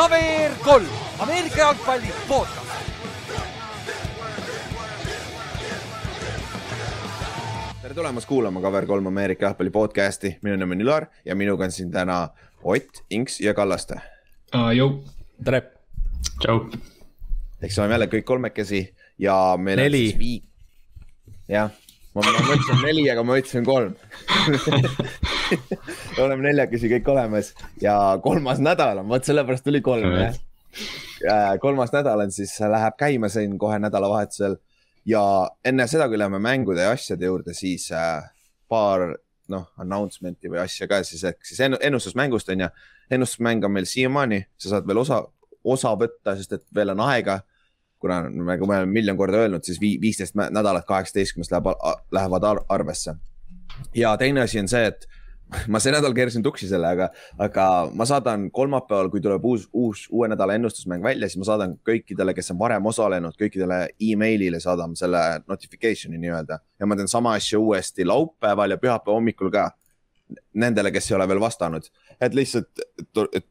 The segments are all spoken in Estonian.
KVR kolm, Ameerika jalgpalli podcast. tere tulemast kuulama KVR3 Ameerika jalgpalli podcast'i, minu nimi on Ülar ja minuga on siin täna Ott, Inks ja Kallaste. Jou. tere. tšau. eks oleme jälle kõik kolmekesi ja meil Neli. on siis vii-. jah, ma, ma mõtlesin neli, aga ma ütlesin kolm oleme neljakesi kõik olemas ja kolmas nädal on, vot sellepärast tuli kolm jah. kolmas nädal on siis, läheb käima siin kohe nädalavahetusel ja enne seda, kui läheme mängude ja asjade juurde, siis äh, paar noh, announcement'i või asja ka siis ehk siis enn- ennustusmängust on ju. ennustusmäng on meil siiamaani, sa saad veel osa, osa võtta, sest et veel on aega. Kuna nagu me oleme miljon korda öelnud, siis vii- viisteist nädalat kaheksateistkümnest läheb, lähevad ar arvesse. ja teine asi on see, et ma see nädal keerasin tuksi selle, aga, aga ma saadan kolmapäeval, kui tuleb uus, uus, uue nädala ennustusmäng välja, siis ma saadan kõikidele, kes on varem osalenud, kõikidele emailile saadame selle notification'i nii-öelda. ja ma teen sama asja uuesti laupäeval ja pühapäeva hommikul ka. Nendele, kes ei ole veel vastanud, et lihtsalt, et,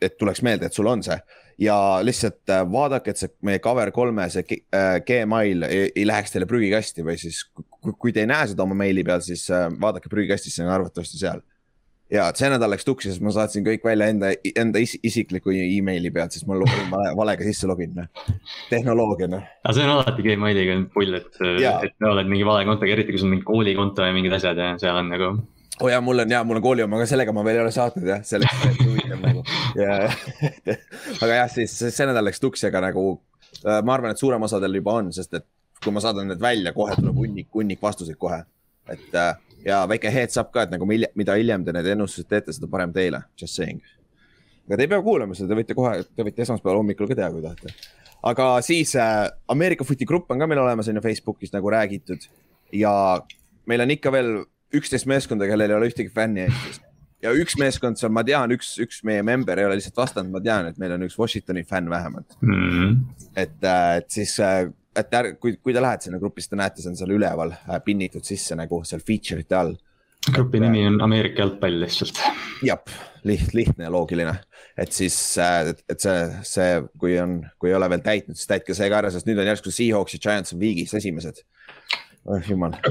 et tuleks meelde, et sul on see ja lihtsalt äh, vaadake, et see meie cover kolme, see äh, Gmail ei, ei läheks teile prügikasti või siis kui, kui te ei näe seda oma meili peal, siis äh, vaadake prügikastis, see on arvatavasti seal. ja et see nädal läks tuksi, sest ma saatsin kõik välja enda, enda is, isikliku emaili pealt, sest ma olin vale, valega sisse loginud, noh. tehnoloogia, noh. aga see on alati Gmailiga pull, et, et oled mingi vale kontoga, eriti kui sul on mingi koolikonto ja mingid asjad ja seal on nagu. Oo oh jaa, mul on jaa, mul on kooli oma, aga sellega ma veel ei ole saatnud jah, selleks on huvitav nagu ja aga jah, siis see nädal läks tuksi, aga nagu äh, ma arvan, et suurem osadel juba on, sest et kui ma saadan need välja, kohe tuleb hunnik, hunnik vastuseid kohe. et äh, ja väike heads up ka, et nagu milja- mida hiljem te need ennustused teete, seda parem teile, just saying. aga te ei pea kuulama seda, te võite kohe, te võite esmaspäeval hommikul ka teha, kui tahate. aga siis äh, Ameerika Footi grupp on ka meil olemas, on ju Facebookis nagu räägitud ja meil on ikka veel üksteist meeskonda, kellel ei ole ühtegi fänni Eestis. ja üks meeskond, on, ma tean, üks, üks meie member ei ole lihtsalt vastanud, ma tean, et meil on üks Washingtoni fänn vähemalt. Mm. et, äh, et siis, et ärge, kui, kui te lähete sinna gruppi, siis te näete, see on seal üleval äh, pinnitud sisse nagu seal feature ite all. grupi nimi on Ameerika jalgpall lihtsalt. jah, liht-, lihtne ja loogiline, et siis, et, et see, see, kui on, kui ei ole veel täitnud, siis täitke see ka ära, sest nüüd on järsku Seahawks ja Giants on viigis esimesed. Oh jumal.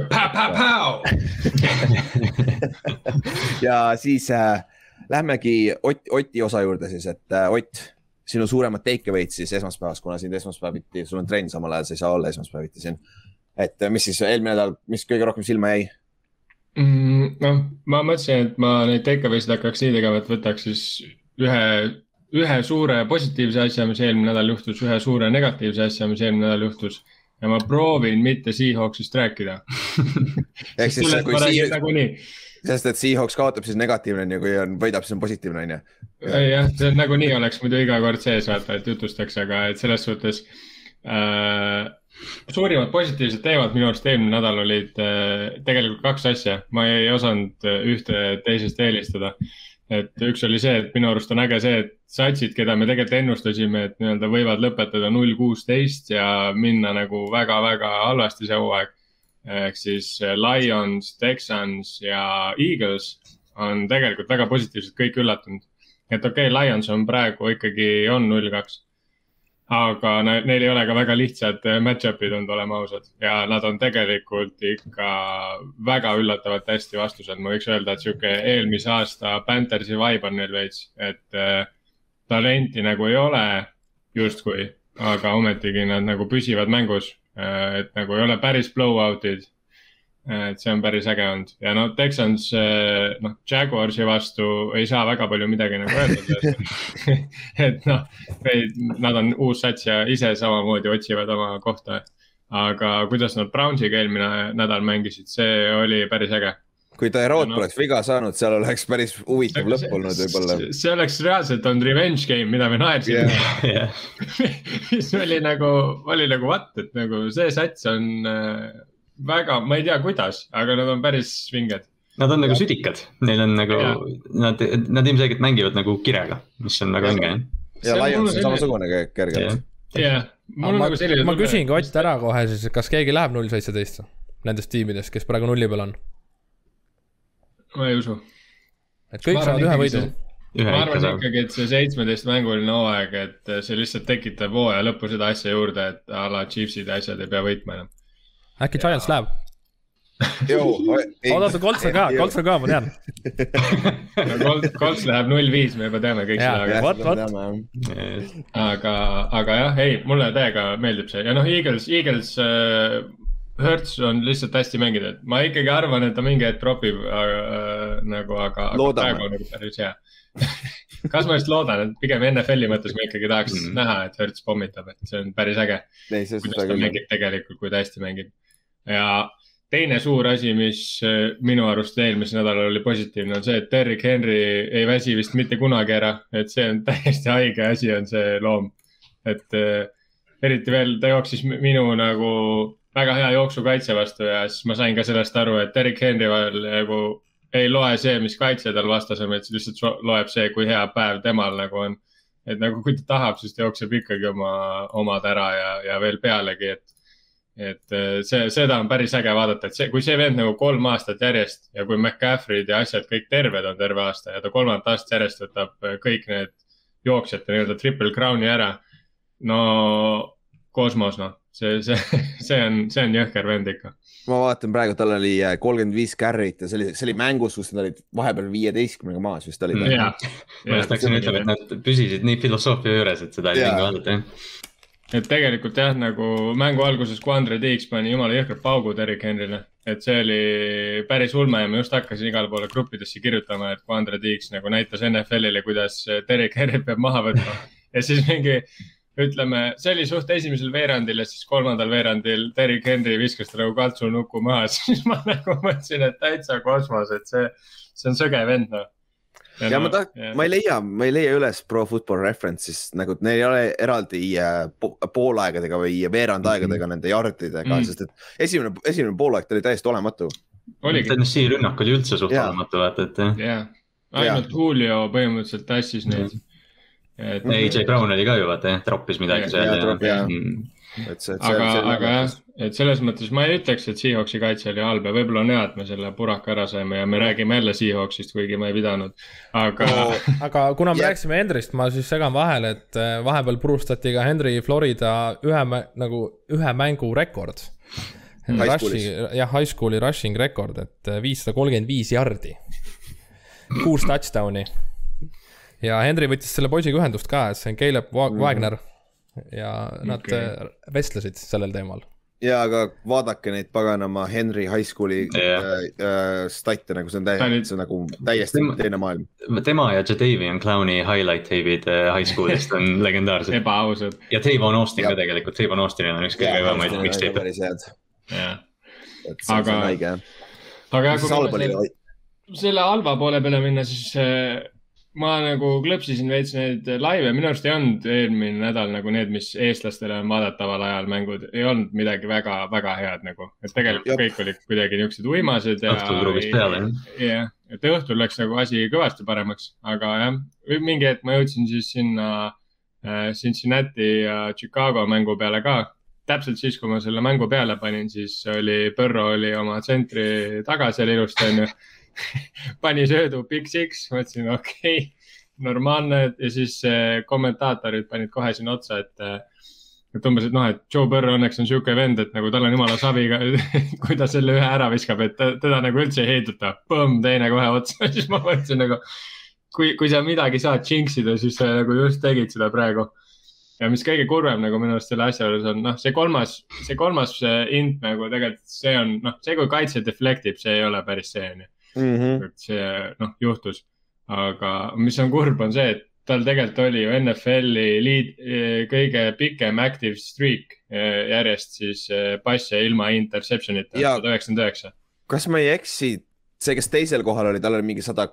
ja siis äh, lähmegi Ott, Oti osa juurde siis, et äh, Ott, sinu suuremad take away'd siis esmaspäevast, kuna sind esmaspäeviti, sul on trenn samal ajal, sa ei saa olla esmaspäeviti siin. et äh, mis siis eelmine nädal, mis kõige rohkem silma jäi? Mm, noh, ma mõtlesin, et ma neid takeaway'sid hakkaks nii tegema, et võtaks siis ühe, ühe suure positiivse asja, mis eelmine nädal juhtus, ühe suure negatiivse asja, mis eelmine nädal juhtus. Ja ma proovin mitte Seahawksist rääkida. ehk siis, kui Seahawks, sest et Seahawks kaotab, siis negatiivne on ju, kui on, võidab, siis on positiivne on ju. jah, see nagunii oleks muidu iga kord sees, vaata, et jutustaks, aga et selles suhtes äh, suurimad positiivsed teemad minu arust eelmine nädal olid äh, tegelikult kaks asja, ma ei osanud äh, ühte teisest eelistada. Et üks oli see, et minu arust on äge see, et satsid, keda me tegelikult ennustasime, et nii-öelda võivad lõpetada null kuusteist ja minna nagu väga-väga halvasti see hooaeg. ehk siis äh, Lions, Texans ja Eagles on tegelikult väga positiivselt kõik üllatunud. et okei okay,, Lions on praegu ikkagi on null kaks aga ne- neil ei ole ka väga lihtsad eh, match-up'id olnud, oleme ausad. ja nad on tegelikult ikka väga üllatavalt hästi vastused, ma võiks öelda, et sihuke eelmise aasta Panthersi vibe on neil veits, et äh, talenti nagu ei ole justkui, aga ometigi nad nagu püsivad mängus äh,. et nagu ei ole päris blowout'id et see on päris äge olnud ja no Texans, noh, Jaguarsi vastu ei saa väga palju midagi nagu öelda et noh, nad on uus sats ja ise samamoodi otsivad oma kohta. aga kuidas nad Brownsiga eelmine nädal mängisid, see oli päris äge. kui Tyrod No. poleks viga saanud, seal oleks päris huvitav lõpp olnud võib-olla. see oleks reaalselt olnud revenge game, mida me naersime Jah. mis oli nagu, oli nagu what, et nagu see sats on äh, väga, ma ei tea, kuidas, aga nad on päris vinged. Nad on nagu südikad, neil on nagu, nad, nad ilmselgelt mängivad nagu kirega, mis on väga äge. ja Lions on samasugune ker- kergelt. jah, mul on ma, nagu selline ma küsingi Ott ära kohe siis, kas keegi läheb null seitseteist nendest tiimidest, kes praegu nulli peal on? ma ei usu. et kõik saavad ühe võidu ma ikka arvan ikkagi, et see seitsmeteistmänguline hooaeg, et see lihtsalt tekitab hooaja lõppu seda asja juurde, et a la Chiefsid ja asjad ei pea võitma enam. Äkki Giants läheb? oota, oota, Colts on ka, Colts on ka, ma tean. no Colts, Colts läheb null viis, me juba teame kõik seda, aga vot, vot. aga, aga jah, ei, mulle täiega meeldib see ja noh, Eagles, Eagles äh,. Hertz on lihtsalt hästi mängida, et ma ikkagi arvan, et ta mingi hetk tropib äh, nagu, aga, aga praegu on nagu päris hea. kas ma just loodan, et pigem NFL-i mõttes ma ikkagi tahaks mm. -hmm. näha, et Hertz pommitab, et see on päris äge, kuidas seda ta mängib tegelikult, kui ta hästi mängib. Ja teine suur asi, mis äh, minu arust eelmisel nädalal oli positiivne, on see, et Derrick Henry ei väsi vist mitte kunagi ära, et see on täiesti haige asi, on see loom. et äh, eriti veel ta jooksis mi- minu nagu väga hea jooksukaitse vastu ja siis ma sain ka sellest aru, et Derrick Henry vahel nagu ei loe see, mis kaitse tal vastas on, vaid lihtsalt loeb see, kui hea päev temal nagu on. et nagu kui ta tahab, siis ta jookseb ikkagi oma, omad ära ja, ja veel pealegi, et et eh, see, seda on päris äge vaadata, et see, kui see vend nagu kolm aastat järjest ja kui McCaffrey'd ja asjad kõik terved on terve aasta ja ta kolmandat aastat järjest võtab eh, kõik need jooksjate nii-öelda triple crown'i ära. no kosmos noh, see, see, see on, see on jõhker vend ikka. ma vaatan praegu, tal oli äh, kolmkümmend viis carry't ja see oli, see oli mängus, kus nad olid vahepeal viieteistkümnega maas vist ja, ma just hakkasin ütlema, et nad püsisid nii filosoofia juures, et seda oli vinge vaadata jah. Et tegelikult jah, nagu mängu alguses, kui Andre Tiiks pani jumala jõhkrad paugud Erik Henrile, et see oli päris ulme ja ma just hakkasin igale poole gruppidesse kirjutama, et kui Andre Tiiks nagu näitas NFL-ile, kuidas Derek Henry peab maha võtma. Ja siis mingi ütleme, see oli suht esimesel veerandil ja siis kolmandal veerandil Derek Henry viskas ta nagu kaltsunuku maha, siis ma nagu mõtlesin, et täitsa kosmos, et see, see on sõge vend noh. Ja ma taht-, ma ei leia, ma ei leia üles Pro Football Reference'ist nagu neil ei ole eraldi po poolaegadega või veerandaegadega nende yardidega Mm. mm., sest et esimene, esimene poolaeg ta oli täiesti olematu. Tennessee rünnak oli üldse suht Jaa. olematu, vaata, et jah. jah, ainult Julio põhimõtteliselt tassis neid. et AJ Brown oli ka ju vaata jah, troppis midagi Jaa, seal jaa. Mm. et see, aga, aga jah, et selles mõttes ma ei ütleks, et Seahawksi kaitse oli halb ja võib-olla on hea, et me selle puraka ära saime ja me räägime jälle Seahawksist, kuigi ma ei pidanud. aga Oh. aga kuna me Jep. rääkisime Hendrist, ma siis segan vahele, et äh, vahepeal purustati ka Henry Florida ühe nagu ühe mängu rekord. High school'is. jah, high school'i rushing rekord, et äh, viissada kolmkümmend viis jardi. kuus touchdown'i. ja Henry võttis selle poisiga ühendust ka, et see on Caleb Mhm. Wagner. Ja nad okay. vestlesid sellel teemal. ja aga vaadake neid paganama Henry High School'i Jah. äh, äh, stat'e nagu see on täiesti, see on nagu täiesti Tema- teine maailm. tema ja Jadavion Clowni highlight tape'id äh, high school'ist on legendaarsed ebaausad, ja Tavon Austin ka tegelikult, Tavon Austinil on üks kõige kõvemaid mixtape'e. päris head, et see on Aga- aga... õige jah. aga kui selle halva poole peale minna, siis äh, ma nagu klõpsisin veits neid laive, minu arust ei olnud eelmine nädal nagu need, mis eestlastele on vaadataval ajal mängud, ei olnud midagi väga-väga head nagu, et tegelikult Jep. kõik olid kuidagi niisugused uimased ja. Õhtul kruvis peale, jah. jah, et õhtul läks nagu asi kõvasti paremaks, aga jah, mingi hetk ma jõudsin siis sinna äh, Cincinnati ja Chicago mängu peale ka. täpselt siis, kui ma selle mängu peale panin, siis oli, Põrro oli oma tsentri taga seal ilusti onju. pani söödu Big Six, mõtlesin okei okay,, normaalne ja siis äh, kommentaatorid panid kohe sinna otsa, et äh, et umbes, et noh, et Joe Burrow õnneks on sihuke vend, et nagu tal on jumala savi, kui ta selle ühe ära viskab, et ta, teda nagu üldse ei heiduta. Põmm, teine kohe otsa, siis ma mõtlesin nagu, kui, kui sa midagi saad jinxida, siis sa nagu just tegid seda praegu. ja mis kõige kurvem nagu minu arust selle asja juures on, noh, see kolmas, see kolmas äh, int nagu tegelikult see on, noh, see, kui kaitse deflektib, see ei ole päris see, onju. Mhm. et see, noh, juhtus. aga mis on kurb, on see, et tal tegelikult oli ju NFL-i liid, kõige pikem active streak eh, järjest siis eh, passe ilma interception'ita, sada üheksakümmend üheksa. kas ma ei eksi, see, kes teisel kohal oli, tal oli mingi sada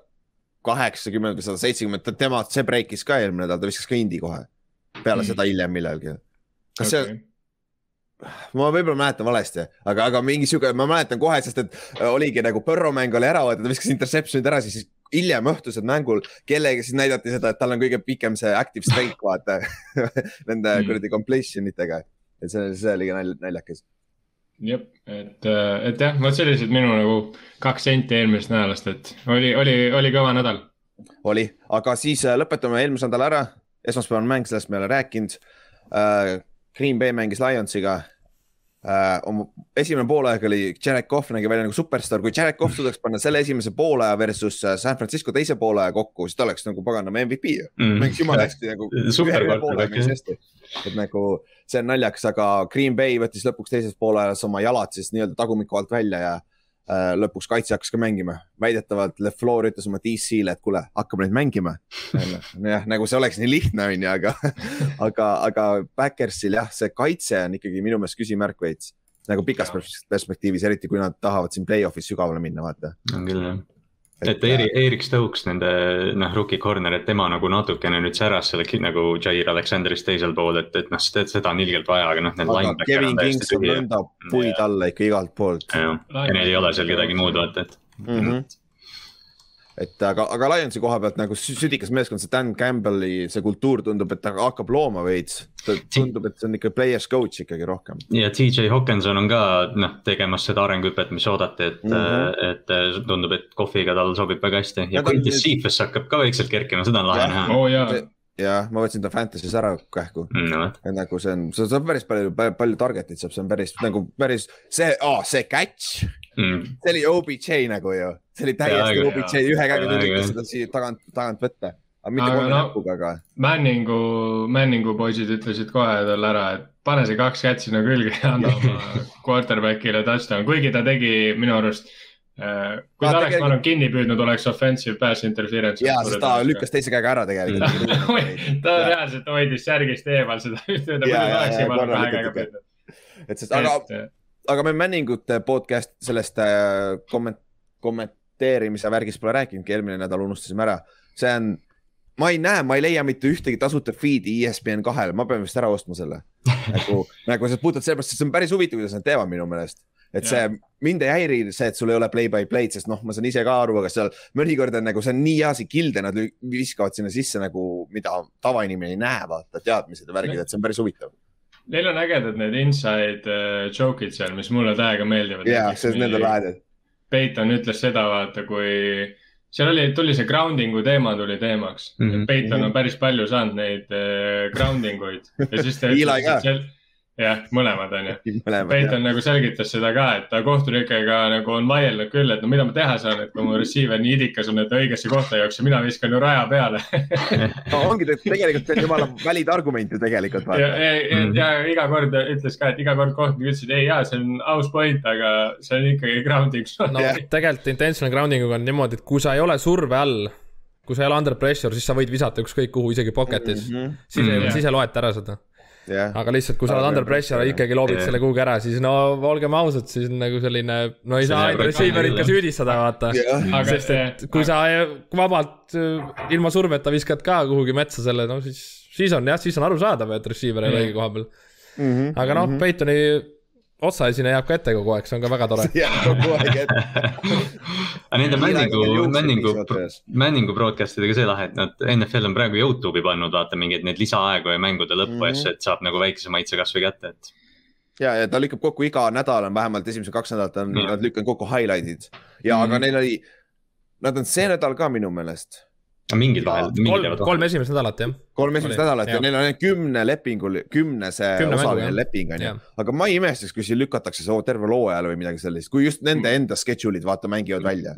kaheksakümmend või sada seitsekümmend, tema, see breikis ka eelmine nädal, ta viskas ka indi kohe. peale Mm. seda hiljem millalgi. kas see, ma võib-olla mäletan valesti, aga, aga mingi sihuke, ma mäletan kohe, sest et äh, oligi nagu Põrro mäng oli ära võetud, ta viskas interception'id ära, siis hiljem õhtusel mängul kellega siis näidati seda, et tal on kõige pikem see active streak, vaata nende Mm. kuradi completion itega. et see, see oli ka nalj- naljakas. jah, et, et jah, vot sellised minu nagu kaks senti eelmisest nädalast, et oli, oli, oli kõva nädal. oli, aga siis äh, lõpetame eelmise nädala ära, esmaspäevane mäng, sellest me ei ole rääkinud äh,. Green Bay mängis Lionsiga äh,. oma esimene poolaeg oli Jared Cough nägi välja nagu superstaar, kui Jared Cough suudaks panna selle esimese poolaja versus äh, San Francisco teise poolaja kokku, siis ta oleks nagu paganama MVP ju Mm. mängis jumala hästi nagu. Et nagu see on naljakas, aga Green Bay võttis lõpuks teises pooles oma jalad siis nii-öelda tagumiku alt välja ja lõpuks kaitse hakkas ka mängima. väidetavalt LeFleur ütles oma DC-le, et kuule, hakkame nüüd mängima. jah, nagu see oleks nii lihtne, on ju, aga, aga, aga Backersil jah, see kaitse on ikkagi minu meelest küsimärk veits nagu pikas pers- perspektiivis, eriti kui nad tahavad siin play-off'is sügavale minna, vaata. on küll jah. Et Eri-, Erik Stokes, nende noh, rookie corner, et tema nagu natukene nüüd säras selle nagu Jair Alexanderist teisel pool, et, et noh, seda on ilgelt vaja, aga noh, need aga Kevin on täiesti Kingston tühi. lendab puid alla ikka igalt poolt ja neil ei ole seal kedagi muud vaata, et mm. -hmm. Et aga, aga Lionsi koha pealt nagu sü- südikas meeskond, see Dan Campbell'i see kultuur tundub, et ta hakkab looma veits. tundub, et see on ikka player's coach ikkagi rohkem. ja TJ Hawkinson on ka noh, tegemas seda arenguhüpet, mis oodati, et mm. -hmm. et äh, tundub, et kohviga tal sobib väga hästi ja Ja Quintus Cephas hakkab ka vaikselt kerkima, seda on lahe näha. oo oh, jaa, ja ma võtsin ta Fantasy's ära kähku. no nagu see on, see saab päris palju, palju target'it saab, see on päris nagu päris see oh,, see catch, Mm. see oli OBJ nagu ju, see oli täiesti Jaa, OBJ, ühe käega ta üritas seda siia tagant, tagant võtta. aga mitte kolme no- näpuga, aga Manningu, Manningu poisid ütlesid kohe talle ära, et pane see kaks kätt sinna külge ja anna oma quarterback'ile touchdown, kuigi ta tegi minu arust. Kui Ta ta oleks, ma arvan, kinni püüdnud, oleks offensive pass interference. ja, sest ta lükkas teise käega ära tegelikult. ta reaalselt hoidis särgist eemal seda, ta Jaa, jaa, oleks jaa, korra kahe käega püüdnud. et sest, aga, et aga me Manningute podcast sellest äh, komment-, kommenteerimise värgist pole rääkinudki, eelmine nädal unustasime ära. see on, ma ei näe, ma ei leia mitte ühtegi tasuta feed'i ESPN kahele, ma pean vist ära ostma selle. nagu, nagu sa puhtalt sellepärast, et see on päris huvitav, kuidas nad teevad minu meelest. Et see, mind ei häiri see, et sul ei ole play by play'd, sest noh, ma saan ise ka aru, aga seal mõnikord on nagu, see on nii hea see kilde, nad viskavad sinna sisse nagu, mida tavainimene ei näe, vaata, teadmised ja värgid, et see on päris huvitav. Neil on ägedad need inside uh, joke'id seal, mis mulle täiega meeldivad. ja, see on nende lahedad. Peiton ütles seda, vaata, kui seal oli, tuli see grounding'u teema tuli teemaks mm. Mhm. -hmm. Peiton on päris palju saanud neid uh, grounding uid ja siis ta ütles, et seal, jah, mõlemad on ju. Peiton nagu selgitas seda ka, et ta kohtunikega nagu on vaielnud küll, et no mida ma teha saan, et kui mu receiver nii idikas on, et ta õigesse kohta ei jookse, mina viskan ju raja peale. no ongi, tegelikult see on jumala valid argument ju tegelikult. ja, ja, ja, Mhm. ja iga kord ütles ka, et iga kord kohtunik ütles, et ei jaa, see on aus point, aga see on ikkagi grounding. no Jah. tegelikult intentional grounding uga on niimoodi, et kui sa ei ole surve all, kui sa ei ole under pressure, siis sa võid visata ükskõik kuhu, isegi pocket'is mm. -hmm. siis ei, siis ei loeta ära seda. jah, aga lihtsalt, kui sa oled under pressure ja ikkagi loobid jah. selle kuhugi ära, siis no olgem ausad, siis on nagu selline, no ei saa ainult receiver'it ka süüdistada, vaata. aga sest et kui sa vabalt ilma surveta viskad ka kuhugi metsa selle, no siis, siis on jah, siis on arusaadav, et receiver ei ole õige koha peal. Mhm. aga noh, Peitoni otsaesine jääb ka ette kogu aeg, see on ka väga tore. jah, kogu aeg, et aga nende piisavalt ees., Manningu broadcast idega see lahe, et nad, NFL on praegu Youtube'i pannud, vaata mingeid neid lisaaegu ja mängude lõppu Mhm. mm -hmm. asju, et saab nagu väikese maitse kasvõi kätte, et. ja, ja ta lükkab kokku iga nädal on vähemalt esimesed kaks nädalat on nad lükkanud kokku highlight'id ja mm, -hmm. aga neil oli, nad on see nädal ka minu meelest, mingid vahel, kolm, kolm esimest nädalat jah. kolm esimest nädalat ja neil on kümne lepingul, kümnese Kümne osaline leping on ju. Aga ma ei imestaks, kui siin lükatakse see terve loo ajal või midagi sellist, kui just nende enda schedule'id vaata mängivad välja.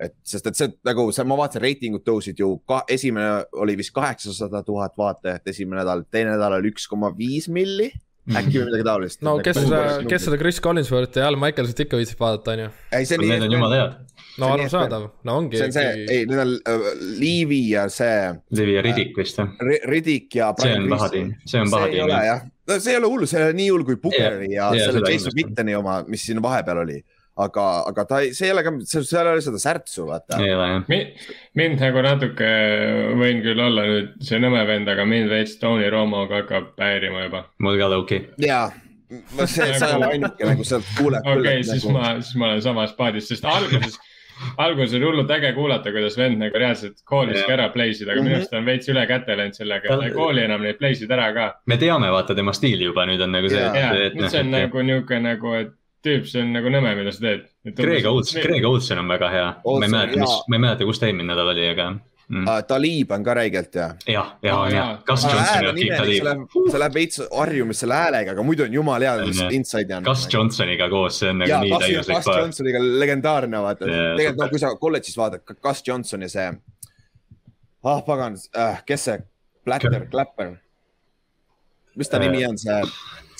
et sest, et see nagu see, ma vaatasin, reitingud tõusid ju ka, esimene oli vist kaheksasada tuhat vaatajat, esimene nädal, teine nädal oli üks koma viis milli, äkki või midagi taolist. no kes, kes seda Chris Collinsworthi ja Al Michaelsit ikka viitsib vaadata, on ju. ei, see on Need on jumala head, no on arusaadav, no ongi. see on see, ei, need on äh, Liivi ja see Livi ja Riddick vist jah, Ri- Riddick ja. see on pahatiim, see on see ei pahatiim ole jah. no see ei ole hullu, see ei ole nii hull kui Bookeri Jah, ja jah, selle Jason. Witteni oma, mis siin vahepeal oli. aga, aga ta ei, see ei ole ka, seal ei ole seda särtsu, vaata. mind nagu natuke võin küll olla nüüd see nõme vend, aga mind veits Tony Romoga hakkab häirima juba. mul ka Loki. jaa, see, sa ei ole ainuke nagu sealt kuuleb okei siis nagu.... ma, siis ma olen samas paadis, sest alguses, alguses oli hullult äge kuulata, kuidas vend nagu reaalselt kooliski Jah. ära play sid, aga minu arust ta on veits üle käte läinud sellega, et ta ei kooli enam neid play sid ära ka. me teame, vaata tema stiili juba nüüd on nagu see, Jaa. ja, et, et nüüd see on noh, nagu niuke nagu, et tüüp, see on nagu nõme, mida sa teed. Greg Olds, Greg Olson on väga hea, ma ei mäleta, mis jaa., ma ei mäleta, kus ta eelmine nädal oli, aga Mm. uh,. Talib on ka räigelt hea. jah, ja ja jaa., Gus Johnson ja see Talib. läheb, see läheb veits harjumas selle häälega, aga muidu on jumala hea On, jah. inside'i on. Gus Johnsoniga koos, see on nagu ja nii täiuslik Gus paar. Johnsoniga legendaarne vaata yeah,, tegelikult super. no kui sa kolledžis vaatad, Gus Johnson ja see, ah pagan äh,, kes see, Blatter, Clapper. mis ta Äh. nimi on, see,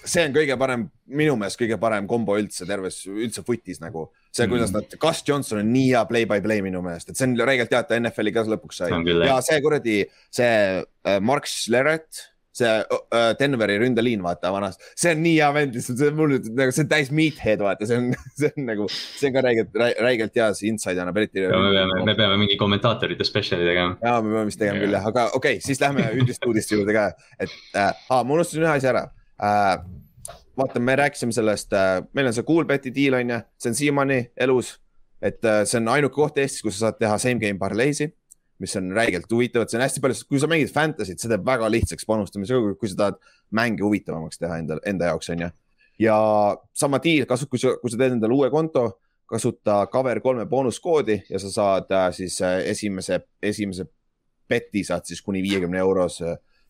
see on kõige parem, minu meelest kõige parem kombo üldse terves, üldse footis nagu. see, kuidas Mm. nad, Gus Johnson on nii hea play-by-play minu meelest, et see on räigelt hea, et ta NFL-i ka lõpuks sai ja see kuradi, see äh, Mark Schlereth see äh, Denveri ründeliin, vaata vanasti, see on nii hea vend, see on mul nagu, see on täis meathead, vaata, see on, see on nagu, see on ka räigelt, räigelt hea, see inside annab eriti. me peame, me peame mingi kommentaatorite spetsiali tegema. ja me peame vist tegema küll jah, aga okei okay,, siis lähme üldiste uudiste juurde ka, et äh,, aa, ma unustasin ühe asja ära äh,. vaata, me rääkisime sellest äh,, meil on see Coolbeti deal on ju, see on siiamaani elus. et äh, see on ainuke koht Eestis, kus sa saad teha same game parlay'si, mis on räigelt huvitav, et see on hästi palju, kui sa mängid Fantasy't, see teeb väga lihtsaks panustamisega, kui sa tahad mänge huvitavamaks teha enda, enda jaoks on ju. ja sama deal, kasu-, kui sa, kui sa teed endale uue konto, kasuta cover kolme boonuskoodi ja sa saad äh, siis äh, esimese, esimese beti saad siis kuni viiekümne euros,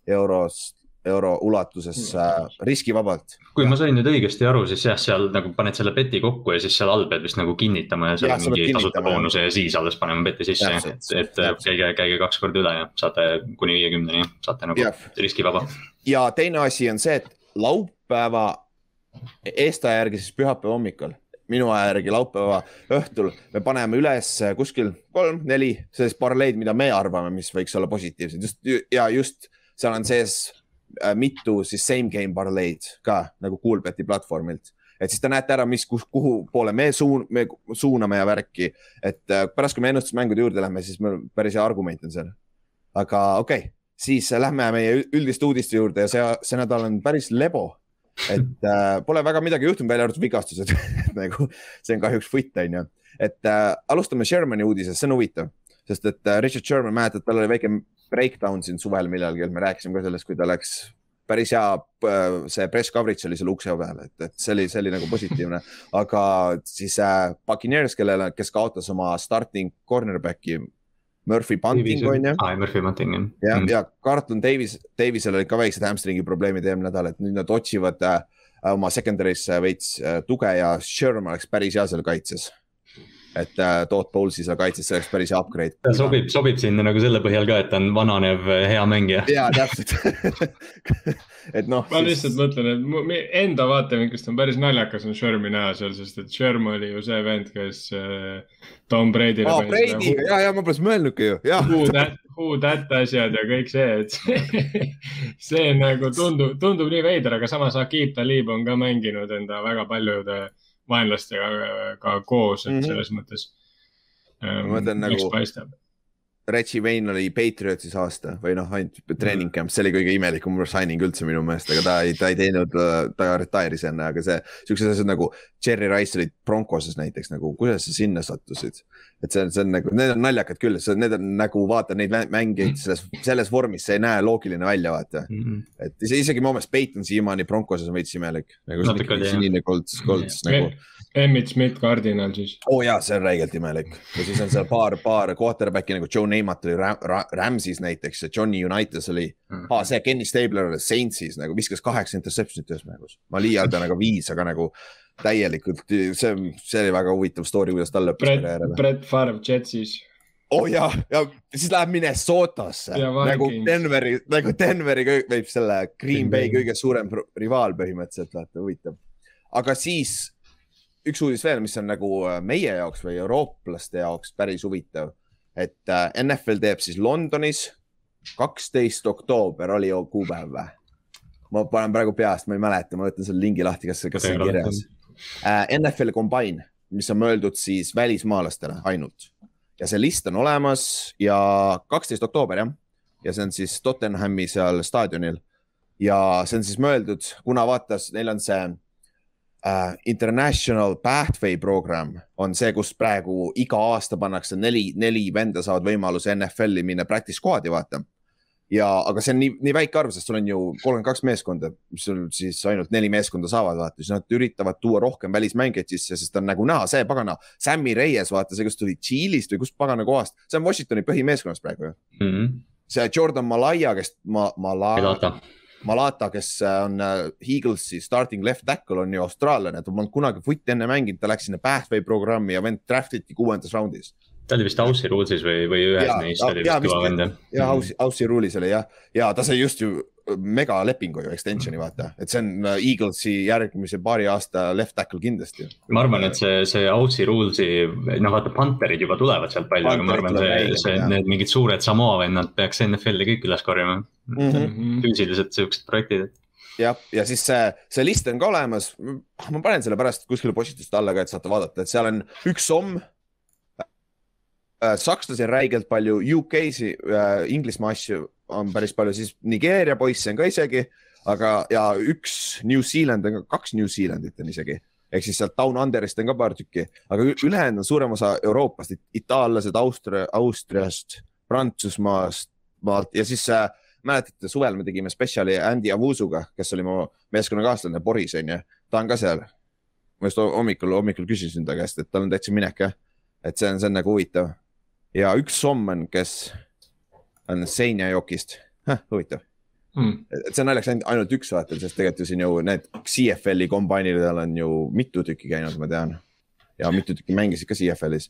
euros, euro ulatuses äh, riskivabalt. kui ma sain nüüd õigesti aru, siis jah, seal nagu paned selle beti kokku ja siis seal all pead vist nagu kinnitama ja seal pead mingi tasuta boonuse ja siis alles panema beti sisse, et, et täpselt. käige, käige kaks korda üle ja saate kuni viiekümneni, saate nagu Jah. riskivaba. ja teine asi on see, et laupäeva Eesti aja järgi siis pühapäeva hommikul, minu aja järgi laupäeva õhtul me paneme üles kuskil kolm-neli sellist parleid, mida me arvame, mis võiks olla positiivsed just ja just seal on sees äh, mitu siis same game parleid ka nagu Coolbeti platvormilt et siis te näete ära, mis, kus, kuhu poole me suun-, me suuname ja värki, et äh, pärast, kui me ennustusmängude juurde lähme, siis meil päris hea argument on seal. aga okei okay,, siis lähme meie üldiste uudiste juurde ja see, see nädal on päris lebo. et äh, pole väga midagi juhtunud, välja arvatud vigastused nagu see on kahjuks võtt, on ju. et äh, alustame Shermani uudisest, see on huvitav, sest et äh, Richard Sherman, mäletad, tal oli väike breakdown siin suvel millalgi, me rääkisime ka sellest, kui ta läks päris hea, see press coverage oli seal ukse peal, et, et see oli, see oli nagu positiivne, aga siis äh, Buccaneers, kellele, kes kaotas oma starting cornerback'i Murphy Bunting on ju. aa, Murphy Bunting jah. ja, ja Carlton Davis, Davisel olid ka väiksed hamstringi probleemid eelmine nädal, et nüüd nad otsivad äh, oma secondary'sse veits äh, tuge ja Sherman oleks päris hea seal kaitses. Et äh, Todd Bowles'i seal kaitses, see oleks päris hea upgrade. ta sobib, sobib sinna nagu selle põhjal ka, et ta on vananev hea mängija. ja täpselt et noh. ma lihtsalt mõtlen, et mu enda vaatevinklist on päris naljakas on Shermi näha seal, sest et Sherm oli ju see vend, kes äh, Tom Brady'le aa, Brady'ga ja, ja ma poleks mõelnudki ju, jah. Who that, who that asjad ja kõik see, et see, see nagu tundub, tundub nii veider, aga samas Akib Talib on ka mänginud enda väga paljude vaenlastega ka koos, et Mhm. selles mõttes. Ma mõtlen nagu- paistab. Reggie Wayne oli Patriotsis aasta või noh, ainult treening camp, see oli kõige imelikum signing üldse minu meelest, aga ta ei, ta ei teinud, ta retire'is enne, aga see, siuksed asjad nagu Cherry Rice olid Broncoses näiteks nagu, kuidas sa sinna sattusid? et see on, see on nagu, need on naljakad küll, need on nagu vaata neid mä- mängijaid selles, selles vormis, see ei näe loogiline välja, vaata. et ise- isegi mu meelest Peyton siiamaani Broncoses on veits imelik, nagu Natuke oli, jah. sinine kolds, kolds nagu. Emmett Smith, Cardinal siis. oo oh, jaa, see on räigelt imelik ja siis on seal paar, paar quarterback'i nagu Joe Namath oli Ram, Ram, Rams'is näiteks ja Johnny Unitas oli Mhm. ah,, see Kenny Stabler oli Saintsis nagu viskas kaheksa interception'it ühes mängus. ma liialdan aga viis, aga nagu täielikult, see, see oli väga huvitav story, kuidas tal lõppes karjäär, Brett Favre Jetsis. oh ja, ja siis läheb Minnesotasse nagu. Denveri, nagu Denveri või selle Green Bay kõige suurem rivaal põhimõtteliselt, vaata huvitav. aga siis üks uudis veel, mis on nagu äh, meie jaoks või eurooplaste jaoks päris huvitav, et äh, NFL teeb siis Londonis, kaksteist oktoober oli kuupäev või? ma panen praegu peast, ma ei mäleta, ma võtan selle lingi lahti, kas, kas see on kirjas. äh, NFL Combine, mis on mõeldud siis välismaalastele ainult ja see list on olemas ja kaksteist oktoober jah, ja see on siis Tottenhami seal staadionil ja see on siis mõeldud, kuna vaatas, neil on see äh, International Pathway program on see, kus praegu iga aasta pannakse neli, neli venda saavad võimaluse NFL-i minna practice squad'i vaata. ja, aga see on nii, nii väike arv, sest sul on ju kolmkümmend kaks meeskonda, sul siis ainult neli meeskonda saavad, vaata, siis nad üritavad tuua rohkem välismängijaid sisse, sest on nagu näha, see pagana, Sammy Reyes, vaata see, kes tuli Tšiilist või kust pagana kohast, see on Washingtoni põhimeeskonnas praegu ju. mm. see Jordan Malaya, kes ma, Mala, Pelata, Malata, kes on äh, Eaglesi starting left tackle, on ju austraallane, ta polnud kunagi footi enne mänginud, ta läks sinna Pathway programmi ja vend draftiti kuuendas raundis. Ta oli vist Aussie Rulesis või, või ühes Jaa, neist oli jaa, vist kõva vend jah. ja Aussie, Aussie ruulis oli jah, ja ta sai just ju megalepingu ju extension'i vaata, et see on äh, Eaglesi järgmise paari aasta left tackle kindlasti. ma arvan, et see, see Aussie Rulesi, noh vaata Panterid juba tulevad sealt palju, aga ma arvan, see, see, need mingid suured Samoa vennad peaks NFL-i kõik üles korjama mm. Mhm. -hmm. füüsiliselt siuksed projektid, et jah, ja siis see, see list on ka olemas. ma panen selle pärast kuskile postituste alla ka, et saate vaadata, et seal on üks somm. Sakslasi on räigelt palju, UK-si äh,, Inglismaa asju on päris palju, siis Nigeeria poisse on ka isegi, aga, ja üks New Zealand on ka, kaks New Zealandit on isegi ehk siis sealt Down Underist on ka paar tükki, aga ülejäänud on suurem osa Euroopast, itaallased Austria, Austriast, Prantsusmaast, maalt ja siis äh, mäletate, suvel me tegime spetsiali Andy Avusuga, kes oli mu meeskonnakaaslane Boris onju, ta on ka seal. ma just hommikul, hommikul küsisin ta käest, et tal on täitsa minek jah, et see on, see on nagu huvitav. Ja üks somm on, kes on Seinajokist, huvitav, Mm. et see on naljakas ainult, ainult üks vaata, sest tegelikult ju siin ju need CFL-i kombainidel on ju mitu tükki käinud, ma tean. ja mitu tükki mängisid ka CFL-is.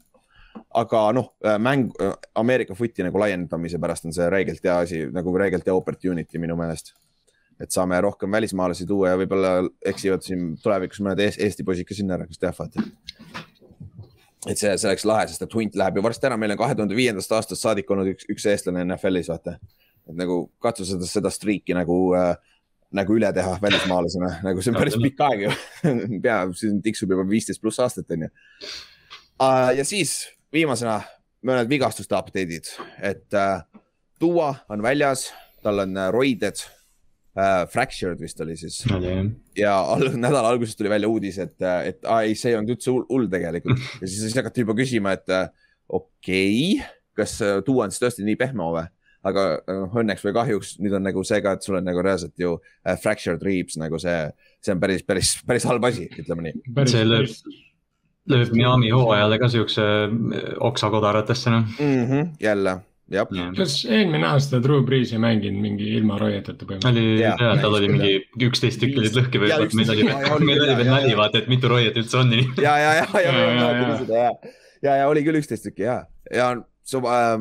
aga noh, mäng, Ameerika footi nagu laiendamise pärast on see räigelt hea asi, nagu räigelt hea opportunity minu meelest. et saame rohkem välismaalasi tuua ja võib-olla eksivad siin tulevikus mõned ees, Eesti poisid ka sinna ära, kes teab, vaata. Et see, see oleks lahe, sest et hunt läheb ju varsti ära, meil on kahe tuhande viiendast aastast saadik olnud üks, üks eestlane NFL-is, vaata. Et nagu katsu seda, seda striiki nagu äh,, nagu üle teha välismaalasena, nagu see on päris pikk aeg ju. pea, siin tiksub juba viisteist pluss aastat on ju uh,. ja siis viimasena mõned vigastuste update'id, et uh, Duo on väljas, tal on uh, roided uh,, fractured vist oli siis oli jah. ja al- nädala alguses tuli välja uudis, et, et aa, ei, see ei olnud üldse hull, tegelikult ja siis, siis hakati juba küsima, et äh, okei okay,, kas äh, Duo on siis tõesti nii pehme või? aga noh, õnneks või kahjuks nüüd on nagu see ka, et sul on nagu reaalselt ju äh, fractured ribs nagu see, see on päris, päris, päris halb asi, ütleme nii. see lööb, lööb Miami hooajale ka siukse äh, oksa kodaratesse noh. mm. -hmm, jälle. Kas eelmine aasta Drew Brees ei mänginud mingi ilma roieteta põhimõtteliselt? oli tal oli mingi üksteist tükki olid lõhki või meil oli, 11 jaa, oli meil oli veel nali vaata, et mitu roiet üldse on nii. ja, ja, ja, ja, ja, Ja, ja, ja, oli küll üksteist tükki ja, ja su äh,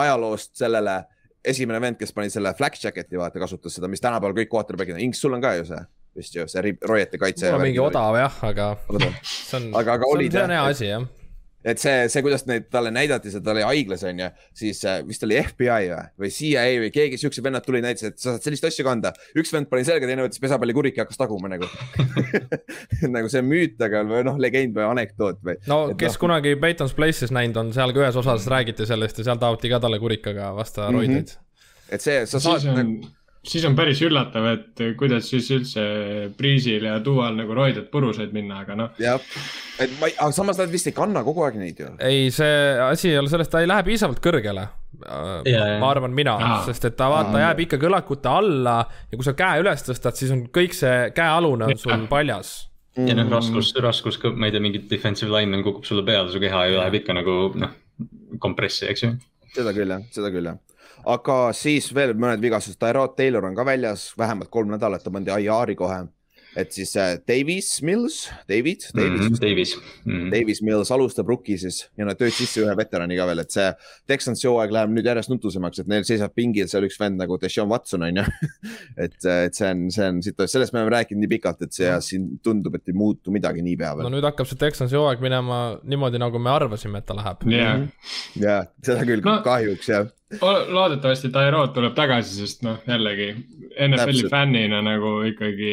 ajaloost sellele esimene vend, kes pani selle flak jacket'i, vaata, kasutas seda, mis tänapäeval kõik quarterback'id on, Inks, sul on ka ju see vist ju see roiete kaitse. mingi odav jah, aga see on, Aga- aga see on, see on hea asi jah. Et see, see, kuidas neid talle näidati, see ta oli haiglas on ju, siis äh, vist oli FBI või, või CIA või keegi siuksed vennad tulid, näitasid, et sa saad sellist asja kanda. üks vend pani selga, teine võttis pesapallikurik ja hakkas taguma nagu nagu see müüt, aga või noh, legend või anekdoot või. no Et kes noh- kunagi Peyton's Place'is näinud on, seal ka ühes osas räägiti sellest ja seal taoti ka talle kurikaga vasta Mhm. roideid. et see, sa saad on, siis on päris üllatav, et kuidas siis üldse Breeze'il ja Dual nagu roided purusaid minna, aga noh. jah, et ma ei, aga samas nad vist ei kanna kogu aeg neid ju. ei, see asi ei ole selles, ta ei lähe piisavalt kõrgele. Ma arvan mina sest et ta vaata Aa, jääb ikka kõlakute alla ja kui sa käe üles tõstad, siis on kõik see käealune on sul paljas. ja Mm. noh, raskus, raskus, ma ei tea, mingi defensive lineman kukub sulle peale, su keha ju läheb ikka nagu noh, kompressi, eks ju. seda küll jah, seda küll jah. Aga siis veel mõned vigastused, Tyrod Taylor on ka väljas vähemalt kolm nädalat, ta pandi IR-i kohe. et siis äh, Davis Mills, David, Davis Mhm, vist Davis. Mhm. Davis Mills alustab Rookiesis ja nad tööd sisse ühe veterani ka veel, et see Texansi hooaeg läheb nüüd järjest nutusemaks, et neil seisab pingil seal üks vend nagu Deshaun Watson on ju. et, et see on, see on sellest me oleme rääkinud nii pikalt, et see ja siin tundub, et ei muutu midagi niipea no veel. nüüd hakkab see Texansi hooaeg minema niimoodi, nagu me arvasime, et ta läheb. jah, ja seda küll No- kahjuks jah. Loodetavasti Tyrod tuleb tagasi, sest noh, jällegi NFL-i fännina nagu ikkagi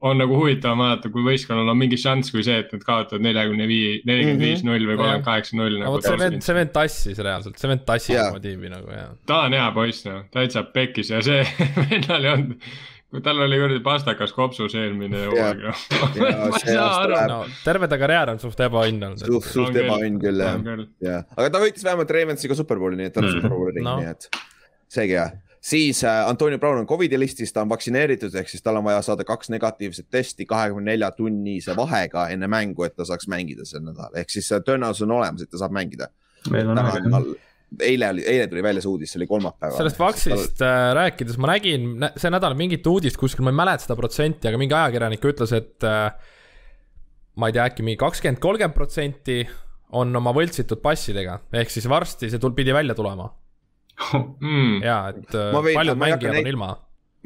on nagu huvitav vaadata, kui võistkonnal on mingi šanss, kui see, et nad kaotavad neljakümne viie, nelikümmend viis null või kolmkümmend kaheksa null nagu vot see vend, see vend tassis reaalselt, see vend tassis Jaa. oma tiimi nagu ja. ta on hea poiss noh, täitsa pekkis ja see vennal ei olnud, kui tal oli kuradi pastakas kopsus eelmine hooaeg ma Ja ei see saa aasta aru. läheb- no terve ta karjäär on suht ebaõnn olnud. suht, suht ebaõnn küll jah, jah, aga ta võitis vähemalt Ravensiga superbowli, nii et tal on Mhm. superbowli ring nii et seegi jah siis äh, Antonio Brown on Covidi listis, ta on vaktsineeritud, ehk siis tal on vaja saada kaks negatiivset testi kahekümne nelja tunnise vahega enne mängu, et ta saaks mängida sel nädalal, ehk siis äh, tõenäosus on olemas, et ta saab mängida. veel on aega jah. Eile oli, eile tuli välja see uudis, see oli kolmapäeval. sellest Vaxist äh, rääkides ma nägin nä- see nädal mingit uudist kuskil, ma ei mäleta seda protsenti, aga mingi ajakirjanik ütles, et äh, ma ei tea, äkki mingi kakskümmend, kolmkümmend protsenti on oma võltsitud passidega, ehk siis varsti see tul- pidi välja tulema mm.. ja et äh, Ma võin- paljud mängijad on neid- ilma.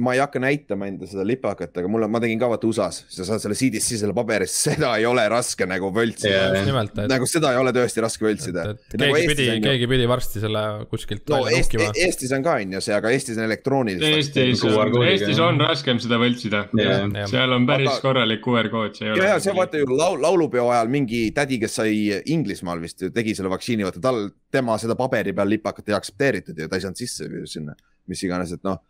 Ma ei hakka näitama enda seda lipakat, aga mul on, ma tegin ka vaata USA-s, sa saad selle CDC selle paberist, seda ei ole raske nagu võltsida nimelt, et, nagu seda ei ole tõesti raske võltsida et. keegi pidi, keegi pidi varsti selle kuskilt no välja nuhkima. Eestis on ka on ju see, aga Eestis on elektrooniliselt. Eestis Eestis on raskem seda võltsida. Jah. seal on päris Aga- korralik QR kood, see ei ja, ja ole. see vaata ju laul, laulupeo ajal mingi tädi, kes sai Inglismaal vist ju tegi selle vaktsiini, vaata tal, tema seda paberi peal lipakat ei aktsepteeritud ja ta ei saanud sisse ju sinna, mis iganes, et noh.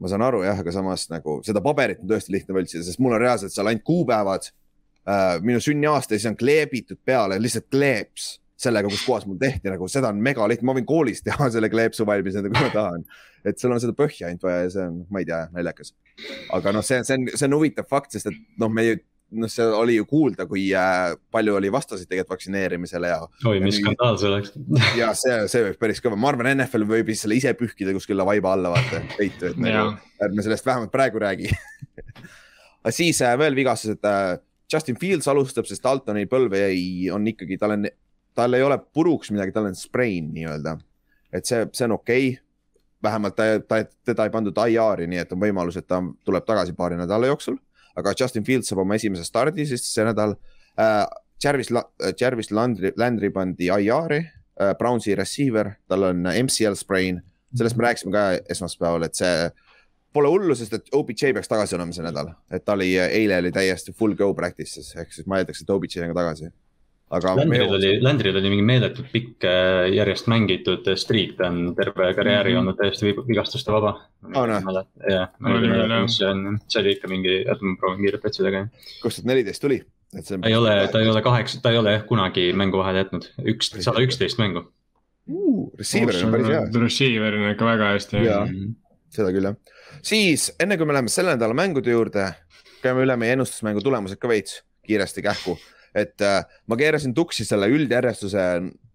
Ma saan aru jah, aga samas nagu seda paberit on tõesti lihtne võltsida, sest mul on reaalselt seal ainult kuupäevad äh,. minu sünniaasta ja siis on kleebitud peale lihtsalt kleeps sellega, kus kohas mul tehti nagu seda on mega lihtne, ma võin koolis teha selle kleepsu valmis, kui ma tahan. et sul on seda põhja ainult vaja ja see on, ma ei tea, naljakas. aga noh, see, see on, see on huvitav fakt, sest et noh, me ju, noh, see oli ju kuulda, kui äh, palju oli vastaseid tegelikult vaktsineerimisele ja, oi, mis skandaal see oleks. ja see, see võib päris kõva, ma arvan, NFL võib selle ise pühkida kuskile vaiba alla, vaata, peitu, et nagu ärme sellest vähemalt praegu räägi. aga siis äh, veel vigastused äh,. Justin Fields alustab, sest Daltoni põlv ei, on ikkagi, tal on, tal ei ole puruks midagi, tal on sprain nii-öelda. et see, see on okei okay.. vähemalt ta, ta, teda ei pandud IR-i, nii et on võimalus, et ta tuleb tagasi paari nädala jooksul. Aga Justin Fields saab oma esimese stardi siis see nädal. Äh,. Jarvis, Jarvis Landry, Landry pandi IR-i äh,, Brownsi receiver, tal on MCL sprain, sellest me rääkisime ka esmaspäeval, et see pole hullu, sest et OBJ peaks tagasi olema see nädal, et ta oli, eile oli täiesti full go practice'is, ehk siis ma eeldaks, et OBJ on ka tagasi. Aga Landril oli, Landril oli mingi meeletult pikk äh, järjest mängitud streak, ta on terve karjääri Mhm. olnud täiesti vigastuste vaba. Noh. jah, see oli ikka mingi, oota ma proovin kiirelt otsida ka. kaks tuhat neliteist tuli, et see. ta ei ole, ta ei ole kaheksa, ta ei ole jah kunagi mängu vahele jätnud, üks, sada üksteist mängu. Receiver on päris hea, Receiver on ikka väga hästi. Jaa. seda küll jah. siis enne kui me läheme selle nädala mängude juurde, käime üle meie ennustusmängu tulemused ka veits kiiresti kähku. Et äh, ma keerasin tuksi selle üldjärjestuse,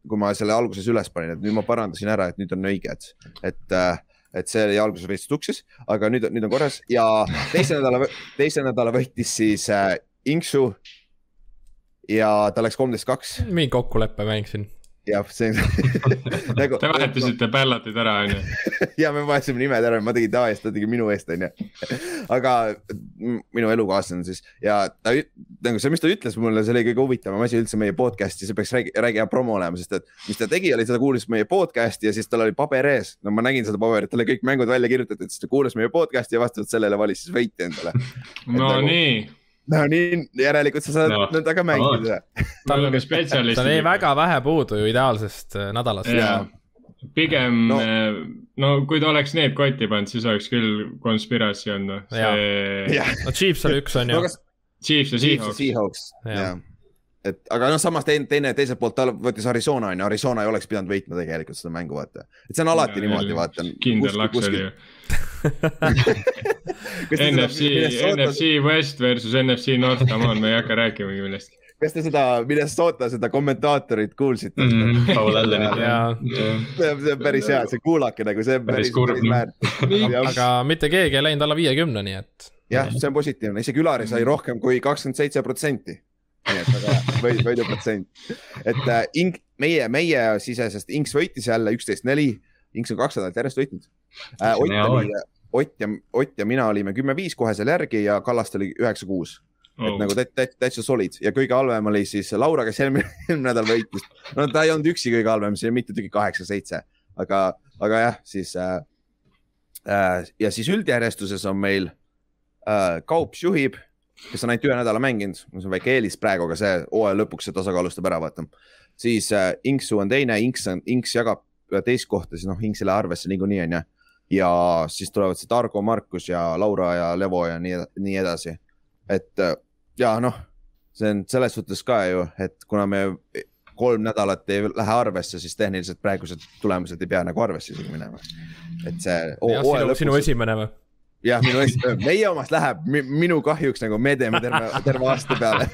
kui ma selle alguses üles panin, et nüüd ma parandasin ära, et nüüd on õiged, et äh, et see oli alguses veits tuksis, aga nüüd, nüüd on korras ja teise nädala, teise nädala võitis siis äh, Inksu. ja ta läks kolmteist, kaks mingi kokkuleppemäng siin. jah, see nagu. Te vahetasite bällatid ära, onju. ja me vahetasime nimed ära, ma tegin ta eest, ta tegi minu eest, onju. aga minu elukaaslane siis ja ta, nagu see, mis ta ütles mulle, see oli kõige huvitavam asi üldse meie podcast'i, see peaks räägi, räägi hea promo olema, sest et mis ta tegi, oli, ta kuulis meie podcast'i ja siis tal oli paber ees. no ma nägin seda paberit, tal oli kõik mängud välja kirjutatud, siis ta kuulas meie podcast'i ja vastavalt sellele valis siis võiti endale. no nagu- nii, no nii, järelikult sa saad No, nendega mängida. oleme tal spetsialistid jäi. väga vähe puudu ju ideaalsest äh, nädalast. jaa, pigem No. no., no kui ta oleks need kotti pannud, siis oleks küll konspiratsi olnud, noh. See no Chiefs oli üks on ju no. kas Chiefs ja Chiefs ja Seahawks. Jah. jah. et aga noh, samas teine, teine, teiselt poolt ta võttis Arizona on ju, Arizona ei oleks pidanud võitma tegelikult seda mängu, vaata. et see on alati niimoodi, vaata. kindel laks oli ju. NFC, NFC West versus NFC North, come on, me ei hakka rääkimagi millestki. kas te seda Minnesota seda kommentaatorit kuulsite mm? Mhm, -hmm. Paul Allenit. Jaa. see on see on päris hea, see kuulake nagu, see on Päris päris, kurb, noh. väärt. jah, aga mitte keegi ei läinud alla viiekümne, nii et jah, see on positiivne, isegi Ülari sai rohkem kui kakskümmend seitse protsenti. Nii et väga hea, võid, võiduprotsent. et äh, Ink, meie, meie sisesest Inks võitis jälle üksteist, neli. Inks on kaks nädalat järjest võitnud äh,. Ott oli, Ott ja, Ott ja mina olime kümme-viis kohe seal järgi ja Kallaste oli üheksa-kuus. Oh. et nagu täitsa, täitsa solid ja kõige halvem oli siis Laura, kes eelmine, eelmine nädal võitis. no ta ei olnud üksi kõige halvem, see oli mitu tükki kaheksa-seitse, aga, aga jah, siis äh,. Äh, ja siis üldjärjestuses on meil äh, Kaups juhib, kes on ainult ühe nädala mänginud, see on väike eelis praegu, aga see hooaja lõpuks see tasakaalustab ära, vaata. siis äh, Inksu on teine, Inks on, Inks jagab teist kohta, siis noh, Inks ei lähe arvesse niikuinii onju. ja siis tulevad see Targo, Markus ja Laura ja Levo ja nii, nii edasi. et äh, ja noh, see on selles suhtes ka ju, et kuna me kolm nädalat ei lähe arvesse, siis tehniliselt praegused tulemused ei pea nagu arvesse isegi minema. et see. sinu, sinu esimene või? jah, minu esi-, meie omast läheb, minu kahjuks nagu me teeme terve, terve aasta peale.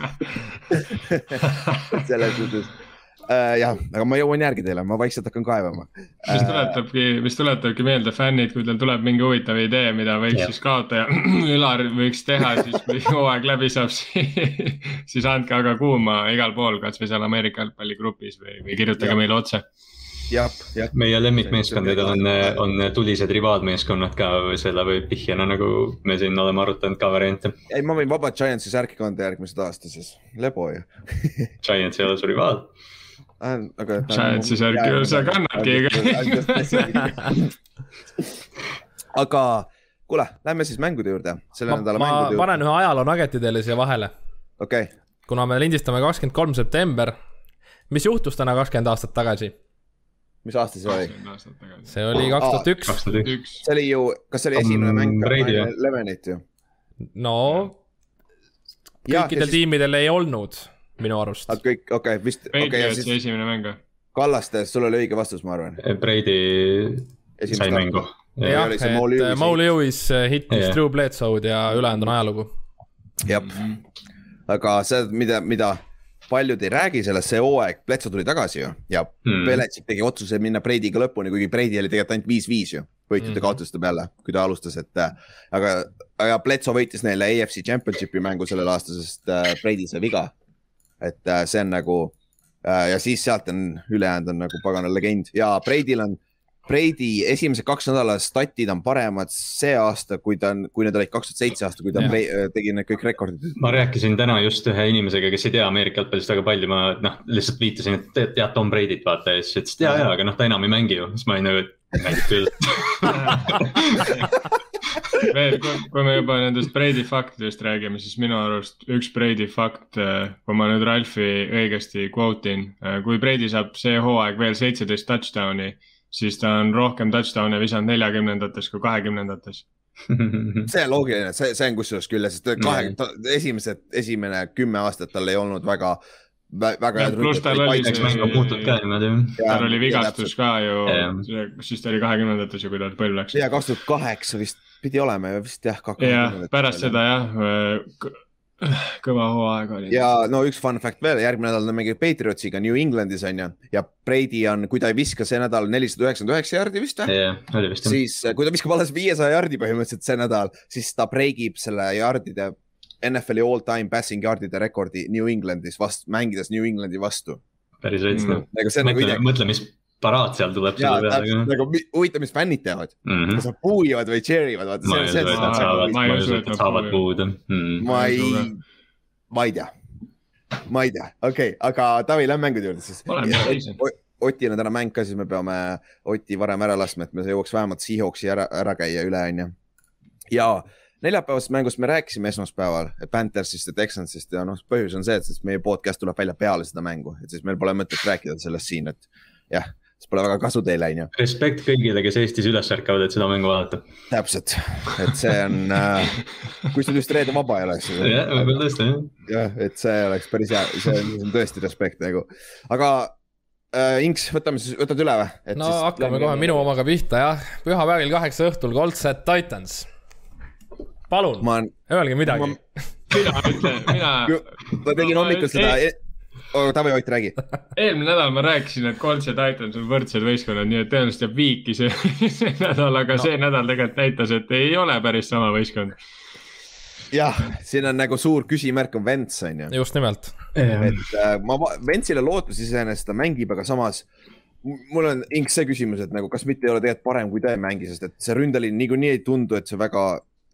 selles suhtes äh, jah, aga ma jõuan järgi teile, ma vaikselt hakkan kaevama. mis tuletabki, mis tuletabki meelde fännid, kui teil tuleb mingi huvitav idee, mida võiks Jah. siis kaotaja Ülar võiks teha, siis kui hooaeg läbi saab, siis andke aga kuuma igal pool, kasvõi seal Ameerika jalgpalligrupis või, või kirjutage Jah. meile otse. jah, jah, meie lemmikmeeskondadel on, on tulised rivaalmeeskonnad ka, selle võib vihjena nagu me siin oleme arutanud ka variante. ei, ma võin vabalt Giantsi särki kanda järgmised aasta siis, lebo ju. Giants ei ole su rivaal. aga. Giantsi särki ju sa kannadki. aga kuule, lähme siis mängude juurde, selle ma, nädala ma mängude juurde. panen ühe ajaloo nugget'i teile siia vahele, okei okay., kuna me lindistame kakskümmend kolm september. mis juhtus täna kakskümmend aastat tagasi? Mis aasta see oli? see oli kaks tuhat üks. see oli ju, kas see oli esimene mäng Brady. Levenit ju? no kõikidel tiimidel ei olnud minu arust. kõik, okei okay,, vist, ja Patriotsi siis esimene mäng. Kallaste, sul oli õige vastus, ma arvan. Brady sai mängu. jah, oli et see Mo Lewis- Mo Lewis hittis Jah. Drew Bledsoe'd ja ülejäänud on ajalugu. jah, aga see, mida, mida paljud ei räägi sellest, see hooaeg, Pletso tuli tagasi ju ja Hmm. mm. Belichik tegi otsuse minna Brady'ga lõpuni, kuigi Brady oli tegelikult ainult viis-viis ju. võitjate mm. -hmm. kaotuste peale, kui ta alustas, et äh, aga, aga Pletso võitis neile AFC Championshipi mängu sellel aastal, sest äh, Brady sai viga. et äh, see on nagu äh, ja siis sealt on ülejäänud on nagu pagana legend ja Brady'l on, Brady esimesed kaks nädalat statid on paremad see aasta, kui ta on, kui need olid kaks tuhat seitse aasta, kui ta. Bra- tegi need kõik rekordid. ma rääkisin täna just ühe inimesega, kes ei tea Ameerika jalgpallist väga palju, ma noh, lihtsalt viitasin, et tead, tead Tom Brady't vaata ja siis ütles, et ja, ja, aga noh, ta enam ei mängi ju, siis ma olin nagu, et mängib küll. veel, kui me juba nendest Brady faktidest räägime, siis minu arust üks Brady fakt, kui ma nüüd Ralfi õigesti quote in, kui Brady saab see hooaeg veel seitseteist touchdown'i, siis ta on rohkem touchdown'e visanud neljakümnendates kui kahekümnendates. see on loogiline, see, see on kusjuures küll, sest kahe, esimesed, esimene kümme aastat tal ei olnud väga, väga Ja pluss tal oli jah. tal oli vigastus ka ju siis ta oli kahekümnendates ju, kui ta põlv läks. ja kaks tuhat kaheksa vist pidi olema ju vist jah. jah, pärast seda jah, kõva hooaeg oli. ja no üks fun fact veel, järgmine nädal ta mängib Patriotsiga New Englandis on ju ja Brady on, kui ta ei viska see nädal nelisada üheksakümmend üheksa jardi vist või? jah, oli vist jah. siis kui ta viskab alles viiesaja jardi põhimõtteliselt see nädal, siis ta breigib selle jardide NFL-i all time passing yardide rekordi New Englandis vastu, mängides New Englandi vastu. päris veits noh. on nagu mõtle, mõtle, mis paraad seal tuleb selle peale nagu huvitav, mis fännid teevad, Mhm. kas nad puuivad või cheer ivad, vaata ma see on usu, et see nad Aa, saavad, ma ei usu, et nad saavad puuduvad. puuda. ma ei ma ei tea, ma ei tea, okei okay,, aga Taavi, lähme mängude juurde siis. Otil on täna mäng ka, siis me peame Oti varem ära laskma, et me jõuaks vähemalt Seahawksi ära, ära käia üle, onju. ja neljapäevasest mängust me rääkisime esmaspäeval, Panthersist ja Texansist ja noh, põhjus on see, et siis meie podcast tuleb välja peale seda mängu, et siis meil pole mõtet rääkida sellest siin, et jah, siis pole väga kasu teile, onju. respekt kõigile, kes Eestis üles ärkavad, et seda mängu vaadata. täpselt, et see on äh,, kui sul just reede vaba ei oleks. jah, võib-olla tõesti jah. jah, et see oleks päris hea, see on on tõesti respekt nagu, aga äh, Inks, võtame siis, võtad üle või? no hakkame kohe minu omaga pihta jah, pühapäeval kell kaheksa õhtul Goldset Titans. palun, ma olen, öelge midagi Ma-. mina ütlen, mina, ma tegin hommikul seda oh,, Taavi Ott, räägi. eelmine nädal ma rääkisin, et Colts ja Titans on võrdsed võistkonnad, nii et tõenäoliselt jääb viiki see, see nädal, aga no. see nädal tegelikult näitas, et ei ole päris sama võistkond. jah, siin on nagu suur küsimärk on Vents on ju, just nimelt. et äh, ma, Ventsile lootus iseenesest ta mängib, aga samas mul on Inks see küsimus, et nagu kas mitte ei ole tegelikult parem, kui ta ei mängi, sest et see ründeliin niikuinii ei tundu, et see väga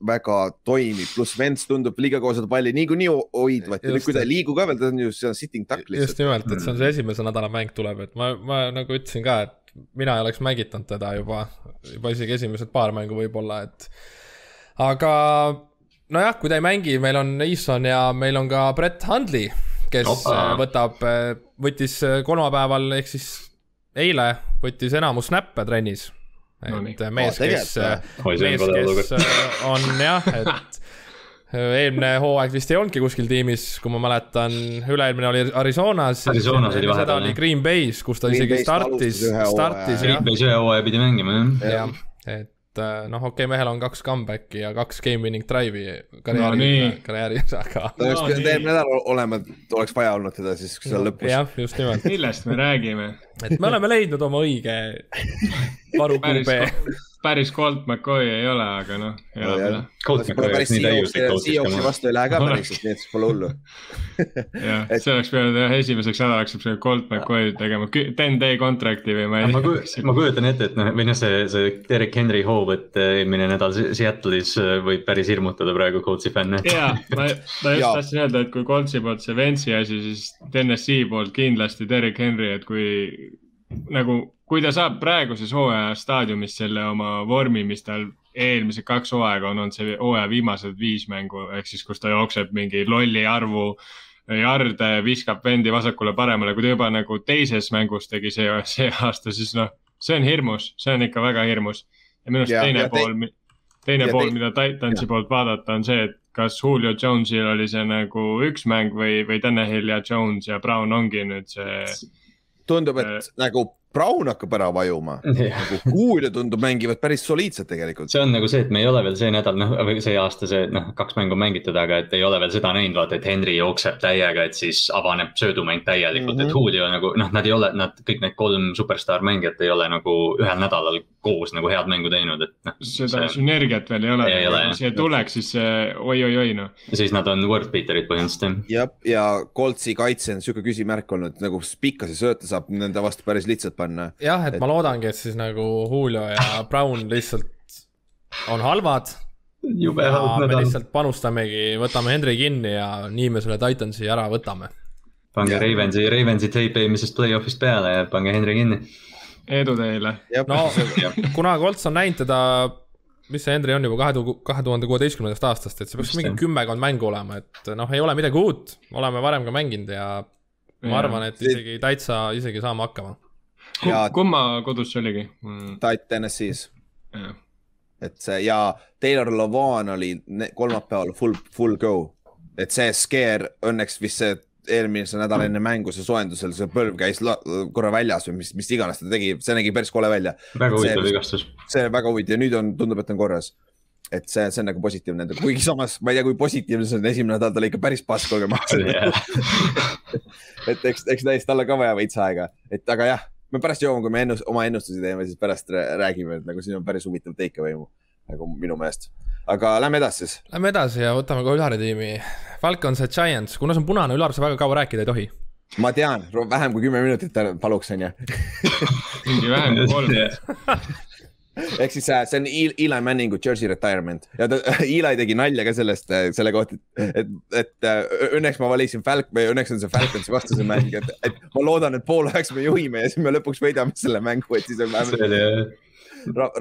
väga toimib, pluss Vents tundub liiga kaua seda palli niikuinii ho- hoidvat ja nüüd, kui ta ei liigu ka veel, ta on ju seal sitting duck just nimelt, et see on see esimese nädala mäng tuleb, et ma, ma nagu ütlesin ka, et mina ei oleks mängitanud teda juba, juba isegi esimesed paar mängu võib-olla, et. aga nojah, kui ta ei mängi, meil on Eason ja meil on ka Brett Hundley, kes Opa. võtab, võttis kolmapäeval ehk siis eile võttis enamus snappe trennis. No et äh, mees, kes on mees, kes äh, on jah, et eelmine hooaeg vist ei olnudki kuskil tiimis, kui ma mäletan, üle-eelmine oli Arizonas. Arizonas oli vahepeal, seda oli. Green Bay's, kus ta Green isegi Bay's ta startis startis Green Bay's ühe hooaja pidi mängima jah. jah, et äh, noh, okei okay,, mehel on kaks comeback'i ja kaks game winning drive'i No karjääri no,, karjääris, aga ta oleks No pidanud eelmine nädal olema, oleks vaja olnud teda siis seal lõpus. jah, just nimelt, millest me räägime? et me oleme leidnud oma õige varu QB., päris Colt McCoy ei ole, aga noh, elab üle. Colt McCoy oleks nii täiuslik Seahawksi coach'is vastu ei lähe ka päriselt, nii et siis pole hullu. jah, see oleks pidanud jah, esimeseks nädalaks peaks pidanud Colt McCoy tegema ten day contract'i või ma ei ma tea kujutan, ma kujutan ette, et noh, või noh, see, see Derek Henry hoovõtt eelmine nädal Se- Seattle'is äh, võib päris hirmutada praegu Coltsi fänne. jaa, ma, ma just tahtsin öelda, et kui Coltsi poolt see Ventsi asi, siis TNS-i poolt kindlasti Derek Henry, et kui nagu, kui ta saab praeguses hooaja staadiumis selle oma vormi, mis tal eelmised kaks hooaega on olnud, see hooaja viimased viis mängu, ehk siis kus ta jookseb mingi lolli arvu jarde, viskab vendi vasakule-paremale, kui ta juba nagu teises mängus tegi see, see aasta, siis noh, see on hirmus, see on ikka väga hirmus. ja minu arust Ja- teine te- pool, teine ja pool, te- mida Titansi poolt vaadata, on see, et kas Julio Jones'il oli see nagu üks mäng või, või Tanahil ja Jones ja Brown ongi nüüd see. tundub, et nagu Brown hakkab ära vajuma. nagu Julio tundub mängivad päris soliidselt tegelikult. see on nagu see, et me ei ole veel see nädal, noh, või see aasta see, noh, kaks mängu mängitud, aga et ei ole veel seda näinud, vaata, et Henry jookseb täiega, et siis avaneb söödumäng täielikult mm, -hmm. Mhm. et Julio nagu noh, nad ei ole, nad kõik need kolm superstaar mängijat ei ole nagu ühel nädalal koos nagu head mängu teinud, et noh. seda sünergiat veel ei ole jah. see tuleks, siis see oi-oi-oi noh. siis nad on worth beater'id põhimõtteliselt jah. jah, ja Coltsi kaitse on sihuke küsimärk olnud, nagu pikkasi sööte saab nende vastu päris lihtsalt panna. jah, et ma loodangi, et siis nagu Julio ja Brown lihtsalt on halvad jube ja halb me nädal. lihtsalt panustamegi, võtame Henry kinni ja nii me selle Titansi ära võtame. pange. Ravensi, Ravensi tape eelmisest play-off'ist peale ja pange Henry kinni. Edu teile. no kuna Colts on näinud teda, mis see Henry on juba kahe tuhande, kahe tuhande kuueteistkümnendast aastast, et see peaks mingi kümmekond mängu olema, et noh, ei ole midagi uut, oleme varem ka mänginud ja ma arvan, et isegi täitsa, isegi saame hakkama. Ja- kumma kodus see oligi? Mm,? Tait TNS-is, et see ja Taylor Levan oli kolmapäeval full, full go. et see scare õnneks vist see eelmise nädala enne mängu, see soojendusel, see põlv käis korra väljas või mis, mis iganes ta tegi, see nägi päris kole välja. väga huvitav vigastus. see on väga huvitav ja nüüd on, tundub, et on korras. et see, see on nagu positiivne, kuigi samas ma ei tea, kui positiivne see on, esimene nädal ta oli ikka päris pask, olgem ausad. et eks, eks ta eest talle ka vaja veits aega, et aga jah, me pärast jõuame, kui me ennust, oma ennustusi teeme, siis pärast rää- räägime, et nagu siin on päris huvitav takeaway mu- nagu minu meelest. aga lähme edasi siis. Lähme edasi ja võtame ka Ülari tiimi. Falcons ja Giants, kuna see on punane Ülar, sa väga kaua rääkida ei tohi. ma tean, vähem kui kümme minutit paluks, onju. mingi vähem kui kolm. ehk siis äh, see on El- Eli Manningu jersey retirement ja ta, Eli tegi nalja ka sellest, selle kohta, et, et, et äh, õnneks ma valisin Falk- või õnneks on see Falconsi vastase mäng, et, et ma loodan, et poolajaks me juhime ja siis me lõpuks võidame selle mängu, et siis on vähemalt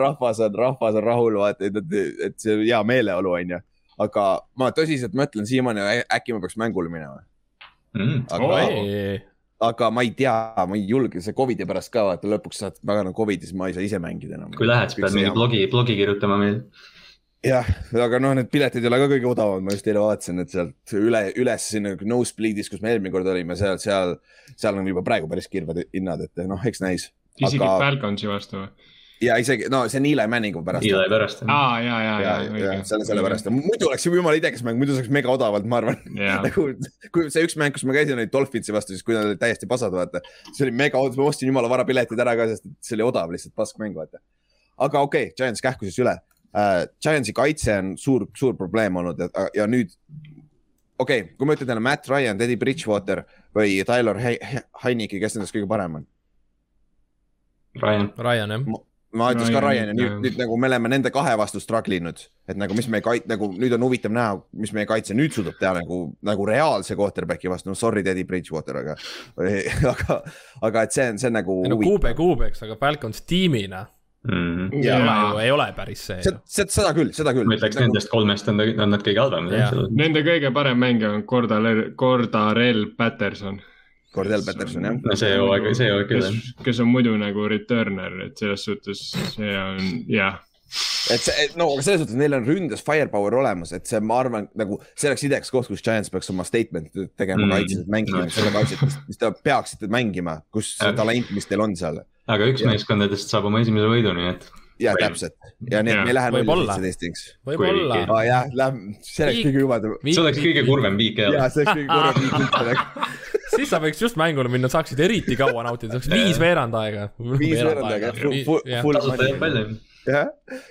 rahvas on, rahvas on rahul, vaata, et, et, et see on hea meeleolu, onju. Aga ma tõsiselt mõtlen siiamaani, äkki ma peaks mängule minema, mm, aga, aga ma ei tea, ma ei julge, see Covidi pärast ka vaata, lõpuks saad väga nagu Covidis, ma ei saa ise mängida enam. kui lähed, siis pead mingi blogi, blogi kirjutama meil. jah, aga noh, need piletid ei ole ka kõige odavamad, ma just eile vaatasin, et sealt üle, üles sinna Nosebleedis, kus me eelmine kord olime, seal, seal, seal on juba praegu päris kirved hinnad, et noh, eks näis. isegi Aga- Falconsi vastu või? Ja isegi, no see on Eli Manningu pärast. Eli pärast. aa, ja, ja, ja, ja, ja selle, sellepärast, muidu oleks juba jumala idekas mäng, muidu saaks mega odavalt, ma arvan. Jaa. nagu, kui see üks mäng, kus ma käisin, oli Dolphinsi vastu, siis kui nad olid täiesti pasad, vaata. see oli mega odav, ma ostsin jumala vara piletid ära ka, sest et see oli odav lihtsalt pask mäng, vaata. aga okei okay,, Giants kähku siis üle uh,. Giantsi kaitse on suur, suur probleem olnud ja, ja nüüd. okei okay,, kui ma ütlen teile Matt Ryan, Teddy Bridgewater või Tyler He- He- Heineke, kes nendest kõige parem on? Ryan, Ryan jah, ma ütleks ka Ryan, Ryan ja nüüd jah., nüüd nagu me oleme nende kahe vastu struggle inud, et nagu mis meie kait-, nagu nüüd on huvitav näha, mis meie kaitse nüüd suudab teha nagu, nagu reaalse quarterback'i vastu, no sorry, Teddy Bridgewater, aga, aga, aga et see on, see on nagu ei no kuube kuubeks, aga Falcons tiimina mm.. ei Jaa. ole ju, ei ole päris see seda, küll, seda küll. ma ütleks nendest kolmest on, on nad kõige halvemad. Nende kõige parem mängija on Cordarel, Cordarel Patterson. Cordell Peterson jah, no see hooaeg, see hooaeg küll jah. kes, on muidu nagu returner, et selles suhtes see on jah, et see, no aga selles suhtes neil on ründes firepower olemas, et see, ma arvan, nagu see oleks idekas koht, kus Giants peaks oma statement'i tegema Mm. kaitses, et mängige No. sellega asjad, mis, te peaksite mängima, kus see Jah. talent, mis teil on seal. aga üks Jah. meeskondadest saab oma esimese võidu, nii et ja Või- täpselt ja Jah. me ei lähe null Võib-olla. aa jah, läheb, see oleks kõige jubedam. see oleks kõige kurvem viik ja jälle. see oleks kõige kurvem viik üldse. siis sa võiks just mängule minna, saaksid eriti kaua nautida, oleks viis veerand aega. Viis veerand aega, full- jah,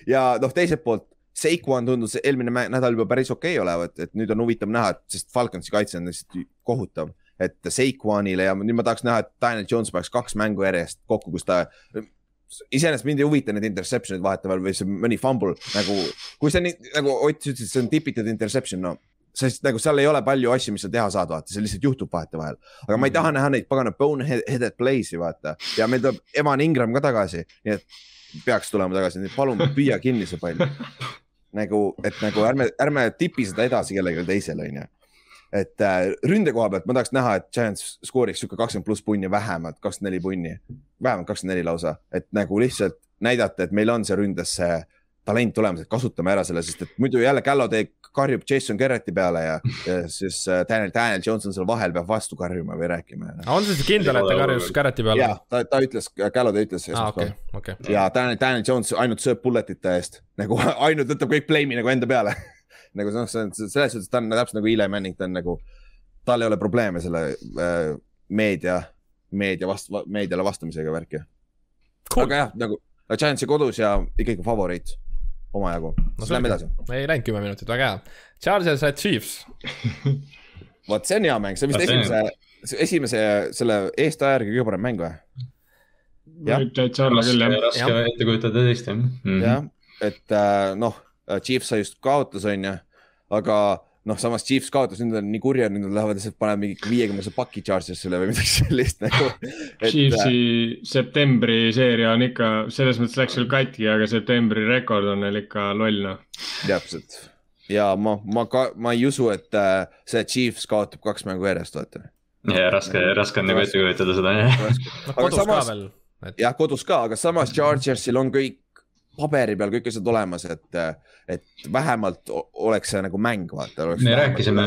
ja noh, teiselt poolt Seikuan tundus eelmine nädal juba päris okei okay olevat, et nüüd on huvitav näha, et sest Falconsi kaitse on lihtsalt kohutav. et Seikuanile ja nüüd ma tahaks näha, et Daniel Jones paneks kaks mängu järjest kokku, kus ta iseenesest mind ei huvita need interception'id vahetevahel või see mõni fumble nagu, kui see nii nagu Ott sa ütlesid, see on tipitud interception, no sest nagu seal ei ole palju asju, mis sa teha saad, vaata, see lihtsalt juhtub vahetevahel. aga ma ei taha näha neid pagana boneheaded play'si, vaata ja meil tuleb Evan Ingram ka tagasi, nii et peaks tulema tagasi, nii et palun püüa kinni see pall. nagu, et nagu ärme, ärme tipi seda edasi kellelegi teisele, onju. et äh, ründe koha pealt ma tahaks näha, et Giants skooriks sihuke kakskümmend pluss punni vähemalt, kakskümmend neli punni, vähemalt kakskümmend neli lausa, et nagu lihtsalt näidata, et meil on see ründes see talent olemas, et kasutame ära selle, sest et muidu jälle Galloway karjub Jason Garretti peale ja, ja siis äh, Daniel, Daniel Jones on seal vahel, peab vastu karjuma või rääkima. on see siis kindel, et ta karjus Garretti peale ja? ta, ta ütles, Galloway ütles aa, okei esmaspäeval,, okei. ja Daniel, Daniel Jones ainult sööb bulletite eest nagu ainult võtab kõik blame'i nagu enda peale nagu noh, see on selles suhtes, ta on täpselt nagu Eli Manning, ta on nagu, tal ei ole probleeme selle äh, meedia, meedia vastu, meediale vastamisega värki cool.. aga jah, nagu Giantsi kodus ja ikkagi favoriit omajagu no,, siis lähme edasi. ei läinud kümme minutit, väga hea. Chargers at Chiefs, vot see on hea mäng, see on vist on- esimese, esimese selle eestaja järgi kõige parem mäng või? Jah. võib täitsa olla küll jah. raske ette kujutada tõesti jah mm.. jah, et äh, noh, Chiefs sai just kaotas, onju, aga noh, samas Chiefs kaotas, nüüd on nii kurjad, nüüd nad lähevad lihtsalt panevad mingi viiekümnese paki Chargersile või midagi sellist nagu. äh, Chiefsi septembri seeria on ikka, selles mõttes läks küll katki, aga septembri rekord on neil ikka loll noh. täpselt ja ma, ma ka, ma ei usu, et äh, see Chiefs kaotab kaks mängu järjest, vaata. ja raske, raske on nagu ette kujutada seda jah. noh Aga kodus samas- ka veel, et jah, kodus ka, aga samas Chargersil on kõik paberi peal kõik asjad olemas, et, et vähemalt oleks see nagu mäng, vaata. me rääkisime,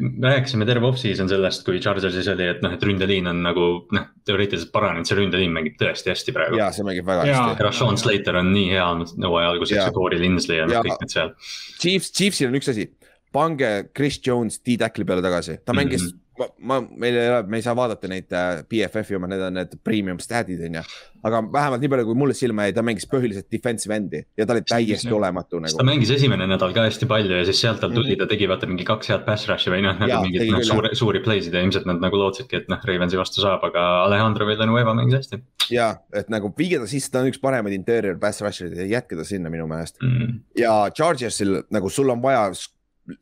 me rääkisime terve off-season sellest, kui Chargersis oli, et noh, et ründeliin on nagu noh, teoreetiliselt paranenud, see ründeliin mängib tõesti hästi praegu. ja see mängib väga Jaa. hästi. Rashawn Slater on nii hea olnud hooaja alguseks ja Corey Linsley ja noh Jaa. kõik need seal. Chiefs, Chiefsil on üks asi, pange Chris Jones D-tackli peale tagasi, ta mängis mm. -hmm. ma, ma, meil ei ole, me ei saa vaadata neid äh, BFF-i oma, need on need premium stat'id onju. aga vähemalt nii palju, kui mulle silma jäi, ta mängis põhiliselt defensive end'i ja ta oli täiesti olematu ta nagu. mängis esimene nädal ka hästi palju ja siis sealt tal tuli, ta tegi vaata mingi kaks head pass rush'i või noh, nagu mingeid noh küll, suuri, play'sid ja ilmselt nad nagu lootsidki, et noh, Ravensi vastu saab, aga Alejandro Villanueva mängis hästi ja et nagu viige ta sisse, ta on üks paremaid interior pass rusher'id ja jätke ta sinna minu meelest. mm.. ja Chargersil nagu sul on vaja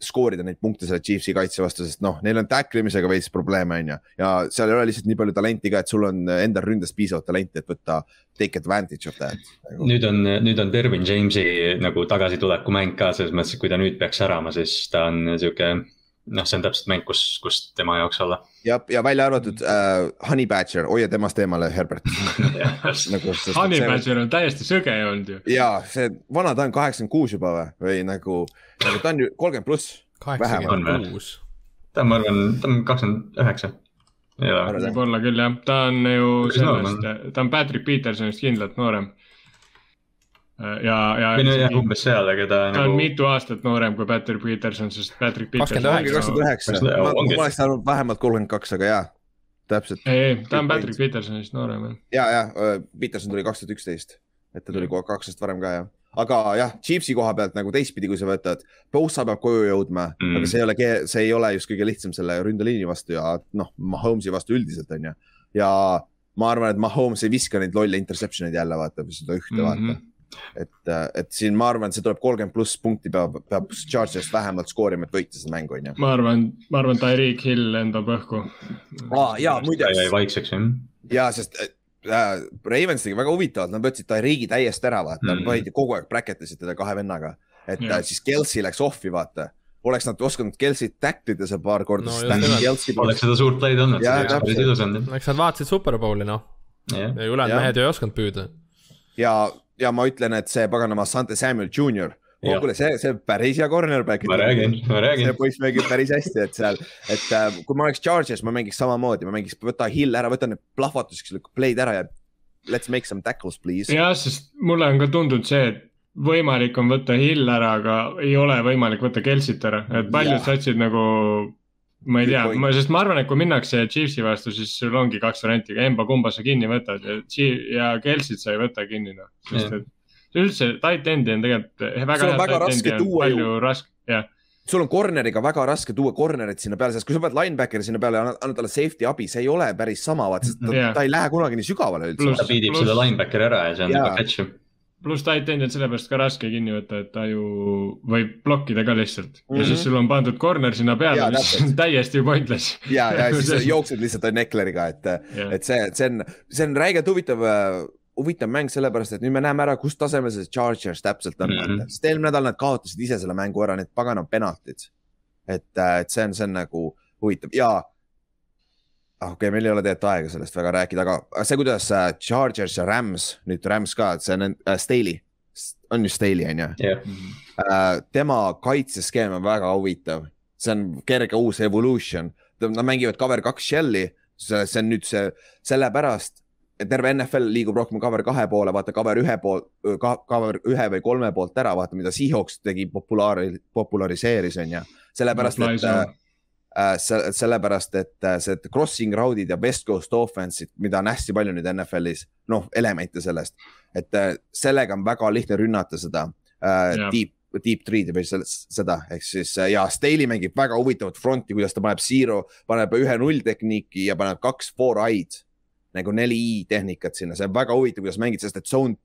skoorida neid punkte selle Chiefsi kaitse vastu, sest noh, neil on tacklimisega veits probleeme, onju. ja seal ei ole lihtsalt nii palju talenti ka, et sul on endal ründes piisavalt talenti, et võtta take advantage of that nagu.. nüüd on, nüüd on Dervin Jamesi nagu tagasituleku mäng ka selles mõttes, et kui ta nüüd peaks särama, siis ta on sihuke. noh, see on täpselt mäng, kus, kus tema jaoks olla. ja, ja välja arvatud äh, Honey Badger, hoia temast eemale, Herbert nagu,. Honey Badger on täiesti sõge olnud ju. ja see vana ta on kaheksakümmend kuus juba või, või nagu, nagu ta on ju kolmkümmend pluss. kaheksakümmend kuus. ta on, ma arvan, ta on kakskümmend üheksa. võib-olla küll jah, ta on ju sellest, ta on Patrick Petersonist kindlalt noorem. ja, ja või no jah, umbes seal, aga ta ta on nagu. mitu aastat noorem kui Patrick Peterson, sest Patrick kakskümmend Peterson. kakskümmend üheksa, Kas ta- ma oleks arvanud vähemalt kolmkümmend kaks, aga jaa, täpselt. ei, ei, ta on Patrick Petersonist noorem jah. ja, ja Peterson tuli kaks tuhat üksteist, et ta tuli kaks aastat varem ka jah. aga jah, Chiefsi koha pealt nagu teistpidi, kui sa võtad, Bosa peab koju jõudma mm., aga see ei ole, see ei ole just kõige lihtsam selle ründeliini vastu ja noh, Mahomes'i vastu üldiselt on ju. ja ma arvan, et Mahomes ei viska neid lolle interception eid jälle vaata, seda ühte mm -hmm. Vaata. et, et siin ma arvan, see tuleb kolmkümmend pluss punkti peab, peab Chargers vähemalt skoorima, et võita seda mängu on ju. ma arvan, ma arvan, Tyreek Hill lendab õhku. aa jaa, muide jäi vaikseks jah. ja sest äh, Ravens tegi väga huvitavalt, nad võtsid ta riigi täiesti ära, vaata mm, panid kogu aeg bracket isid teda kahe vennaga. et Jah. äh, siis Kelsey läks off'i, vaata. oleks nad osanud Kelsey't tackle ida seal paar korda No siis nimelt. Kelsey oleks seda suurt play'd olnud, Jaa, see oleks päris ilus olnud eks nad vaatasid Superbowli noh, ja ülejäänud mehed ei osanud püüda. ja, ja ma ütlen, et see paganama Sante Samuel Jr, Jah. kuule, see, see päris hea cornerback. ma räägin, ma see räägin. poiss mängib päris hästi, et seal, et äh, kui ma oleks Chargers, ma mängiks samamoodi, ma mängiks, võta hill ära, võta need plahvatuseks play'd ära ja let's make some tackles please. jah, sest mulle on ka tundunud see, et võimalik on võtta Hill ära, aga ei ole võimalik võtta Kelsit ära, et paljud satsid nagu. Ma ei tea point., sest ma arvan, et kui minnakse Chiefsi vastu, siis sul ongi kaks varianti, emba kumba sa kinni võtad ja ja Kelsit sa ei võta kinni noh, sest et. üldse tight end'i on tegelikult väga Sul on hea väga raske tuua ju- palju raske, jah. sul on corner'iga väga raske tuua corner'it sinna peale, sest kui sa paned linebackeri sinna peale ja annad, talle safety abi, see ei ole päris sama, vaata, sest ta, Jah. ta ei lähe kunagi nii sügavale üldse ta pluss- selle linebackeri ära ja see on juba catch. Pluss end'i on sellepärast ka raske kinni võtta, et ta ju võib blokkida ka lihtsalt mm -hmm. ja Mhm. siis sul on pandud corner sinna peale mis on täiesti pointless. ja, ja siis jooksed lihtsalt Neckleriga, et, et see, see on, see on räigelt huvitav, huvitav mäng, sellepärast et nüüd me näeme ära, kus tasemel see Chargers täpselt on mm, Mhm. -hmm. sest eelmine nädal nad kaotasid ise selle mängu ära, need pagana penaltid. et, et see on, see on nagu huvitav ja okei okay,, meil ei ole tegelikult aega sellest väga rääkida, aga see, kuidas äh, Chargers ja Rams, nüüd Rams ka, et see on äh, Staley, on ju Staley on ju? Jah, äh, tema kaitseskeem on väga huvitav, see on kerge uus evolution, nad mängivad cover kaks shell'i, see on nüüd see sellepärast, terve NFL liigub rohkem cover kahe poole, vaata cover ühe pool, cover ühe või kolme poolt ära, vaata mida Seahawks tegi populaari, populariseeris on ju, sellepärast et äh, äh, se- sellepärast, et äh, see crossing round'id ja west coast offense'id, mida on hästi palju nüüd NFL-is, noh, elemente sellest, et äh, sellega on väga lihtne rünnata seda äh, Jah. deep, deep three'd või seda, ehk siis ja Staley mängib väga huvitavat front'i, kuidas ta paneb zero, paneb ühe null tehniiki ja paneb kaks four i-d nagu neli i tehnikat sinna, see on väga huvitav, kuidas mängid, sest et zone,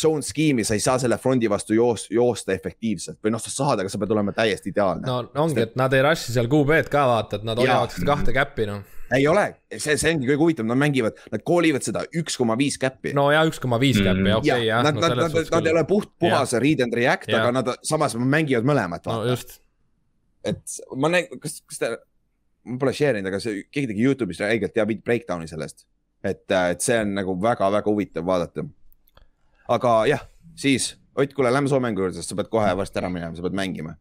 zone skeemi sa ei saa selle front'i vastu joos, joosta efektiivselt või noh, sa saad, aga sa pead olema täiesti ideaalne no ongi, et nad ei rush'i seal QB-d ka vaata, et nad hoiavad seda kahte käppi noh. ei ole, see, see ongi kõige huvitavam, nad mängivad, nad koolivad seda üks koma viis käppi. no ja üks koma viis käppi, ja okei jah. nad, nad, nad, nad ei ole puht puhas read and react, aga nad samas mängivad mõlemat, no just, et ma näen, kas, kas te, ma pole share inud, aga see, keegi tegi Youtube'is räigelt hea breakdown'i sellest. et, et see on nagu väga-väga huvitav vaadata. Aga jah, siis Ott, kuule, lähme Soome mängu juurde, sest sa pead kohe varsti ära minema, sa pead mängima.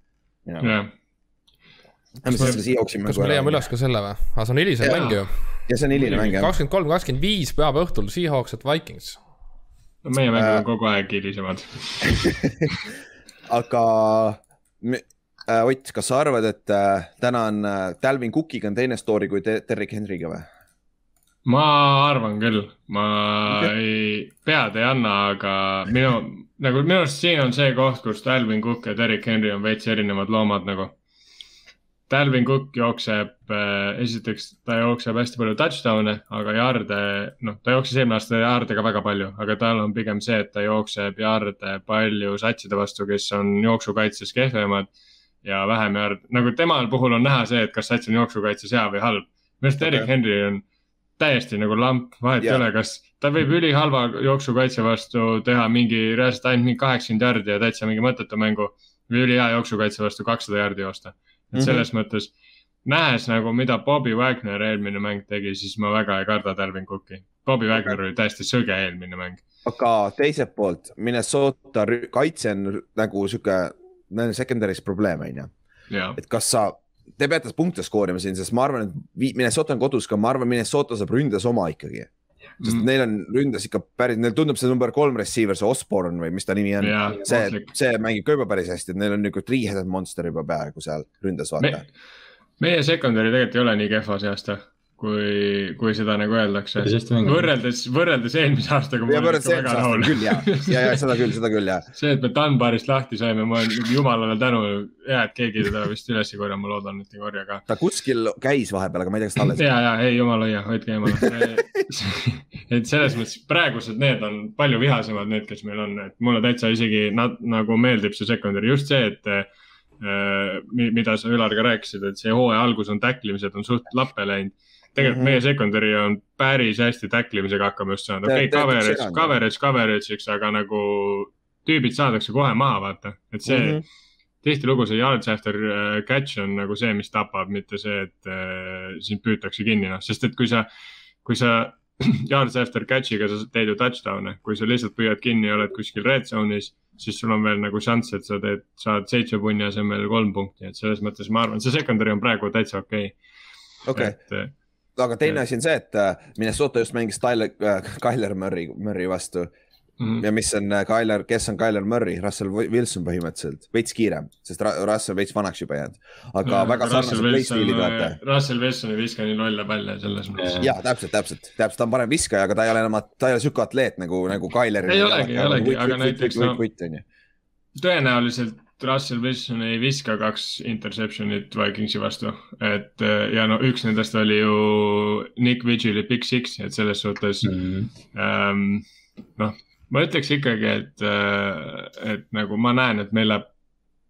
jah, lähme siis selle Seahawksi kas me leiame üles ka selle või? aga see on hilisem mäng ju. ja see on hiline mäng jah. kakskümmend kolm, kakskümmend viis pühapäeva õhtul Seahawks at Vikings. meie mängud Äh. on kogu aeg hilisemad. aga me, äh, Ott, kas sa arvad, et äh, täna on äh, Dalvin Cookiga on teine story kui Derrick Henry'ga või? Ma arvan küll, ma Okei. ei, pead ei anna, aga minu, nagu minu arust siin on see koht, kus Dalvin Cook ja Derek Henry on veits erinevad loomad nagu. Dalvin Cook jookseb äh,, esiteks ta jookseb hästi palju touchdown'e, aga jaarde, noh, ta jooksis eelmine aasta jaarde ka väga palju, aga tal on pigem see, et ta jookseb jaarde palju satside vastu, kes on jooksukaitses kehvemad ja vähem jaard, nagu temal puhul on näha see, et kas sats on jooksukaitses hea või halb. minu arust Derek Okei. Henry on täiesti nagu lamp, vahet ei ole, kas ta võib ülihalva jooksukaitse vastu teha mingi reaalselt ainult mingi kaheksakümmend jardi ja täitsa mingi mõttetu mängu või ülihea jooksukaitse vastu kakssada jardi joosta. et Mhm. selles mõttes nähes nagu, mida Bobby Wagner eelmine mäng tegi, siis ma väga ei karda Dalvin Cooki. Bobby Wagner oli täiesti sõge eelmine mäng. aga teiselt poolt Minnesota kaitse on nagu sihuke, neil on secondary's probleem on ju, et kas sa, te peate punkte skoorima siin, sest ma arvan, et Minnesota on kodus ka, ma arvan, Minnesota saab ründes oma ikkagi. sest Mm. neil on ründes ikka päris, neil tundub see number kolm receiver, see Osborne või mis ta nimi on. ja see see mängib ka juba päris hästi, et neil on nagu three-headed monster juba peaaegu seal ründes, vaata me,. meie secondary tegelikult ei ole nii kehva see aasta, kui, kui seda nagu öeldakse. võrreldes, võrreldes eelmise aastaga. ja võrreldes eelmise aastaga küll ja, ja, ja seda küll, seda küll ja. see, et me Dunbarist lahti saime, ma olen jumalale tänu, hea, et keegi teda vist üles ei korja, ma loodan, et ei korja ka. ta kuskil käis vahepeal, aga ma ei tea, kas ta alles. ja, ja ei, jumal hoia, hoidke eemale. et selles mõttes praegused need on palju vihasemad, need, kes meil on, et mulle täitsa isegi nad, nagu meeldib see secondary, just see, et äh, mi- mida sa Ülar ka rääkisid, et see hooaja algus on tacklimised on suht lappe läinud. Tegelikult mm. -hmm. meie secondary on päris hästi tacklimisega hakkama just saanud, okei okay,, coverage, seganud. coverage, coverage'iks, aga nagu tüübid saadakse kohe maha, vaata, et see mm. -hmm tihtilugu see yards after äh, catch on nagu see, mis tapab, mitte see, et äh, sind püütakse kinni, noh, sest et kui sa, kui sa yards after catch'iga sa teed ju touchdown'e, kui sa lihtsalt püüad kinni ja oled kuskil red zone'is, siis sul on veel nagu šanss, et sa teed, saad seitsme punni asemel kolm punkti, et selles mõttes ma arvan, see secondary on praegu täitsa okei okei okay.. et äh, aga teine asi on see, et äh, Minnesota just mängis Tyler äh,, Tyler Murry, Murry vastu mm, ja mis on äh, Tyler, kes on Tyler Murry, Russell Wilson põhimõtteliselt, veits kiirem, sest Russell veits vanaks juba jäänud, aga No, väga sarnased playstiilid vaata. Russell Wilson ei viska nii lolle palle selles mõttes. ja täpselt, täpselt, täpselt, ta on parem viskaja, aga ta ei ole enam, ta ei ole sihuke atleet nagu, nagu Tyler. Ei olegi, ei olegi, aga näiteks no- võit on ju. tõenäoliselt Russell Wilson ei viska kaks interception'it Vikingsi vastu, et äh, ja no üks nendest oli ju Nick Vigili Big Six, et selles suhtes Mm. ähm, noh, ma ütleks ikkagi, et, et nagu ma näen, et meil läheb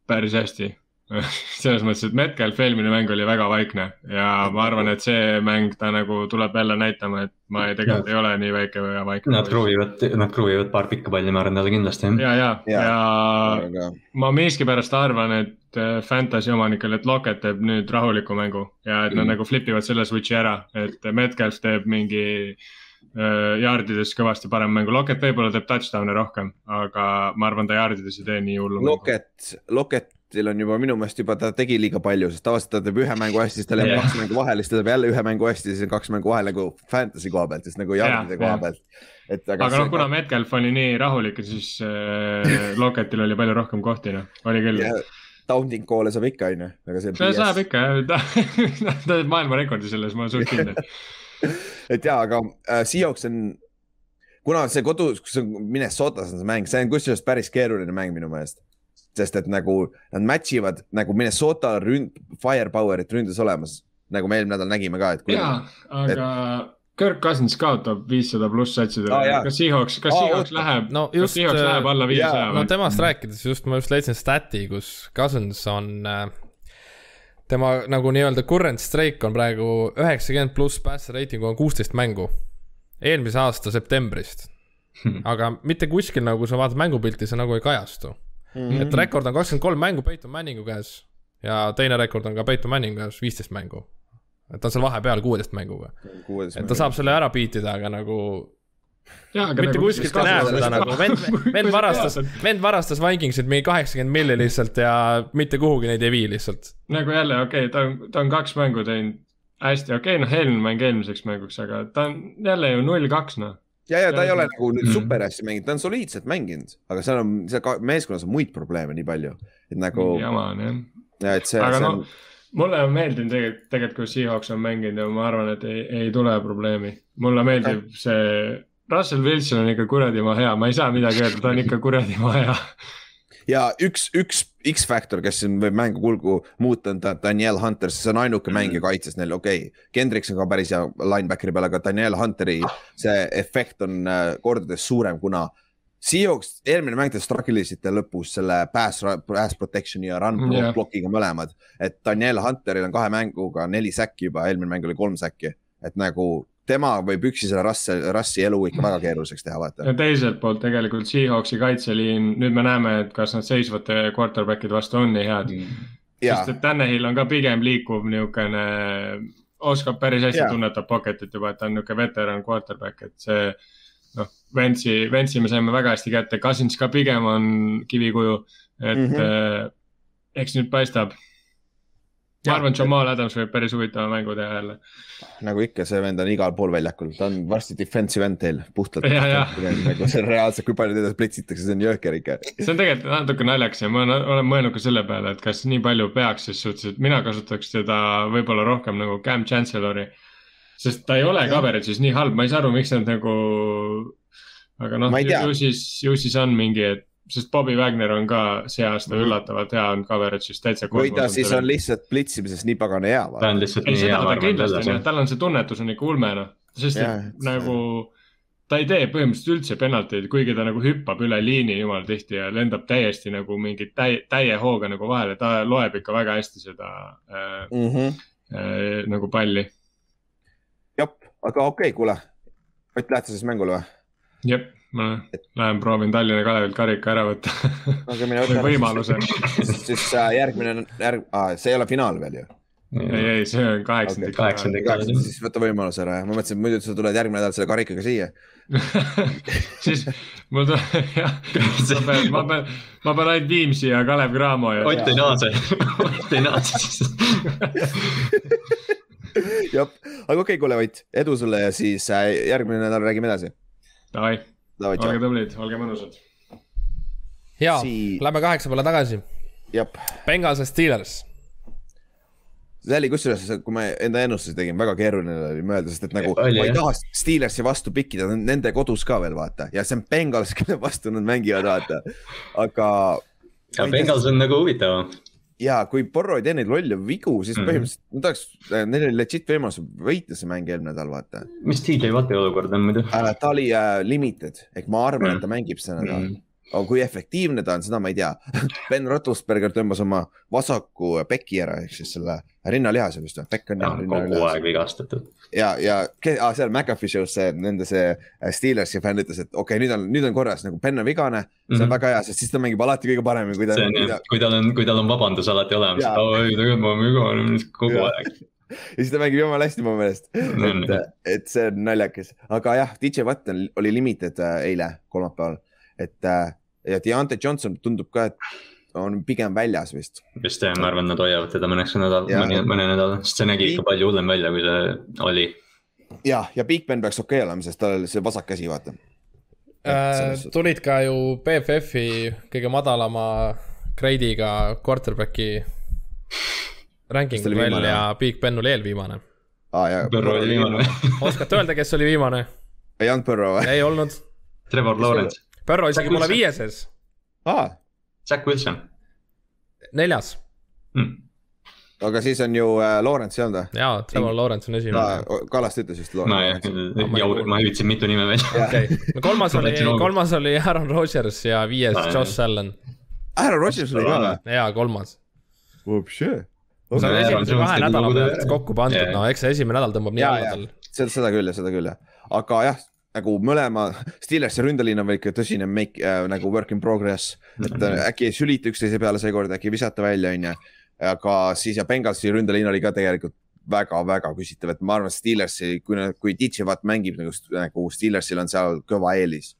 päris hästi. selles mõttes, et Metcalf eelmine mäng oli väga vaikne ja ma arvan, et see mäng ta nagu tuleb jälle näitama, et ma ei, tegelikult ei ole nii väike ja vaikne. Nad proovivad, nad proovivad paar pikka palli, ma arvan talle kindlasti ja, ja, Ja. ja, ja ma miskipärast arvan, et äh, fantasy omanikel, et Lockett teeb nüüd rahuliku mängu ja et nad Mm. nagu flip ivad selle switch'i ära, et Metcalf teeb mingi äh, jaardides kõvasti parem mängu, Lockett võib-olla teeb touchdown'e rohkem, aga ma arvan, ta jaardides ei tee nii hullu mängu. Loket, Loketil on juba minu meelest juba, ta tegi liiga palju, sest tavaliselt ta teeb ühe mängu hästi, siis tal jääb Jah. kaks mängu vahele, siis ta teeb jälle ühe mängu hästi, siis on kaks mängu vahel nagu fantasy koha pealt, siis nagu jardide Jah, koha pealt. et aga noh, kuna Metcalf oli nii rahulik, siis äh, Lockettil oli palju rohkem kohti, noh, oli küll. Taunting call'e saab ikka, onju, aga see ta saab ikka jah, ta ta teeb maailmarekordi selles, ma olen suht kindel. et ja, aga äh, Seahawks on, kuna see kodus, kus on Minnesotas on see mäng, see on kusjuures päris keeruline mäng minu meelest. Sest et nagu nad match ivad nagu Minnesota ründ-, firepower'it ründes olemas, nagu me eelmine nädal nägime ka, et kui jaa, aga Kirk Cousins kaotab viissada pluss satsidele jaa. kas Seahawks, kas Seahawks oota. läheb, no kas just, Seahawks läheb alla viiesaja jaa, no või? temast rääkides just ma just leidsin stat'i, kus Cousins on äh, tema nagu nii-öelda current streak on praegu üheksakümmend pluss passer rating on kuusteist mängu. eelmise aasta septembrist, aga mitte kuskil nagu, kui sa vaatad mängupilti, see nagu ei kajastu mm.. et rekord on kakskümmend kolm mängu Peyton Manningu käes ja teine rekord on ka Peyton Manningu käes viisteist mängu. et ta on seal vahepeal kuueteist mänguga, et ta saab selle ära beatida, aga nagu jaa, aga mitte nagu kuskilt ei näe seda nagu, vend, vend varastas, vend varastas Vikingsit mingi kaheksakümmend milli lihtsalt ja mitte kuhugi neid ei vii lihtsalt. nagu jälle, okei okay,, ta on, ta on kaks mängu teinud hästi, okei okay,, noh, eelmine mäng eelmiseks mänguks, aga ta on jälle ju null kaks, noh. ja, ja ta ei ole Mhm. nagu nüüd super hästi mänginud, ta on soliidselt mänginud, aga seal on, seal meeskonnas on muid probleeme nii palju, et nagu, jama on jah. et see, aga see noh on,, mulle on meeldinud tegelikult, tegelikult kui Seahawks on mänginud ja ma arvan, et ei, ei tule probleemi. mulle meeldib see, Russell Wilson on ikka kuradi ma hea, ma ei saa midagi öelda, ta on ikka kuradi ma hea. ja üks, üks X-faktor, kes siin võib mängu kulgu muuta, on Daniel Hunter, see on ainuke mängija kaitses neil, okei okay.. Kendricks on ka päris hea linebackeri peal, aga Daniel Hunteri see efekt on äh, kordades suurem, kuna Seahawks, eelmine mäng te strategilisite lõpus selle pass, pass protection'i ja run yeah. block'iga mõlemad. et Daniel Hunteril on kahe mänguga neli säkki juba, eelmine mäng oli kolm säkki, et nagu tema võib üksi selle rassi, rassi elu ikka väga keeruliseks teha, vaata. ja teiselt poolt tegelikult Seahawksi kaitseliin, nüüd me näeme, et kas nad seisvate quarterback'ide vastu on nii head. ja sest, et Tannehill on ka pigem liikuv niisugune, oskab päris hästi yeah. tunnetab pocket'it juba, et ta on niisugune veteran quarterback, et see noh, Ventsi, Ventsi me saime väga hästi kätte, Cousins ka pigem on kivikuju, et mm. -hmm. äh, eks nüüd paistab. Ma Jah. arvan, et Jamal Adams võib päris huvitava mängu teha jälle. nagu ikka, see vend on igal pool väljakul, ta on varsti defensive end teil puhtalt. Ja, ja. nagu see on reaalselt, kui palju teda plitsitakse, see on jõhker ikka. see on tegelikult natuke naljakas ja ma olen- mõelnud ka selle peale, et kas nii palju peaks ses suhtes, et mina kasutaks teda võib-olla rohkem nagu Cam Chancellori. sest ta ei ole coverage'is nii halb, ma ei saa aru, miks nad nagu, aga noh ju siis, ju siis on mingi, et sest Bobby Wagner on ka see aasta Mhm. üllatavalt hea olnud coverage'is täitsa. või ta siis on lihtsalt plitsimises nii pagana hea, ta on lihtsalt ei, nii hea, ta kindlasti on jah, tal on see tunnetus on ikka ulme noh, sest Jah, et nagu ta ei tee põhimõtteliselt üldse penalteid, kuigi ta nagu hüppab üle liini jumala tihti ja lendab täiesti nagu mingi täie, täie hooga nagu vahele, ta loeb ikka väga hästi seda äh, Mhm. äh, nagu palli. jah, aga okei okay,, kuule. Ott, lähed sa siis mängule või? jep, ma lähen proovin Tallinna Kalevilt karika ära võtta aga mine või võimaluse. siis äh, järgmine, järg-, see ei ole finaal veel ju. ei, ei, see on kaheksandik. Kaheksandik. kaheksa, siis võta võimalus ära ja ma mõtlesin, et muidu sa tuled järgmine nädal selle karikaga siia. siis mul tuleb, jah, ma pean, ma pean, ma pean ainult Viimsi ja Kalev Cramo ja. Ott ei naase, Ott ei naase siis. jah, aga okei okay,, kuule Ott, edu sulle ja siis äh, järgmine nädal räägime edasi. Davai, olge tublid, olge mõnusad. ja Sii- lähme kaheksa peale tagasi. Bengals ja Steelers. see oli kusjuures, kui ma enda ennustusi tegin, väga keeruline oli mõelda, sest et nagu Oli, ma ei jah. taha Steelersi vastu pikkida, nende kodus ka veel vaata ja see on Bengals, kelle vastu nad mängivad, vaata. aga ja Bengals on nagu huvitavam. Ja kui Porro ei tee neid lolle vigu, siis Mhm. põhimõtteliselt ma tahaks, neil oli legit võimalus võita see mäng eelmine nädal, vaata mis TJ Watti olukord on muidu? äh,. ta oli äh, limited ehk ma arvan Mhm. mm., et ta mängib see nädal Mhm. mm.. aga kui efektiivne ta on, seda ma ei tea. Ben Roethlisberger tõmbas oma vasaku peki ära, ehk siis selle rinnalihase vist või? pekk on kogu aeg vigastatud. ja, ja ah, seal McAfee show's see nende see äh, Steelersi fänn ütles, et okei okay,, nüüd on, nüüd on korras nagu Ben on vigane, see on mm. -hmm. väga hea, sest siis ta mängib alati kõige paremini, kui ta see on jah kui tal on, kui tal on vabandus alati olemas, et ei tegelikult ma olen vigane kogu Jaa. aeg. ja siis ta mängib jumala hästi mu meelest. On, et, et see on naljakas, aga jah, DJ Watt oli limited äh, eile, kolmapäeval, et äh, ja Deontay Johnson tundub ka, et on pigem väljas vist. just jah, ma arvan, nad hoiavad teda mõneks nädal, Jaa. mõne, mõne nädala, sest see nägi ikka palju hullem välja, kui see oli. ja, ja Big Ben peaks okei okay olema, sest tal oli see vasak käsi, vaata. Äh, tulid ka ju BFF-i kõige madalama grade'iga quarterback'i ranking välja, Big Ben oli eelviimane. ah,. ja Burrow oli viimane. oskate öelda, kes oli viimane? Young Burrow või? ei olnud. Trevor Lawrence, Burrow isegi pole viieses, aa, Zack Wilson neljas mm.. aga siis on ju äh, Lawrence ei olnud või? jaa, Trevor Lawrence on esimene. Kallast ütles vist no jah Lawrence., jaur, ma hüüdsin mitu nime välja. okei, no kolmas oli kolmas oli Aaron Rodgers ja viies Aa, Josh Allan. Aaron Rodgers oli ka või? jaa, kolmas. See on esimese kahe nädala pealt töö. kokku pandud no eks see esimene nädal tõmbab nii alla tal. seda, seda küll ja seda küll jah, aga jah, nagu mõlema Steelersi ründeliin on veel ikka tõsine make äh, nagu work in progress, et Mhm. äh, äkki ei sülita üksteise peale seekord, äkki ei visata välja, onju. aga siis ja Bengalsi ründeliin oli ka tegelikult väga-väga küsitav, et ma arvan, et Steelersi, kui, kui DJ Watt mängib nagu, nagu Steelersil on seal kõva eelis.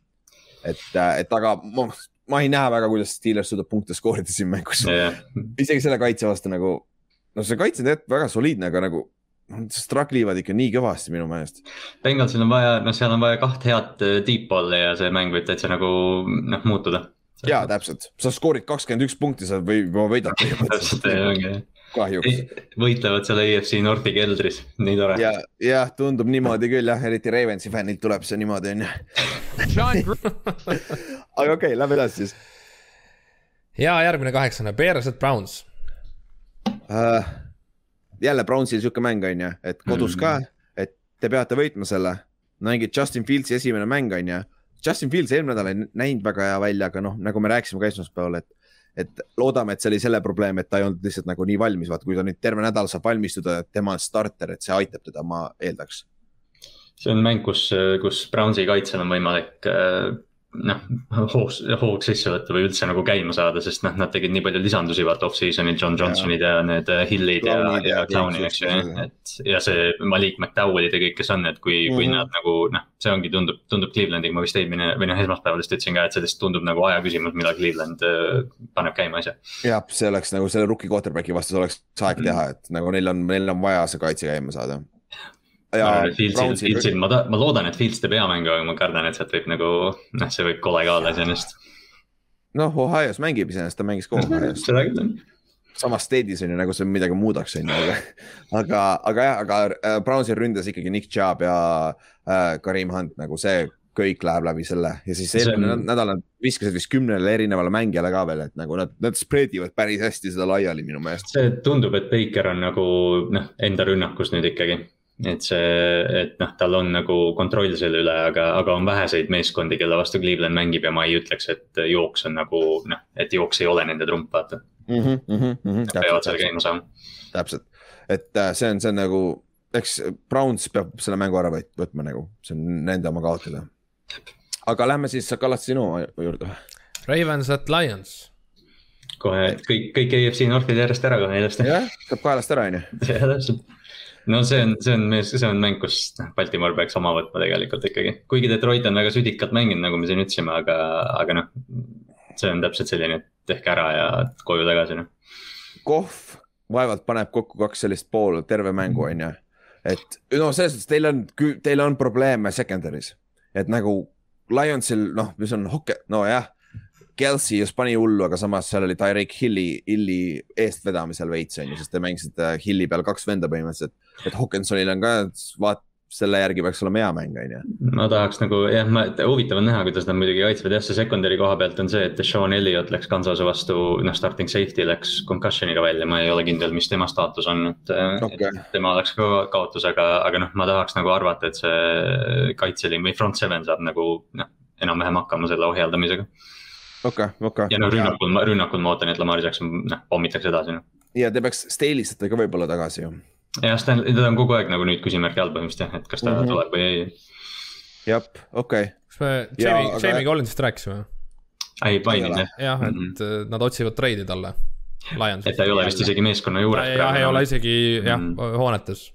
et, et aga ma, ma ei näe väga, kuidas Steelers suudab punkte skoorida siin mängus, isegi selle kaitse vastu nagu. no see kaitse on tegelikult väga soliidne, aga nagu nad struggle ivad ikka nii kõvasti minu meelest. Bengalsil on vaja, noh, seal on vaja kaht head äh, deep ball'i ja see mäng võib täitsa nagu noh, muutuda. ja täpselt, sa skoorid kakskümmend üks punkti, sa või võidad täpselt, ongi. kahjuks. võitlevad seal EFC Nordi keldris, nii tore. ja, jah, tundub niimoodi küll jah, eriti Ravensi fännilt tuleb see niimoodi onju. Aga okei okay,, lähme edasi siis ja järgmine kaheksane, Bears at Browns. uh,. Jälle Brownsil sihuke mäng onju, et kodus ka, et te peate võitma selle. mängid Justin Fieldsi esimene mäng onju. Justin Fields eelmine nädal ei näinud väga hea välja, aga noh, nagu me rääkisime ka esmaspäeval, et et loodame, et see oli selle probleem, et ta ei olnud lihtsalt nagu nii valmis, vaata kui ta nüüd terve nädal saab valmistuda, et tema on starter, et see aitab teda, ma eeldaks. see on mäng, kus, kus Brownsi kaitsel on võimalik äh, noh, hoog, hoog sisse võtta või üldse nagu käima saada, sest noh, nad tegid nii palju lisandusi vaata off-season'il, John Johnsonid ja need äh, Hillid ja, ja ja Clownid, eks ju et ja see Malik McDowellid ja kõik, kes on, et kui mm, -hmm. kui Mhm. nad nagu noh, see ongi, tundub, tundub Clevelandi, ma vist eelmine või noh, esmaspäeval vist ütlesin ka, et see lihtsalt tundub nagu aja küsimus, millal Cleveland äh, paneb käima asja. jah, see oleks nagu selle rookie quarterback'i vastu oleks aeg teha, et nagu neil on, neil on vaja see kaitse käima saada. Ja Fieldsil, Brownsil, Fieldsil, ma ma loodan, et Fields teeb hea mängu, aga ma kardan, et sealt võib nagu noh, see võib kole ka olla iseenesest. noh, Ohio's mängib iseenesest, ta mängis ka Ohio's, seda küll jah. samas state'is on ju nagu see midagi muudaks, on ju, aga, aga, aga jah, aga äh, Brownsil ründas ikkagi Nick Chubb ja äh, Karim Hunt nagu see kõik läheb läbi selle ja siis eelmine on... nädal nad viskasid vist kümnele erinevale mängijale ka veel, et nagu nad, nad spread ivad päris hästi seda laiali minu meelest. see tundub, et Baker on nagu noh, enda rünnakus nüüd ikkagi. Et see, et noh, tal on nagu kontroll selle üle, aga, aga on väheseid meeskondi, kelle vastu Cleveland mängib ja ma ei ütleks, et jooks on nagu noh, et jooks ei ole nende trump, vaata. mm. -hmm, mm Nad peavad seal käima saama. täpselt, et äh, see on, see on nagu, eks Browns peab selle mängu ära võt- võtma nagu, see on nende oma kaotada. aga lähme siis Kallas sinu juurde. Ravens at Lions. kohe kõik, kõik EFC Northid järjest ära kohe ilusti. jah, saab kaelast ära, on ju. jah, täpselt. No see on, see on, see on mäng, kus noh, Baltimore peaks oma võtma tegelikult ikkagi, kuigi Detroit on väga südikalt mänginud, nagu me siin ütlesime, aga, aga noh. see on täpselt selline, et tehke ära ja koju tagasi noh. Kohv vaevalt paneb kokku kaks sellist pool terve mängu, on ju. et no selles suhtes teil on, teil on probleeme secondary's, et nagu Lionsil, noh, mis on hoke-, nojah. Kelsey just pani hullu, aga samas seal oli Tyreek Hilli, Hilli eestvedamisel veits on ju, sest te mängisite Hilli peal kaks venda põhimõtteliselt. et Hawkinsonil on ka, vaat selle järgi peaks olema hea mäng, on ju. ma tahaks nagu jah, ma, huvitav on näha, kuidas nad muidugi kaitsevad, jah, see secondary koha pealt on see, et Sean Elliot läks Kansase vastu, noh, starting safety läks concussion'iga välja, ma ei ole kindel, mis tema staatus on, et et tema oleks ka kaotus, aga, aga noh, ma tahaks nagu arvata, et see kaitseliin või front seven saab nagu noh, enam-vähem hakkama selle ohjeldamisega. okei, okei. ja noh, rünnakul, rünnakul ma ootan, et Lamar Jackson noh, pommitaks edasi noh. ja te peaks Stalisite ka võib-olla tagasi ju. jah, Stan, teda on kogu aeg nagu nüüd küsimärgi all põhimõtteliselt jah, et kas ta mm. -hmm. tuleb või ei. jah, okei okay., kas me Jamie, aga- Jamie Collinsist rääkisime? ei, mainin jah, jah, et Mhm. äh, nad otsivad treidi talle. et ta ei ole vist isegi meeskonna juures jah, ei ole isegi jah Mhm. hoonetes.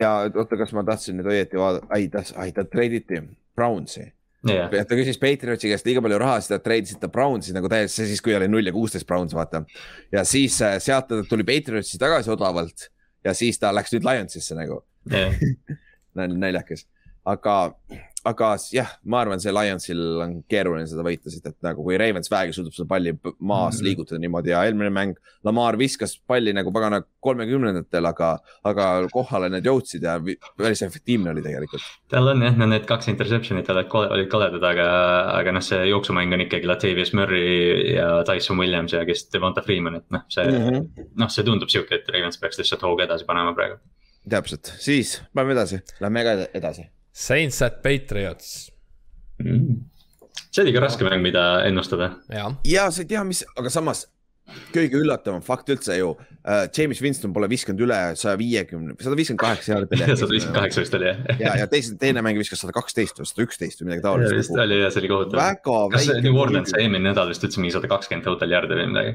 ja oota, kas ma tahtsin nüüd õieti vaadata, ai ta, ai ta treiditi Brownsi. jah, ta küsis Patriotsi käest liiga palju raha, siis ta treidis ta Brownsi nagu täiesti, see siis, kui oli null ja kuusteist Browns, vaata. ja siis äh, sealt ta tuli Patriotsi tagasi odavalt ja siis ta läks nüüd Lionsisse nagu, jah, naljakas. aga, aga jah, ma arvan, see Lionsil on keeruline seda võita, sest et nagu kui Ravens vähegi suudab seda palli maas Mhm. liigutada niimoodi ja eelmine mäng. Lamar viskas palli nagu pagana kolmekümnendatel, aga, aga kohale need jõudsid ja päris efektiivne oli tegelikult. tal on jah, no need kaks interception'it olid olid koledad, aga, aga noh, see jooksumäng on ikkagi Latavius Murry ja Tyson Williams ja kes Devonta Freeman, et noh, see mm -hmm. noh, see tundub sihuke, et Ravens peaks lihtsalt hooga edasi panema praegu. täpselt, siis paneme edasi, lähme ka edasi. Saints at Patriots, see oli ka raske mäng, mida ennustada. ja sa ei tea, mis, aga samas kõige üllatavam fakt üldse ju äh,, James Winston pole viskanud üle saja viiekümne, sada viiskümmend kaheksa jaardi. sada viiskümmend kaheksa vist oli jah. ja, ja teise, teine mäng viskas sada kaksteist või sada üksteist või midagi taolist oli jah, see oli kohutav. kas. New Orleans eelmine nädal vist üldse mingi sada kakskümmend total yard'i või midagi?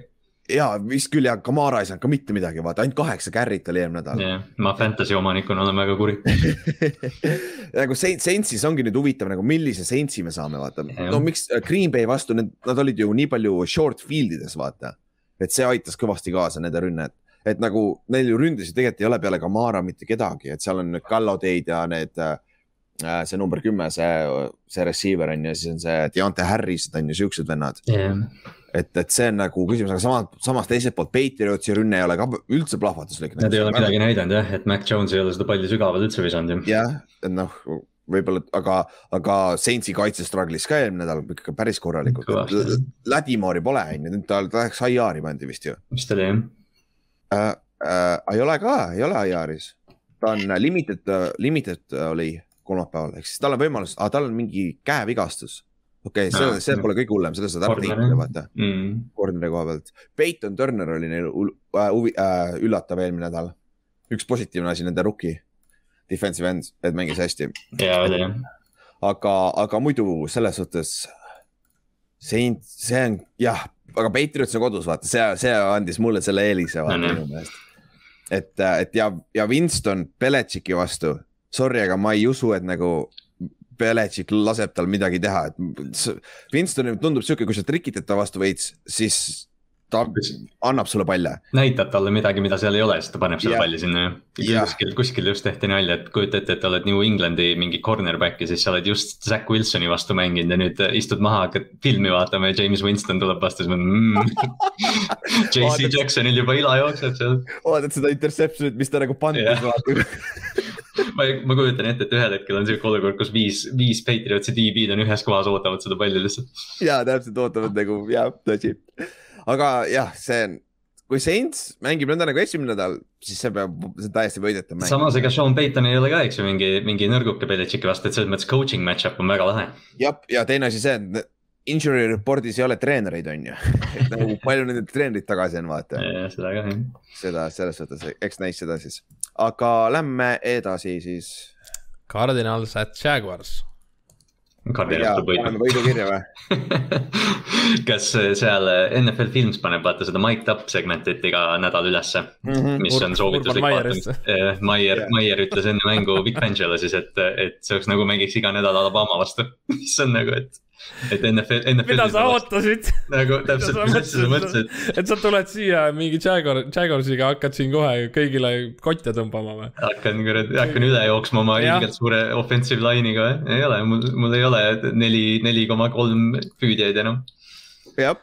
Ja vist küll ja Kamara ei saanud ka mitte midagi, vaata ainult kaheksa carry't oli eelmine nädal. jah, ma fantasy omanikuna olen väga kuri. nagu Saint- Saintsis ongi nüüd huvitav nagu millise Saintsi me saame vaata, Jah. no miks äh, Green Bay vastu need, nad olid ju nii palju short field ides vaata. et see aitas kõvasti kaasa nende rünnet, et nagu neil ju ründes ju tegelikult ei ole peale Kamara mitte kedagi, et seal on need Gallodeid ja need äh, see number kümme, see, see receiver on ju, siis on see Deontay Harris, on ju siuksed vennad. jah, et, et see on nagu küsimus, aga samas, samas teiselt poolt Patriotsi rünne ei ole ka üldse plahvatuslik. nad ei ole midagi näidanud jah, et Mac Jones ei ole seda palli sügavale üldse visanud ju. jah, noh, võib-olla, aga, aga Saintsi kaitse struggle'is ka eelmine nädal ikka päris korralikult. Ladimori pole, on ju, nüüd ta läks IR-i pandi vist ju vist oli jah. äh,. Äh, ei ole ka, ei ole IR-is. ta on limited, limited äh, oli kolmapäeval, ehk siis tal on võimalus, tal on mingi käevigastus. Okei okay,, see Aa,, see pole kõige hullem, selle saad ära jah. vaata, Mm. koordinari koha pealt. Peyton Turner oli neil äh, äh, üllatav eelmine nädal. üks positiivne asi, nende rookie, defensive end, et mängis hästi ja oli jah. aga, aga muidu selles suhtes. Saint, see on jah, aga Patriots on kodus, vaata, see, see andis mulle selle eelise vaata jah. minu meelest. et, et ja, ja Winston Belichicki vastu, sorry, aga ma ei usu, et nagu Belichik laseb tal midagi teha, et s- Winston tundub sihuke, kui sa trikitad ta vastu veits, siis ta annab sulle palle. näitad talle midagi, mida seal ei ole, siis ta paneb selle Jah. palli sinna ju. Jah. kuskil, kuskil just tehti nalja, et kujuta ette, et oled New Englandi mingi cornerback ja siis sa oled just Zack Wilsoni vastu mänginud ja nüüd istud maha, hakkad filmi vaatama ja James Winston tuleb vastu, siis mõtled mm. JC Jacksonil juba ila jookseb seal. vaatad seda interception'it, mis ta nagu pandis Jah. vaata. ma, ma kujutan ette, et ühel hetkel on siuke olukord, kus viis, viis Patriotsi DB-d on ühes kohas, ootavad seda palli lihtsalt. ja täpselt ootavad nagu jah, tõsi. aga jah, see on, kui Saints mängib nõnda nagu esimene nädal, siis see peab, see on täiesti võidetav mäng. samas, ega Sean Payton ei ole ka, eks ju, mingi, mingi nõrguke Belichicki vastu, et selles mõttes coaching match-up on väga lahe. jah, ja teine asi see, et injury report'is ei ole treenereid, on ju. et nagu palju nende treenerid tagasi on, vaata. seda ka jah. seda selles suhtes, eks näis seda siis. Aga lähme edasi siis. Cardinals at Jaguars, Cardinals tuleb paneme võitma. võidu kirja või? kas seal NFL Films paneb vaata seda mic'd up segmentit iga nädal ülesse, mis Ur- on soovituslik Meyerist. vaatamine. Maier Jah., Maier ütles enne mängu Big Bangile siis, et, et see oleks nagu mängiks iga nädal Alabama vastu, mis on nagu, et, et NFL, NFL. mida sa? ootasid? nagu täpselt, mis asja sa mõtlesid? et sa tuled siia mingi Jaguar, Jaguarsiga hakkad siin kohe kõigile kotte tõmbama või? hakkan kuradi, hakkan üle jooksma oma ilgelt suure offensive line'iga, ei ole, mul, mul ei ole neli, neli koma kolm püüdjaid enam. jah,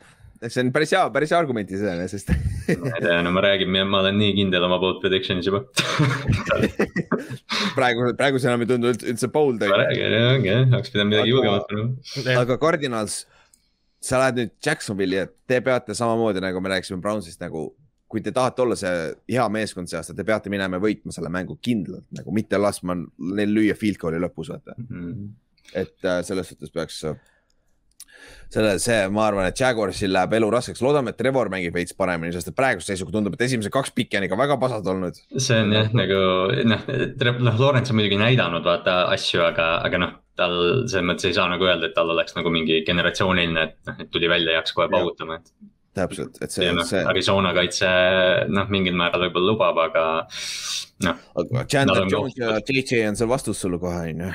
see on päris hea, päris hea argument iseenesest. ma ei tea, no ma räägin, ma olen nii kindel oma bold prediction'is juba. praegu, praegu see enam ei tundu üldse, bold ma räägin, ongi jah, oleks pidanud midagi Aga- julgemat panema. aga Cardinals, sa lähed nüüd Jacksonville'i ja te peate samamoodi nagu me rääkisime Brownsist nagu. kui te tahate olla see hea meeskond see aasta, te peate minema ja võitma selle mängu kindlalt nagu mitte laskma neil lüüa field goal'i lõpus vaata, et äh, selles suhtes peaks. selle, see, ma arvan, et Jaguarsil läheb elu raskeks, loodame, et Trevor mängib veits paremini, sest et praeguse seisuga tundub, et esimesed kaks pikki on ikka väga pasad olnud. see on jah nagu noh, noh, Lawrence on muidugi näidanud vaata asju, aga, aga noh, tal selles mõttes ei saa nagu öelda, et tal oleks nagu mingi generatsiooniline, et noh, et tuli välja ja hakkas kohe paugutama, et. täpselt, et see noh, see, Arizona kaitse noh, mingil määral võib-olla lubab, aga noh, aga Chandler Jones ja JJ on seal vastus sulle kohe on ju.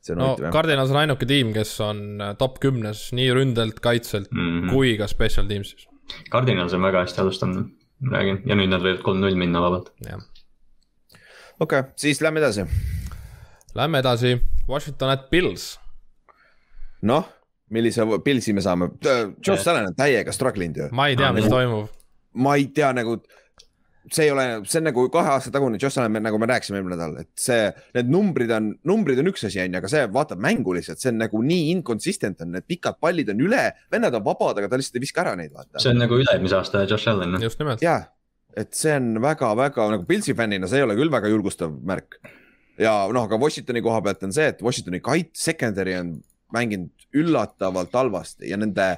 See on no huvitav jah. Cardinals on ainuke tiim, kes on äh, top kümnes nii ründelt, kaitselt mm -hmm. kui ka special teams'is, Cardinals on väga hästi alustanud, ma räägin, ja nüüd nad võivad kolm-null minna vabalt. okei okay,, siis lähme edasi. Lähme edasi, Washington at Pils. noh, millise pilsi me saame, Josh Allan on täiega struggle inud ju. ma ei tea, mis toimub. ma ei tea nagu, see ei ole, see on nagu kahe aasta tagune Josh Allan, nagu me rääkisime eelmine nädal, et see, need numbrid on, numbrid on üks asi, on ju, aga see vaatab mängu lihtsalt, see on nagu nii inconsistent on, need pikad pallid on üle, vennad on vabad, aga ta lihtsalt ei viska ära neid, vaata. see on nagu üle-eelmise aasta noh. just nimelt. jaa, et see on väga-väga nagu Pilsi fännina, see ei ole küll väga julgustav märk. ja noh, aga Washingtoni koha pealt on see, et Washingtoni kait-, secondary on mänginud üllatavalt halvasti ja nende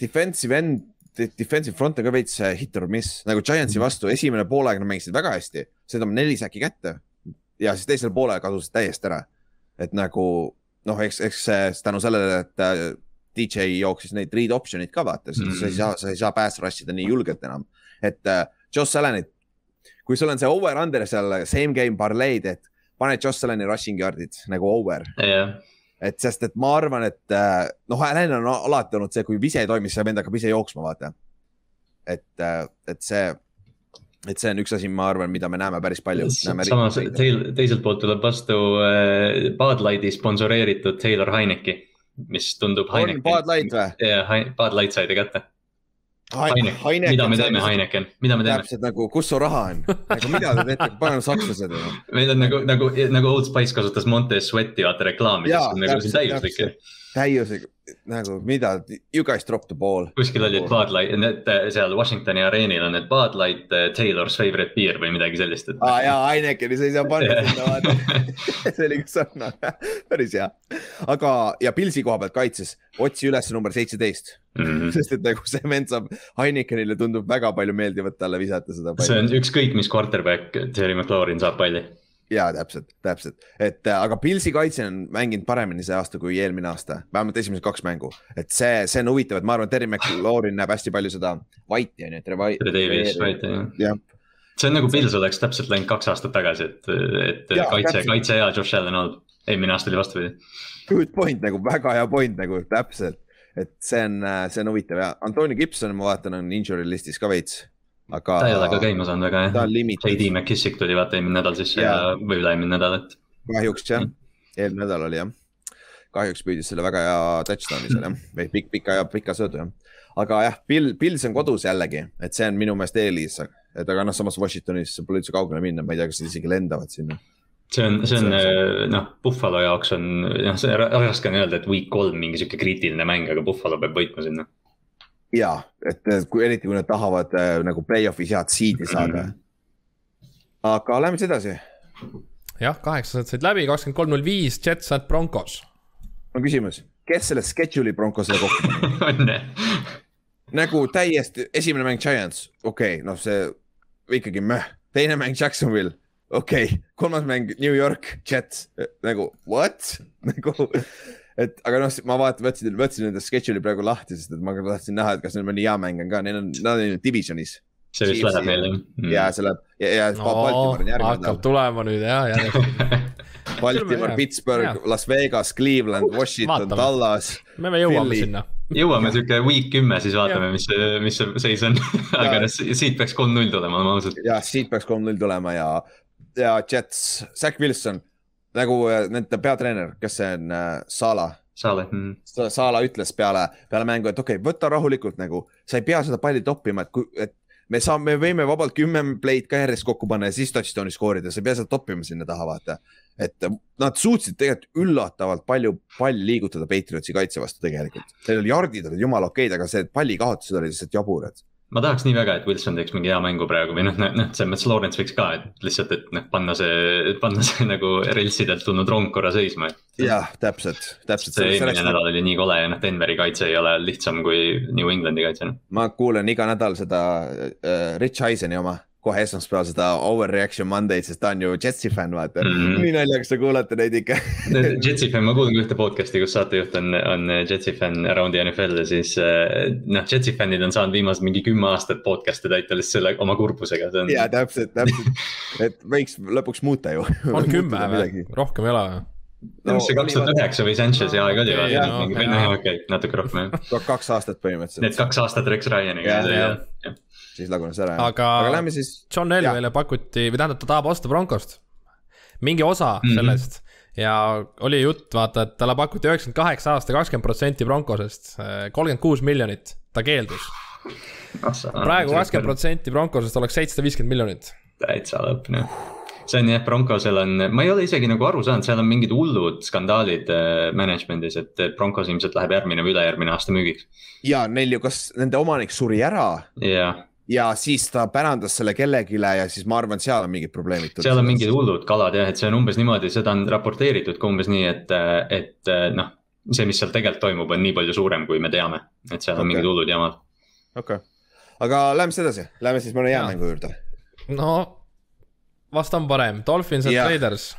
defensive end, defensive front on ka veits äh, hit or miss, nagu Giantsi vastu esimene poolaeg nad mängisid väga hästi, said oma neli säki kätte. Ja siis teisel poolel kadusid täiesti ära. et nagu noh, eks, eks tänu sellele, et äh, DJ jooksis neid read option'id ka vaata, siis Mhm. sa ei saa, sa ei saa pass rush ida nii julgelt enam. et äh, Josh Allanit, kui sul on see over-under seal same game parlay'd, et pane Josh Allani rushing yard'id nagu over, jah, et sest, et ma arvan, et äh, noh, Allan on alati olnud see, kui vise ei toimi, siis see vend hakkab ise jooksma, vaata. et, et see, et see on üks asi, ma arvan, mida me näeme päris palju. samas teil, teiselt poolt tuleb vastu äh, Bud Lighti sponsoreeritud Taylor Heineki, mis tundub. on Bud Light või? jah, Bud Light sai ta kätte. Heineken, mida me teeme, Heineken, mida me teeme? täpselt nagu, kus su raha on, nagu mida te teete, pagan sakslased ju. meil on nagu, nagu, nagu Old Spice kasutas Monte Sweati vaata reklaami, Jaa, siis on nagu see täpselt, täiuslik. Täiusega nagu mida, you guys drop the ball. kuskil oli, et Bud Light, need seal Washingtoni areenil on need Bud Light äh, Taylor's favorite beer või midagi sellist, et. aa jaa, Heinekeni sa ei saa panna sinna vaata. see oli ka sarnane, päris hea. aga, ja Pilsi koha pealt kaitses, otsi üles number seitseteist, Mhm. sest et nagu see vend saab, Heinekenile tundub väga palju meeldivat talle visata seda see on palli. ükskõik, mis quarterback, Terry McLaurin saab palli. jaa, täpselt, täpselt, et äh, aga Pilsi kaitse on mänginud paremini see aasta kui eelmine aasta, vähemalt esimesed kaks mängu. et see, see on huvitav, et ma arvan, et Terry McLaurin näeb hästi palju seda White'i on ju, Tere Davis, right, jah. see on nagu Pils oleks täpselt läinud kaks aastat tagasi, et, et Jaa, kaitse, kaitse hea, Josh Allan halb. eelmine aasta oli vastupidi. good point nagu väga hea point nagu täpselt, et see on, see on huvitav ja Antonio Gibson, ma vaatan, on injury listis ka veits, aga. ta ei ole ka käima saanud väga ta jah on. limited, JD McKissick tuli vaata eelmine nädal sisse Jaa. ja või üle-eelmine nädal, et kahjuks jah, eelmine nädal oli jah. kahjuks püüdis selle väga hea touchdown'i seal jah, või pikk, pika ja pika söödu jah. aga jah, Bill, Pils on kodus jällegi, et see on minu meelest eelis, et aga noh, samas Washingtonis pole üldse kaugele minna, ma ei tea, kas nad isegi lendavad sinna. see on, see on on noh, Buffalo jaoks on, noh, see ra- raske on öelda, et week kolm mingi sihuke kriitiline mäng, aga Buffalo peab võitma sinna. ja, et kui eriti, kui nad tahavad äh, nagu play-off'is head seed'i saada. aga lähme siis edasi, jah, kaheksased said läbi, kakskümmend kolm, null viis, Jets at Broncos. on küsimus, kes selle schedule'i Broncosele kokku pani? õnne. nagu täiesti, esimene mäng Giants, okei okay,, noh, see ikkagi möh, teine mäng Jacksonville, okei okay., kolmas mäng New York Jets, nagu what, nagu et aga noh, ma vaatan, võtsin, võtsin nende schedule'i praegu lahti, sest et ma ka tahtsin näha, et kas neil mõni hea mäng on ka, neil on, nad on ju divisionis see vist läheb neile mm. ja see läheb ja, ja no Baltimore on järgmine hakkab tulema nüüd jah, Jah. Pittsburgh Jah., Las Vegas, Cleveland, Washington. Dallas. me me jõuame Philly. sinna. jõuame sihuke week kümme, siis vaatame, mis mis see seis on. aga noh, siit peaks kolm-null tulema, ma ausalt. jah, siit peaks kolm-null tulema ja, ja Jets, Zack Wilson nagu äh, nende peatreener, kes see on äh,, Sala sa oled mm., Sa- Saala ütles peale, peale mängu, et okei okay,, võta rahulikult nagu, sa ei pea seda palli toppima, et kui, et me saame, me võime vabalt kümme play'd ka järjest kokku panna ja siis touchdown'i skoorida, sa ei pea seda toppima sinna taha, vaata. et nad suutsid tegelikult üllatavalt palju palli liigutada Patriotsi kaitse vastu tegelikult. Neil oli yard'id olid jumala okeid, aga see pallikaotused olid lihtsalt jaburad. Ma tahaks nii väga, et Wilson teeks mingi hea mängu praegu või noh, noh, selles mõttes Lawrence võiks ka, et lihtsalt, et noh, panna see, panna see nagu relsidelt tulnud rong korra seisma, jah, täpselt, täpselt. see eelmine nädal oli nii kole ja noh, Denveri kaitse ei ole lihtsam kui New Englandi kaitse, noh. ma kuulen iga nädal seda äh, Rich Eiseni oma, kohe esmaspäeval seda Overreaction Monday'd, sest ta on ju Jetsi fänn, vaata mm. -hmm. nii naljakas te kuulate neid ikka Jetsi fänn, ma kuulan ka ühte podcast'i, kus saatejuht on, on Jetsi fänn Around the NFL ja siis eh, noh, Jetsi fännid on saanud viimased mingi kümme aastat podcast'e täita lihtsalt selle oma kurbusega, see on ja täpselt, täpselt, et võiks lõpuks muuta ju. on kümme või? rohkem ei ole või? no,. mis see kaks tuhat üheksa või Sanchez'i aeg oli Okei, või noh, okei, natuke rohkem jah. kaks aastat Need põhimõtteliselt, kaks aastat Rex Ryaniga Jah, jah. siis lagunes ära. Aga- aga lähme siis, John Elway'le pakuti või tähendab, ta tahab osta Broncost. mingi osa mm. -hmm. sellest ja oli jutt, vaata, et talle pakuti üheksakümmend kaheksa aasta kakskümmend protsenti Broncosest, kolmkümmend kuus miljonit, ta keeldus. praegu kakskümmend protsenti Broncosest oleks seitsesada viiskümmend miljonit. täitsa lõpp noh. see on jah, Broncosel on, ma ei ole isegi nagu aru saanud, seal on mingid hullud skandaalid äh, management'is, et et Broncos ilmselt läheb järgmine või ülejärgmine aasta müügiks. ja neil ju, kas nende omanik suri ära jah, ja siis ta pärandas selle kellelegi ja siis ma arvan, seal on mingid probleemid. seal on mingid hullud kalad jah, et see on umbes niimoodi, seda on raporteeritud ka umbes nii, et, et noh, see, mis seal tegelikult toimub, on nii palju suurem, kui me teame, et seal on okay. mingid hullud jamad. okei okay., aga lähme siis edasi, lähme siis mõne hea Jaa. mängu juurde. no vast on parem, Dolphins and. Raiders.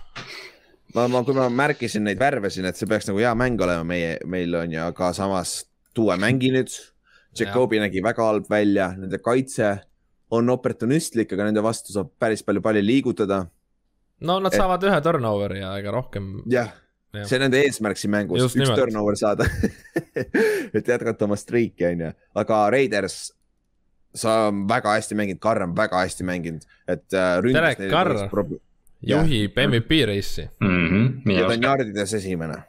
ma, ma, kui ma märkisin neid värve siin, et see peaks nagu hea mäng olema meie, meil on ju, aga samas Duo mängi nüüd. Jacobi nägi väga halb välja, nende kaitse on oportunistlik, aga nende vastu saab päris palju palli liigutada. no nad Et- saavad ühe turnover'i ja ega rohkem. jah Jah. see on nende eesmärk siin mängus, üks nimelt. turnover saada et jätkata oma streak'i, onju, aga Raiders, sa on väga hästi mänginud, Karr on väga hästi mänginud, et äh,. Derek Carr. juhib MVP reisi, Mhm, ja ta on jardides esimene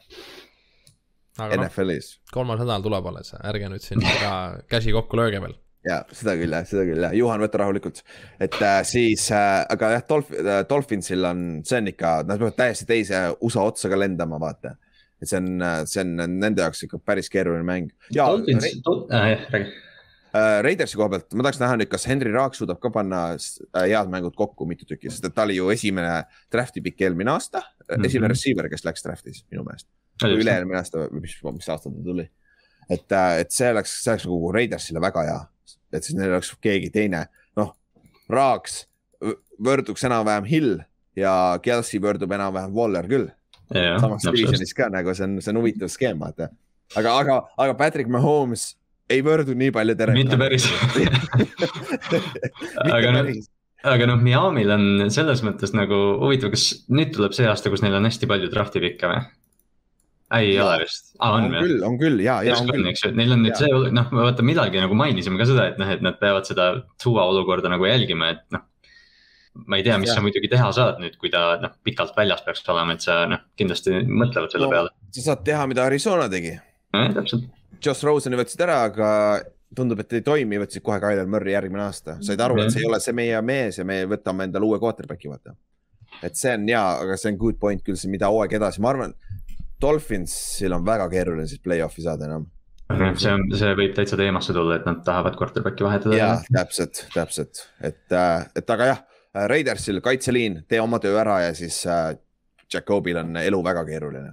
aga noh, NFL-is kolmas nädal tuleb alles, ärge nüüd siin ka käsi kokku lööge veel. ja seda küll jah, seda küll jah, Juhan, võta rahulikult, et äh, siis äh,, aga jah, Dolph- äh,, Dolphinsil on, see on ikka, nad peavad täiesti teise USA otsa ka lendama, vaata. et see on, see on nende jaoks ikka päris keeruline mäng. ja Dolphins Ra, äh, jah, räägi. äh, Raidersi koha pealt ma tahaks näha nüüd, kas Henry Raak suudab ka panna äh, head mängud kokku mitu tükki, sest et ta oli ju esimene draft'i pikk eelmine aasta mm, Mhm. -hmm. esimene receiver, kes läks draft'is minu meelest. Üle-eelmine aasta mis, mis aasta ta tuli. et, et see oleks, see oleks nagu Raidersile väga hea, et siis neil oleks keegi teine, noh, Raaks võrduks enam-vähem Hill ja Kelsey võrdub enam-vähem Waller küll, samas divisionis ka nagu see on, see on huvitav skeem, vaata. aga, aga, aga Patrick Mahomes ei võrdu nii palju tere. mitte päris aga noh, aga noh, Miami'l on selles mõttes nagu huvitav, kas nüüd tuleb see aasta, kus neil on hästi palju draft'i pikke või? Ei ole vist, aa on või? küll, on küll ja, ja on küll. eks ju, et neil on nüüd Jaa. see, noh, vaata millalgi nagu mainisime ka seda, et noh, et nad peavad seda suva olukorda nagu jälgima, et noh. ma ei tea, mis Jah. sa muidugi teha saad nüüd, kui ta noh, pikalt väljas peaks olema, et sa noh, kindlasti mõtlevad selle No. peale. sa saad teha, mida Arizona tegi. täpselt, Josh Rosen'i võtsid ära, aga tundub, et ei toimi, võtsid kohe Tyler Murray järgmine aasta, said aru, et see ei ole see meie mees ja me võtame endale uue quarterback'i, vaata. et see on hea, aga see on good point küll, see mida hooaeg edasi, ma arvan. Dolphinsil on väga keeruline siis play-off'i saada enam. see on, see võib täitsa teemasse tulla, et nad tahavad quarterback'i vahetada. ja täpselt, täpselt, et, et aga jah, Raidersil kaitseliin, tee oma töö ära ja siis äh, Jacobil on elu väga keeruline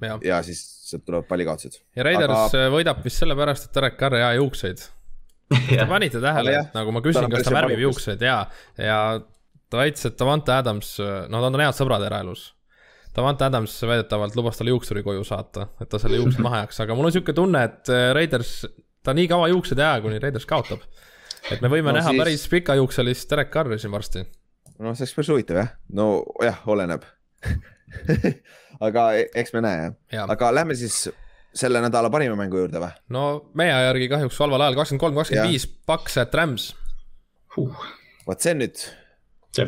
ja, ja siis sealt tulevad pallikaotused. ja Raiders Aga- võidab vist sellepärast, et Derek Carr ei aja juukseid. Te panite tähele jah,, nagu ma küsin, kas ta värvib juukseid ja, ja ta väitis, et Davante Adams, no nad on head sõbrad eraelus. Davante Adams väidetavalt lubas talle juuksuri koju saata, et ta selle juuksed maha jääks, aga mul on sihuke tunne, et äh, Raiders, ta nii kaua juuksed ei aja, kuni Raiders kaotab. et me võime No näha siis- päris pikajuukselist Derek Carri siin varsti. no see oleks päris huvitav jah, no jah, oleneb aga e- eks me näe jah, Jaa. aga lähme siis selle nädala parima mängu juurde või? no meie järgi kahjuks halval ajal, kakskümmend kolm, kakskümmend viis, Paks at Rams, huh,. vot see on nüüd,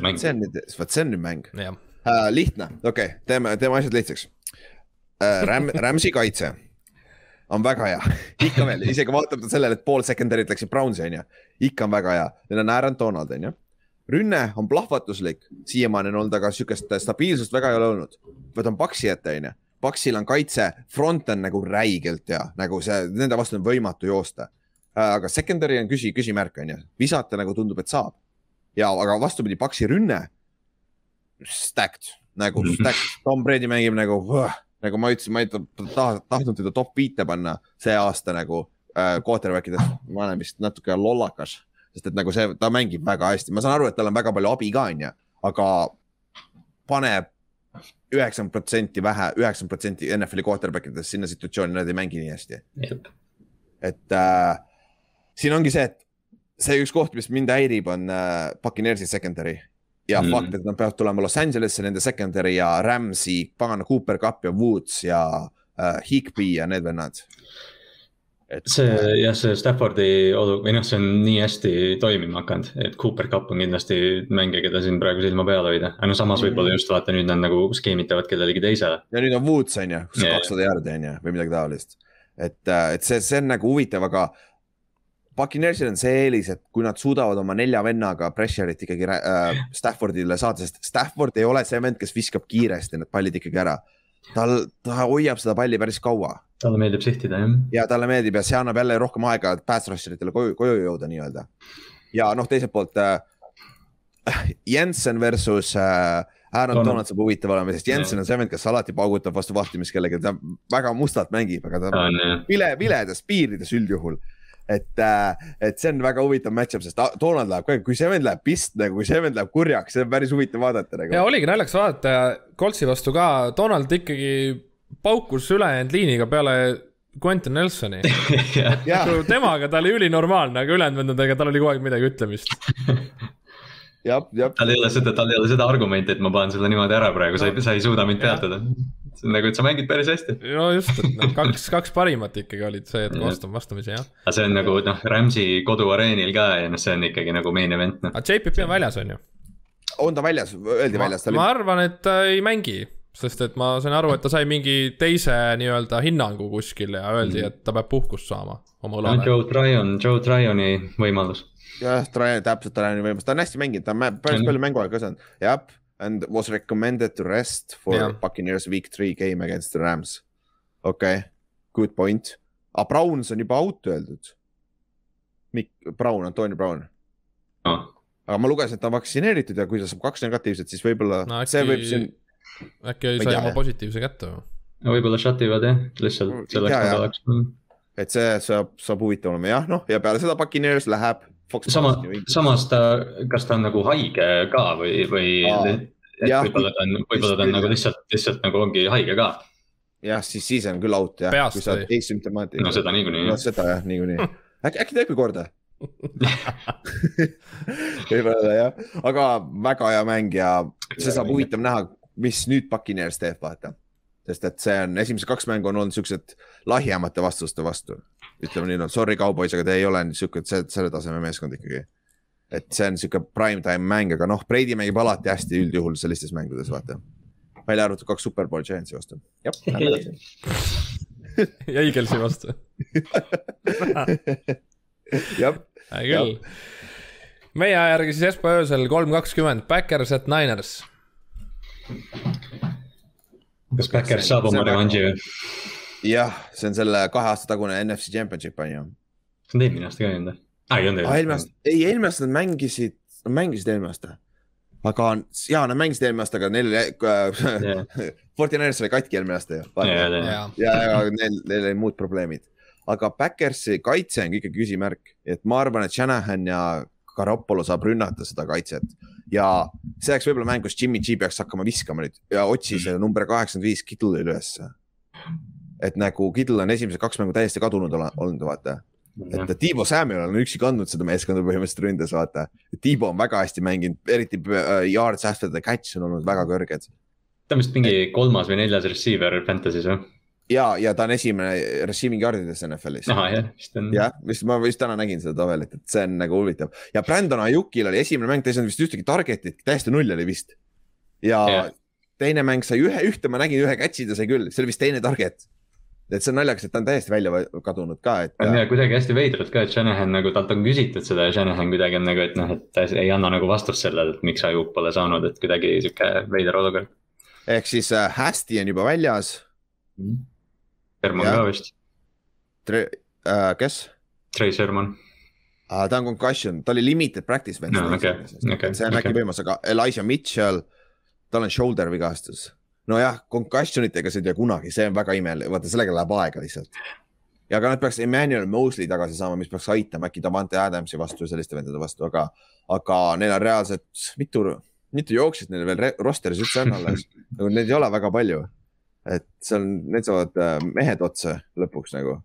mäng see. on nüüd, vot see on nüüd mäng jah. äh,. lihtne, okei okay,, teeme, teeme asjad lihtsaks äh,. Ram-, Rams'i kaitse on väga hea, ikka veel, isegi vaatamata sellele, et pool secondary't läksid Brownsi onju, ikka on väga hea, neil on Aaron Donald onju. rünne on plahvatuslik, siiamaani on olnud, aga sihukest stabiilsust väga ei ole olnud. võtame Paksi ette onju, Paksil on kaitse, front on nagu räigelt hea, nagu see, nende vastu on võimatu joosta. aga secondary on küsi, küsimärk onju, visata nagu tundub, et saab. ja, aga vastupidi, Paksi rünne, stacked nagu Mhm. stacked, Tom Brady mängib nagu, nagu ma ütlesin, ma ei taha- tahtnud teda top viite panna see aasta nagu äh, quarterback idest, ma olen vist natuke lollakas, sest et nagu see, ta mängib väga hästi, ma saan aru, et tal on väga palju abi ka onju, aga paneb üheksakümmend protsenti vähe, üheksakümmend protsenti NFL-i quarterback idest sinna situatsiooni, nad ei mängi nii hästi. Et äh, siin ongi see, et see üks koht, mis mind häirib, on äh, Puccaneersi secondary ja Mm. fakt, et nad peavad tulema Los Angelesse, nende secondary ja Rams'i, pagana Cooper Cup ja Woods ja äh, Higby ja need vennad. et see jah, see Staffordi olu või noh, see on nii hästi toimima hakanud, et Cooper Cup on kindlasti mängija, keda siin praegu silma peal hoida. aga no samas võib-olla just vaata nüüd nad nagu skeemitavad kellelegi teisele. ja nüüd on Woods on ju, Jaa. kakssada jaardi on ju või midagi taolist. et, et see, see on nagu huvitav, aga Puccaneersil on see eelis, et kui nad suudavad oma nelja vennaga pressure'it ikkagi äh, Staffordile saada, sest Stafford ei ole see vend, kes viskab kiiresti need pallid ikkagi ära. tal, ta hoiab seda palli päris kaua talle meeldib sihtida jah. ja talle meeldib ja see annab jälle rohkem aega pass rusher itele koju, koju jõuda nii-öelda. ja noh, teiselt poolt äh, Jensen versus äh, Aaron Donald. Saab huvitav olema, sest Jensen on see vend, kes alati paugutab vastu vahtimist kellegi, ta väga mustalt mängib, aga ta on vile, viledas piirides üldjuhul. et, et see on väga huvitav match-up, sest Donald läheb ka, kui see vend läheb pistma, kui see vend läheb kurjaks, see on päris huvitav vaadata ja nagu. oligi naljakas vaadata ja Coltsi vastu ka, Donald ikkagi paukus ülejäänud liiniga peale Quentin Nelsoni. ja, temaga ta oli ülinormaalne, aga ülejäänud vendadega tal oli kogu aeg midagi ütlemist. tal ei ole seda, tal ei ole seda argumenti, et ma panen sulle niimoodi ära praegu, sa ei, sa ei suuda mind peatada. See on nagu, et sa mängid päris hästi. no just, et noh, kaks, kaks parimat ikkagi olid see, et vastu, vastamisi jah. aga see on nagu noh, Rams'i koduareenil ka ja noh, see on ikkagi nagu main event noh. aga JPP on väljas, on ju. on ta väljas, öeldi väljas, ma arvan, et ta ei mängi, sest et ma sain aru, et ta sai mingi teise nii-öelda hinnangu kuskil ja öeldi, et ta peab puhkust saama oma õlale. Joe Tryon, Joe Tryoni võimalus. jah, Traian täpselt, Traiani võimalus, ta on hästi mänginud, ta on päris Mhm. palju mänguaega ka saanud, jah. And was recommended to rest for yeah. Buccaneers week three game against the Rams. okei okay., good point. aga Browns on juba out öeldud. Mikk, Brown, Antonio Brown. noh, aga ma lugesin, et ta on vaktsineeritud ja kui ta saab kaks negatiivset, siis võib-olla No no, see võib siin, äkki ei sai oma positiivse kätte või? võib-olla shut ivad jah, lihtsalt selleks nädalaks. et see saab, saab huvitav olema, jah, noh ja peale seda Buccaneers läheb. sama, samas ta, kas ta on nagu haige ka või, või võib-olla ta on, võib-olla ta on nagu lihtsalt, lihtsalt nagu ongi haige ka. jah, siis, siis on küll out jah, kui sa oled asümptomaatiline no seda niikuinii no seda jah, niikuinii. äkki, äkki teebki korda? võib-olla jah, aga väga hea mäng ja see saab huvitav näha, mis nüüd Buccaneers teeb, vaata. sest et see on, esimesed kaks mängu on olnud siuksed lahjemate vastuste vastu. Ütleme nii, no sorry, kaubois, aga te ei ole siuke, selle taseme meeskond ikkagi. et see on siuke prime time mäng, aga noh, Brady mängib alati hästi üldjuhul sellistes mängudes, vaata. välja arvatud kaks Superbowl Giantsi vastu. jah, lähme edasi. ja Eaglesi vastu. jah, hea küll. meie aja järgi siis esmaspäeva öösel kolm kakskümmend, Backers at Niners. kas Backers saab oma revanši või? jah, see on selle kahe aasta tagune NFC Championship on ju see on eelmine aasta ka olnud või? aa, ei olnud ah,. eelmine aasta, ei eelmine aasta nad mängisid, nad mängisid eelmine aasta. aga ja nad mängisid eelmine aasta, aga neil äh, Fortiners oli katki eelmine aasta ju. ja, jaa, ja neil, neil olid muud probleemid. aga Backersi kaitse on ikka küsimärk, et ma arvan, et Shanahan ja Garoppolo saab rünnata seda kaitset ja see oleks võib-olla mäng, kus Jimmy G peaks hakkama viskama nüüd ja otsi selle number kaheksakümmend viis Kittle'i ülesse. Et nagu Kittle on esimesed kaks mängu täiesti kadunud olnud, vaata et Tiibo Samuel on üksi kandnud seda meeskonda põhimõtteliselt ründes, vaata. Tiibo on väga hästi mänginud, eriti äh, yards after the catch on olnud väga kõrged. ta on vist mingi kolmas või neljas receiver Fantasy's või? ja, ja ta on esimene receiving yard'ides NFL-is. jah, vist ma vist täna nägin seda tabelit, et see on nagu huvitav ja Brandon Ayukil oli esimene mäng, ta ei saanud vist ühtegi target'it, täiesti null oli vist. ja Jah. teine mäng sai ühe, ühte ma nägin, ühe catch'i ta sai küll, see oli vist teine target. Et see on naljakas, et ta on täiesti välja vä- kadunud ka, et. on ja kuidagi hästi veidralt ka, et Shanahan nagu talt on küsitud seda ja Shanahan kuidagi on nagu, et noh, et ta ei anna nagu vastust sellele, et miks Ajuk pole saanud, et kuidagi sihuke veider olukord. ehk siis äh, hästi on juba väljas. Sherman Jah. ka vist, Äh, kes? Trey Sherman. Ta on concussion, ta oli limited practice No, okei, okei, see on äkki okei. võimas, aga Elijah Mitchell, tal on shoulder vigastus. Nojah, concussion itega sa ei tea kunagi, see on väga imeline, vaata sellega läheb aega lihtsalt. ja aga nad peaks Emmanuel Mosley tagasi saama, mis peaks aitama äkki Davante Adamsi vastu ja selliste vendade vastu, aga, aga neil on reaalselt mitu, mitu jooksjat neil veel roster'is üldse on alles nagu neid ei ole väga palju. et seal, need saavad äh, mehed otsa lõpuks nagu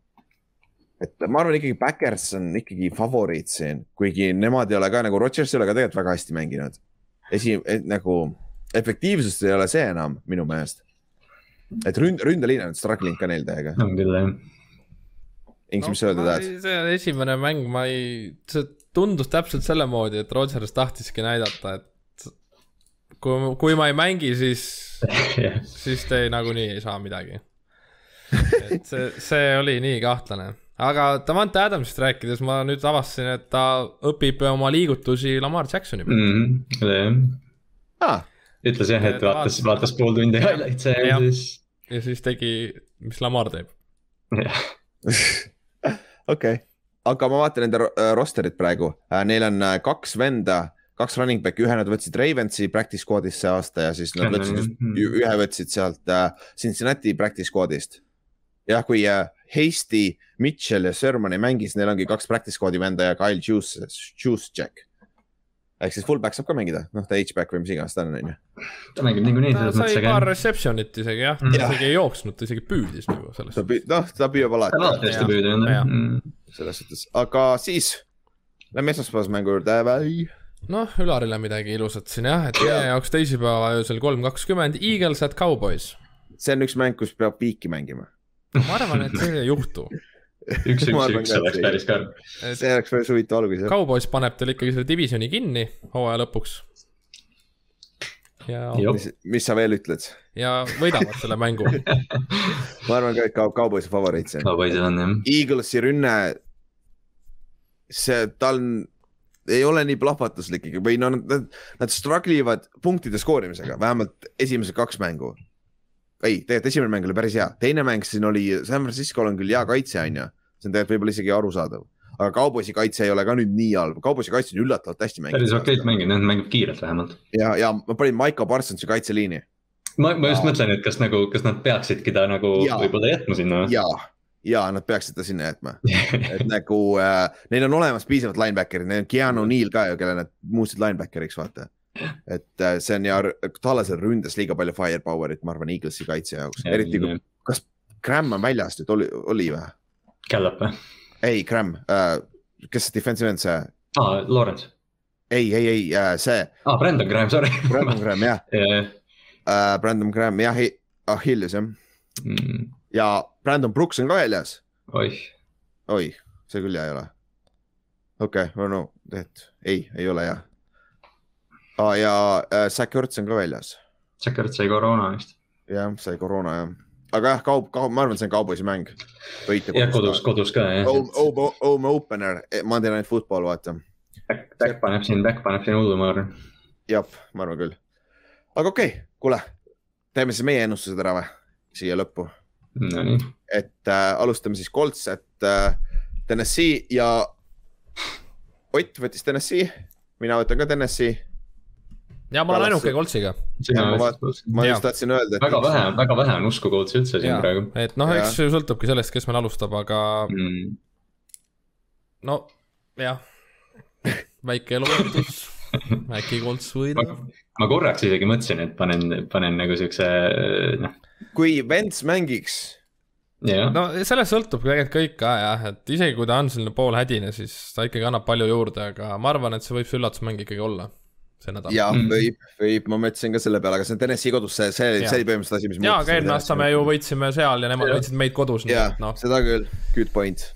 et ma arvan ikkagi Backers on ikkagi favoriit siin, kuigi nemad ei ole ka nagu Rodgers ei ole ka tegelikult väga hästi mänginud. esi, nagu efektiivsust ei ole see enam minu meelest. et ründ, ründeliin on struggling ka neil täiega. on küll jah. Inks, mis sa öelda tahad? see on esimene mäng, ma ei, see tundus täpselt selle moodi, et Rodgers tahtiski näidata, et kui, kui ma ei mängi, siis, siis te nagunii ei saa midagi. et see, see oli nii kahtlane, aga Davante Adamsist rääkides ma nüüd avastasin, et ta õpib oma liigutusi Lamar Jacksoni pealt. Mhm, jah. Ah, ütles jah, et Ta vaatas, vaatas- pool tundi highlights'e ja siis, ja siis tegi, mis Lamar teeb. okei, aga ma vaatan nende äh, roster'it praegu, neil on äh, kaks venda, kaks running back'i, ühe nad võtsid Ravensi practice squad'ist see aasta ja siis nad on võtsid just jah., ühe võtsid sealt äh, Cincinnati practice squad'ist. jah, kui äh, Hasty, Mitchell ja Sherman ei mängi, siis neil ongi kaks practice squad'i venda ja Kyle Juice, Juice-Jack. Ehk siis fullback saab ka mängida, noh ta H-back või mis iganes ta on, onju. ta mängib niikuinii ta selles mõttes, sai paar aga reception'it isegi jah, Mm. ta isegi ei jooksnud, ta isegi püüdis nagu selles ta püüab, noh ta püüab ta alati hästi püüda Jah. jah. selles suhtes, aga siis lähme esmaspäevase mängu juurde, noh, Ülarile midagi ilusat siin jah, et meie jaoks teisipäeva öösel kolm kakskümmend, Eagles at Cowboys. see on üks mäng, kus peab piiki mängima. ma arvan, et see ei juhtu. üks, üks, üks oleks see- päris karm. see oleks päris huvitav algus jah. Cowboys paneb teil ikkagi selle divisioni kinni hooaja lõpuks. ja, mis, mis sa veel ütled? ja võidavad selle mängu. ma arvan ka, et Cow- Cowboys on favoriit siin. Cowboysil on jah. Eaglesi rünne, see, tal on, ei ole nii plahvatuslik ikka või no nad, nad struggle ivad punktide skoorimisega, vähemalt esimesed kaks mängu. ei, tegelikult esimene mäng oli päris hea, teine mäng siin oli, San Francisco'l on küll hea kaitse, onju. see on tegelikult võib-olla isegi arusaadav, aga Cowboysi kaitse ei ole ka nüüd nii halb, Cowboysi kaitse on üllatavalt hästi päris mänginud. okeilt mänginud, noh mängib kiirelt vähemalt. ja, ja ma panin Maiko Parsonsi kaitseliini ma, ma just Aa. mõtlen, et kas nagu, kas nad peaksidki ta nagu võib-olla jätma sinna. ja, ja nad peaksid ta sinna jätma et nagu äh, neil on olemas piisavalt linebacker'id, neil on Keanu Neal ka ju, kelle nad muutsid linebackeriks, vaata. Et äh, see on ja Tallasel ründas liiga palju firepower'it, ma arvan, Eaglesi kaitse jaoks, eriti kui, kas Graham on väljas nüüd, oli, oli või? Källab või? ei, Graham äh,, kes see defensive end see, aa, Lawrence. ei, ei, ei äh, see, aa, Brandon Graham, sorry. Brandon Graham jah jah. äh,, Brandon Graham jah, Achilles jah, ja Brandon Brooks on ka väljas, Mm, oih, oi, see küll hea ei ole. okei okay,, no et ei, ei ole hea ah,. ja äh, Zack Ertz on ka väljas Sakart sai koroona vist. jah, sai koroona jah, aga jah, kaup, kaup, ma arvan, see on Cowboysi mäng. jah, kodus, kodus ka jah. Home, opener, Monday Night Football, vaata. Back, back paneb siin, back paneb siin hullu, ma arvan. jah, ma arvan küll. aga okei okay,, kuule, teeme siis meie ennustused ära või, siia lõppu, Nonii, et äh, alustame siis Colts, et äh, Tennessee ja Ott võttis Tennessee, mina võtan ka Tennessee. Ja ma olen ainuke koltsiga. sina ma just tahtsin öelda, et väga vähe, väga vähe on usku Coltsi üldse siin praegu et noh, eks see sõltubki sellest, kes meil alustab, aga mm.. no jah, väike lootus, äkki Colts võidab. ma korraks isegi mõtlesin, et panen, panen nagu siukse, noh, kui Vents mängiks, jah. no sellest sõltub tegelikult kõik ka jah, et isegi kui ta on selline poolhädine, siis ta ikkagi annab palju juurde, aga ma arvan, et see võib see üllatusmäng ikkagi olla see nädal. ja Mm. võib, võib, ma mõtlesin ka selle peale, aga see on Tennessee kodus, see, see, Jaa. see oli põhimõtteliselt asi, mis jaa, aga eelmine aasta me ju võitsime seal ja nemad Jah. võitsid meid kodus, nii jah et, noh, seda küll, good point.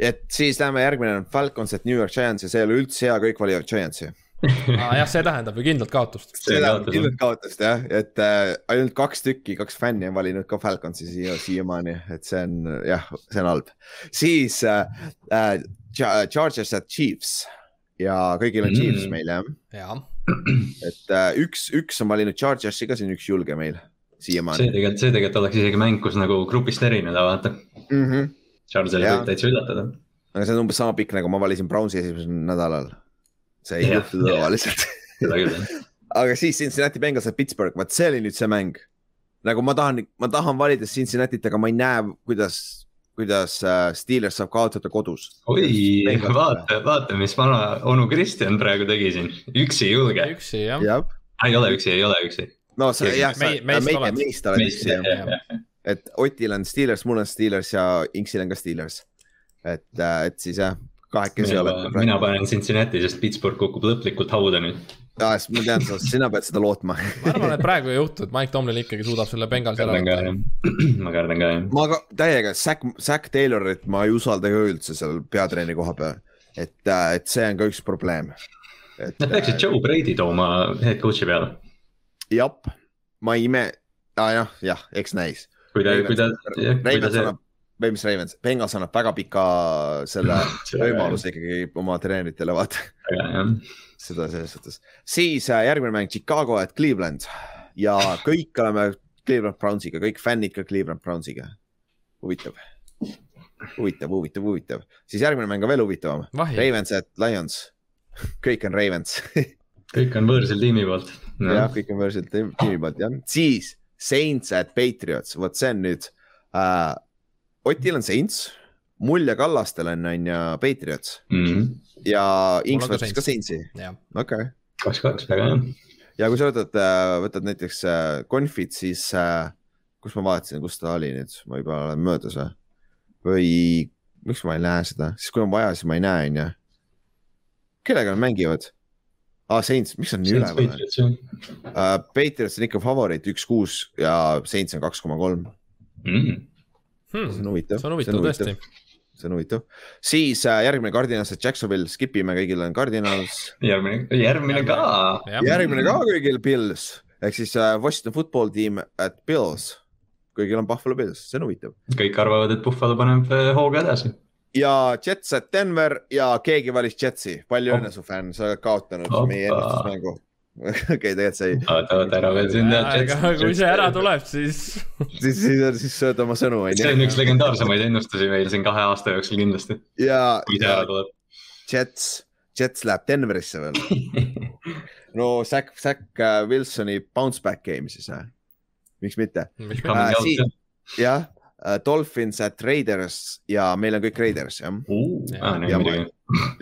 et siis läheme järgmine on Falcons, et New York Giants ja see ei ole üldse hea, kõik valivad Giantsi. jah, see tähendab ju kindlalt kaotust. See seda kaotas, ilmselt kaotast jah, et äh, ainult kaks tükki, kaks fänni on valinud ka Falconsi siia, siiamaani, et see on jah, see on halb. siis äh, äh, Cha- Chargers ja Chiefs ja kõigil on Mm. Chiefs meil jah, jaa, et äh, üks, üks on valinud Chargersi ka, see on üks julge meil see siiamaani tegelikult, see tegelikult oleks isegi mäng, kus nagu grupist erineda, vaata. mm. -hmm. Charles'il Jaa. võib täitsa üllatada. aga see on umbes sama pikk nagu ma valisin Brownsi esimesel nädalal. see ei juhtu tavaliselt. seda küll, jah. aga siis Cincinnati Bengals ja Pittsburgh, vot see oli nüüd see mäng. nagu ma tahan, ma tahan valida Cincinnati't, aga ma ei näe, kuidas, kuidas äh, Steelers saab kaotada kodus. oi, vaata, vaata, mis vana onu Kristjan praegu tegi siin. üksi julge. üksi jah. jah, ei ole üksi, ei ole üksi. no sa jah, sa Mei-, meist meist oled üksi jah, et Otil on Steelers, mul on Steelers ja Inksil on ka Steelers. et, et siis jah, kahekesi mina olete, mina panen Cincinnati, sest Pittsburgh kukub lõplikult hauda nüüd. aa, sest ma tean, sina pead seda lootma ma arvan, et praegu ei juhtu, et Mike Tomlin ikkagi suudab selle Bengalsi ära võtta. ma kardan ka jah. ma ka täiega, Zack, Zack Taylorit ma ei usalda ka üldse seal peatreeni koha peal. et, et see on ka üks probleem. et Nad peaksid Joe Brady tooma head coach'i peale. jah, ma ei ime ah,, jah, jah, eks näis. kui ta, kui ta, kui ta Ravens see, annab, või mis Ravens, Bengals annab väga pika selle võimaluse ikkagi oma treeneritele, vaata jah, seda selles suhtes. siis äh, järgmine mäng Chicago at Cleveland ja kõik oleme Cleveland Brownsiga, kõik fännid ka Cleveland Brownsiga. huvitav, huvitav, huvitav, huvitav, siis järgmine mäng on veel huvitavam. Ravens at Lions, kõik on Ravens kõik on võõrsil tiimi poolt. jah, kõik on võõrsil tiimi poolt jah, siis Saints at Patriots, vot see on nüüd äh,. Otil on Saints, mul ja Kallastel on, on ju Patriots ja Inks Mul on ka võttis ka Saintsi, okei okay.. kaks, kaks, väga hea. ja kui sa võtad, võtad näiteks äh, Confit, siis äh, kus ma vaatasin, kus ta oli nüüd, ma juba olen möödas või? või miks ma ei näe seda, siis kui on vaja, siis ma ei näe, onju. kellega nad mängivad? aa, Saints, miks on nii üleval? Uh, Patriots on ikka favoriit üks kuus ja Saints on kaks koma kolm, see on huvitav. see on huvitav tõesti. See on huvitav, siis äh, järgmine Cardinals, Jacksonville, skip ime, kõigil on Cardinals. järgmine, järgmine ka. järgmine ka kõigil Bills ehk siis äh, Washington football team at Bills. kõigil on Buffalo Bills, see on huvitav. kõik arvavad, et Buffalo paneb äh, hooga edasi. ja Jets at Denver ja keegi valis Jetsi, palju Oh. õnne su fänn, sa oled kaotanud Hoppa. meie ennustusmängu. okei, tegelikult sa ei, oota, oota, ära veel siin. aga kui see ära tuleb, siis siis, siis, siis sööd oma sõnu, see on üks legendaarsemaid ennustusi meil siin kahe aasta jooksul kindlasti, ja, kui see ja ära tuleb. Jets, Jets läheb Denverisse veel. no Zack, Zack äh, Wilsoni bounce back game siis või? miks mitte? Äh, jah, Dolphins at Raiders ja meil on kõik Raiders jah. aa, ja muidugi.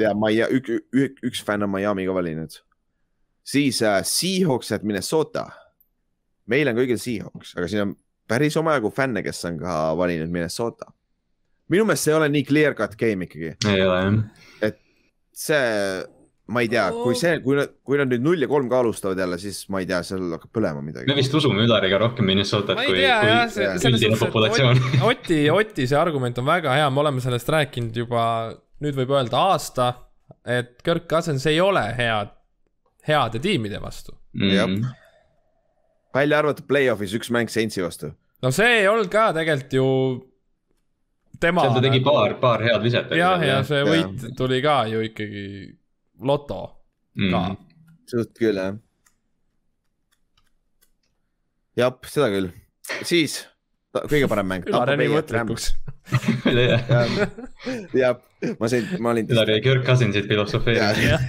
ja Maia-, üks, üks, üks fänn on Miami ka valinud. Siis äh, Seahawks at Minnesota. meil on kõigil Seahawks, aga siin on päris omajagu fänne, kes on ka valinud Minnesota. minu meelest see ei ole nii clear cut game ikkagi, ei ole jah. see, ma ei tea, kui see, kui nad, kui nad nüüd null ja kolm ka alustavad jälle, siis ma ei tea, seal hakkab põlema me midagi. vist usume Ülariga rohkem Minnesotat kui, kui üldine populatsioon. et Oti, Oti see argument on väga hea, me oleme sellest rääkinud juba nüüd võib öelda aasta, et Kirk Cousins ei ole head, heade tiimide vastu. Jah. välja arvatud play-off'is üks mäng Saintsi vastu. no see ei olnud ka tegelikult ju tema. seal ta tegi paar, paar head viset. jah, ja see võit tuli ka ju ikkagi loto ka mm.. suht küll jah. jah, seda küll, siis kõige parem mäng. Ülar jäi mõtlikuks. jah, ma sain, ma olin. Ülari Kirk Cousinsit filosofeerib.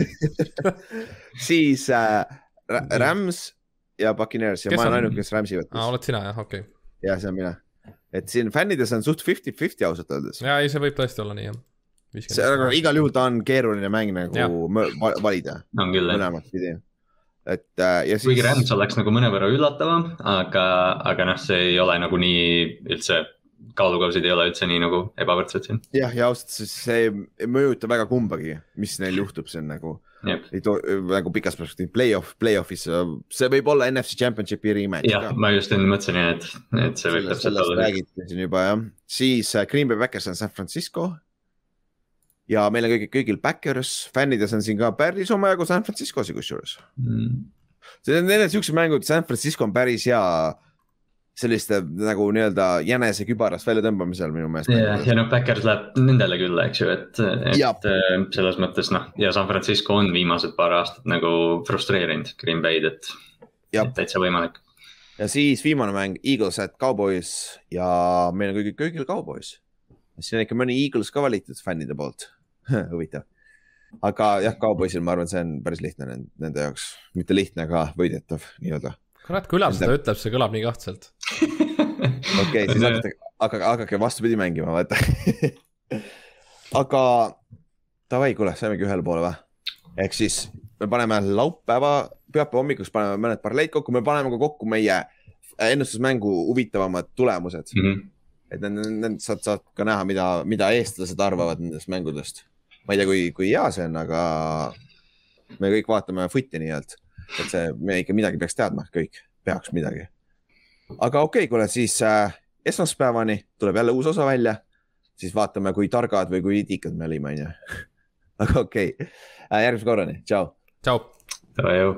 siis äh, Ra- Rams ja Buccaneers ja Kes ma olen on? ainuke, kes Ramsi aa, võttis. oled sina jah, okei okay.. ja see on mina. et siin fännides on suht fifty-fifty ausalt öeldes. ja ei, see võib tõesti olla nii jah. see, aga igal juhul ta on keeruline mäng nagu Jah. valida on küll jah. mõlemat pidi. Et äh, ja kuigi siis, Rams oleks nagu mõnevõrra üllatavam, aga, aga noh, see ei ole nagu nii üldse, kaalukausid ei ole üldse nii nagu ebavõrdsed siin. jah, ja ausalt, siis see ei mõjuta väga kumbagi, mis neil juhtub, on nagu ei too nagu pikas perspektiivis, play-off, play-off'is, see võib olla NFC Championshipi rematch jah, ma just enne mõtlesin et, et see võib sellest, täpselt sellest olla. räägiti siin juba jah, siis äh, Green Bay Packers on San Francisco. Ja meil on kõigil, kõigil Backers, fännides on siin ka päris omajagu San Francisco'si kusjuures. Mm. see on, need siuksed mängud, San Francisco on päris hea selliste nagu nii-öelda jänese kübarast väljatõmbamisel minu meelest. ja, ja noh, Backers läheb nendele küll, eks ju, et, et äh, selles mõttes noh, ja San Francisco on viimased paar aastat nagu frustreerinud Green Bay'd, et, et täitsa võimalik. ja siis viimane mäng Eagles at Cowboys ja meil on kõigil, kõigil Cowboys. siin on ikka mõni Eagles ka valitud fännide poolt, huvitav. aga jah, Cowboysil ma arvan, see on päris lihtne nende, jaoks, mitte lihtne, aga võidetav nii-öelda. kurat, kui Ülar seda ütleb, see kõlab nii kahtselt. okei siis hakake, hakake, hakake vastupidi mängima, vaata. aga davai, kuule, saimegi ühele poole või? ehk siis me paneme laupäeva, pühapäeva hommikuks paneme mõned parleid kokku, me paneme ka kokku meie ennustusmängu huvitavamad tulemused. Mhm. et need, need saad, saad ka näha, mida, mida eestlased arvavad nendest mängudest. Ma ei tea, kui, kui hea see on, aga me kõik vaatame footi nii-öelda, et see, me ikka midagi peaks teadma, kõik peaks midagi. aga okei okay,, kuule siis äh, esmaspäevani tuleb jälle uus osa välja, siis vaatame, kui targad või kui idikad me olime, onju. aga okei okay., järgmise korrani, tšau. tšau. tere jõu.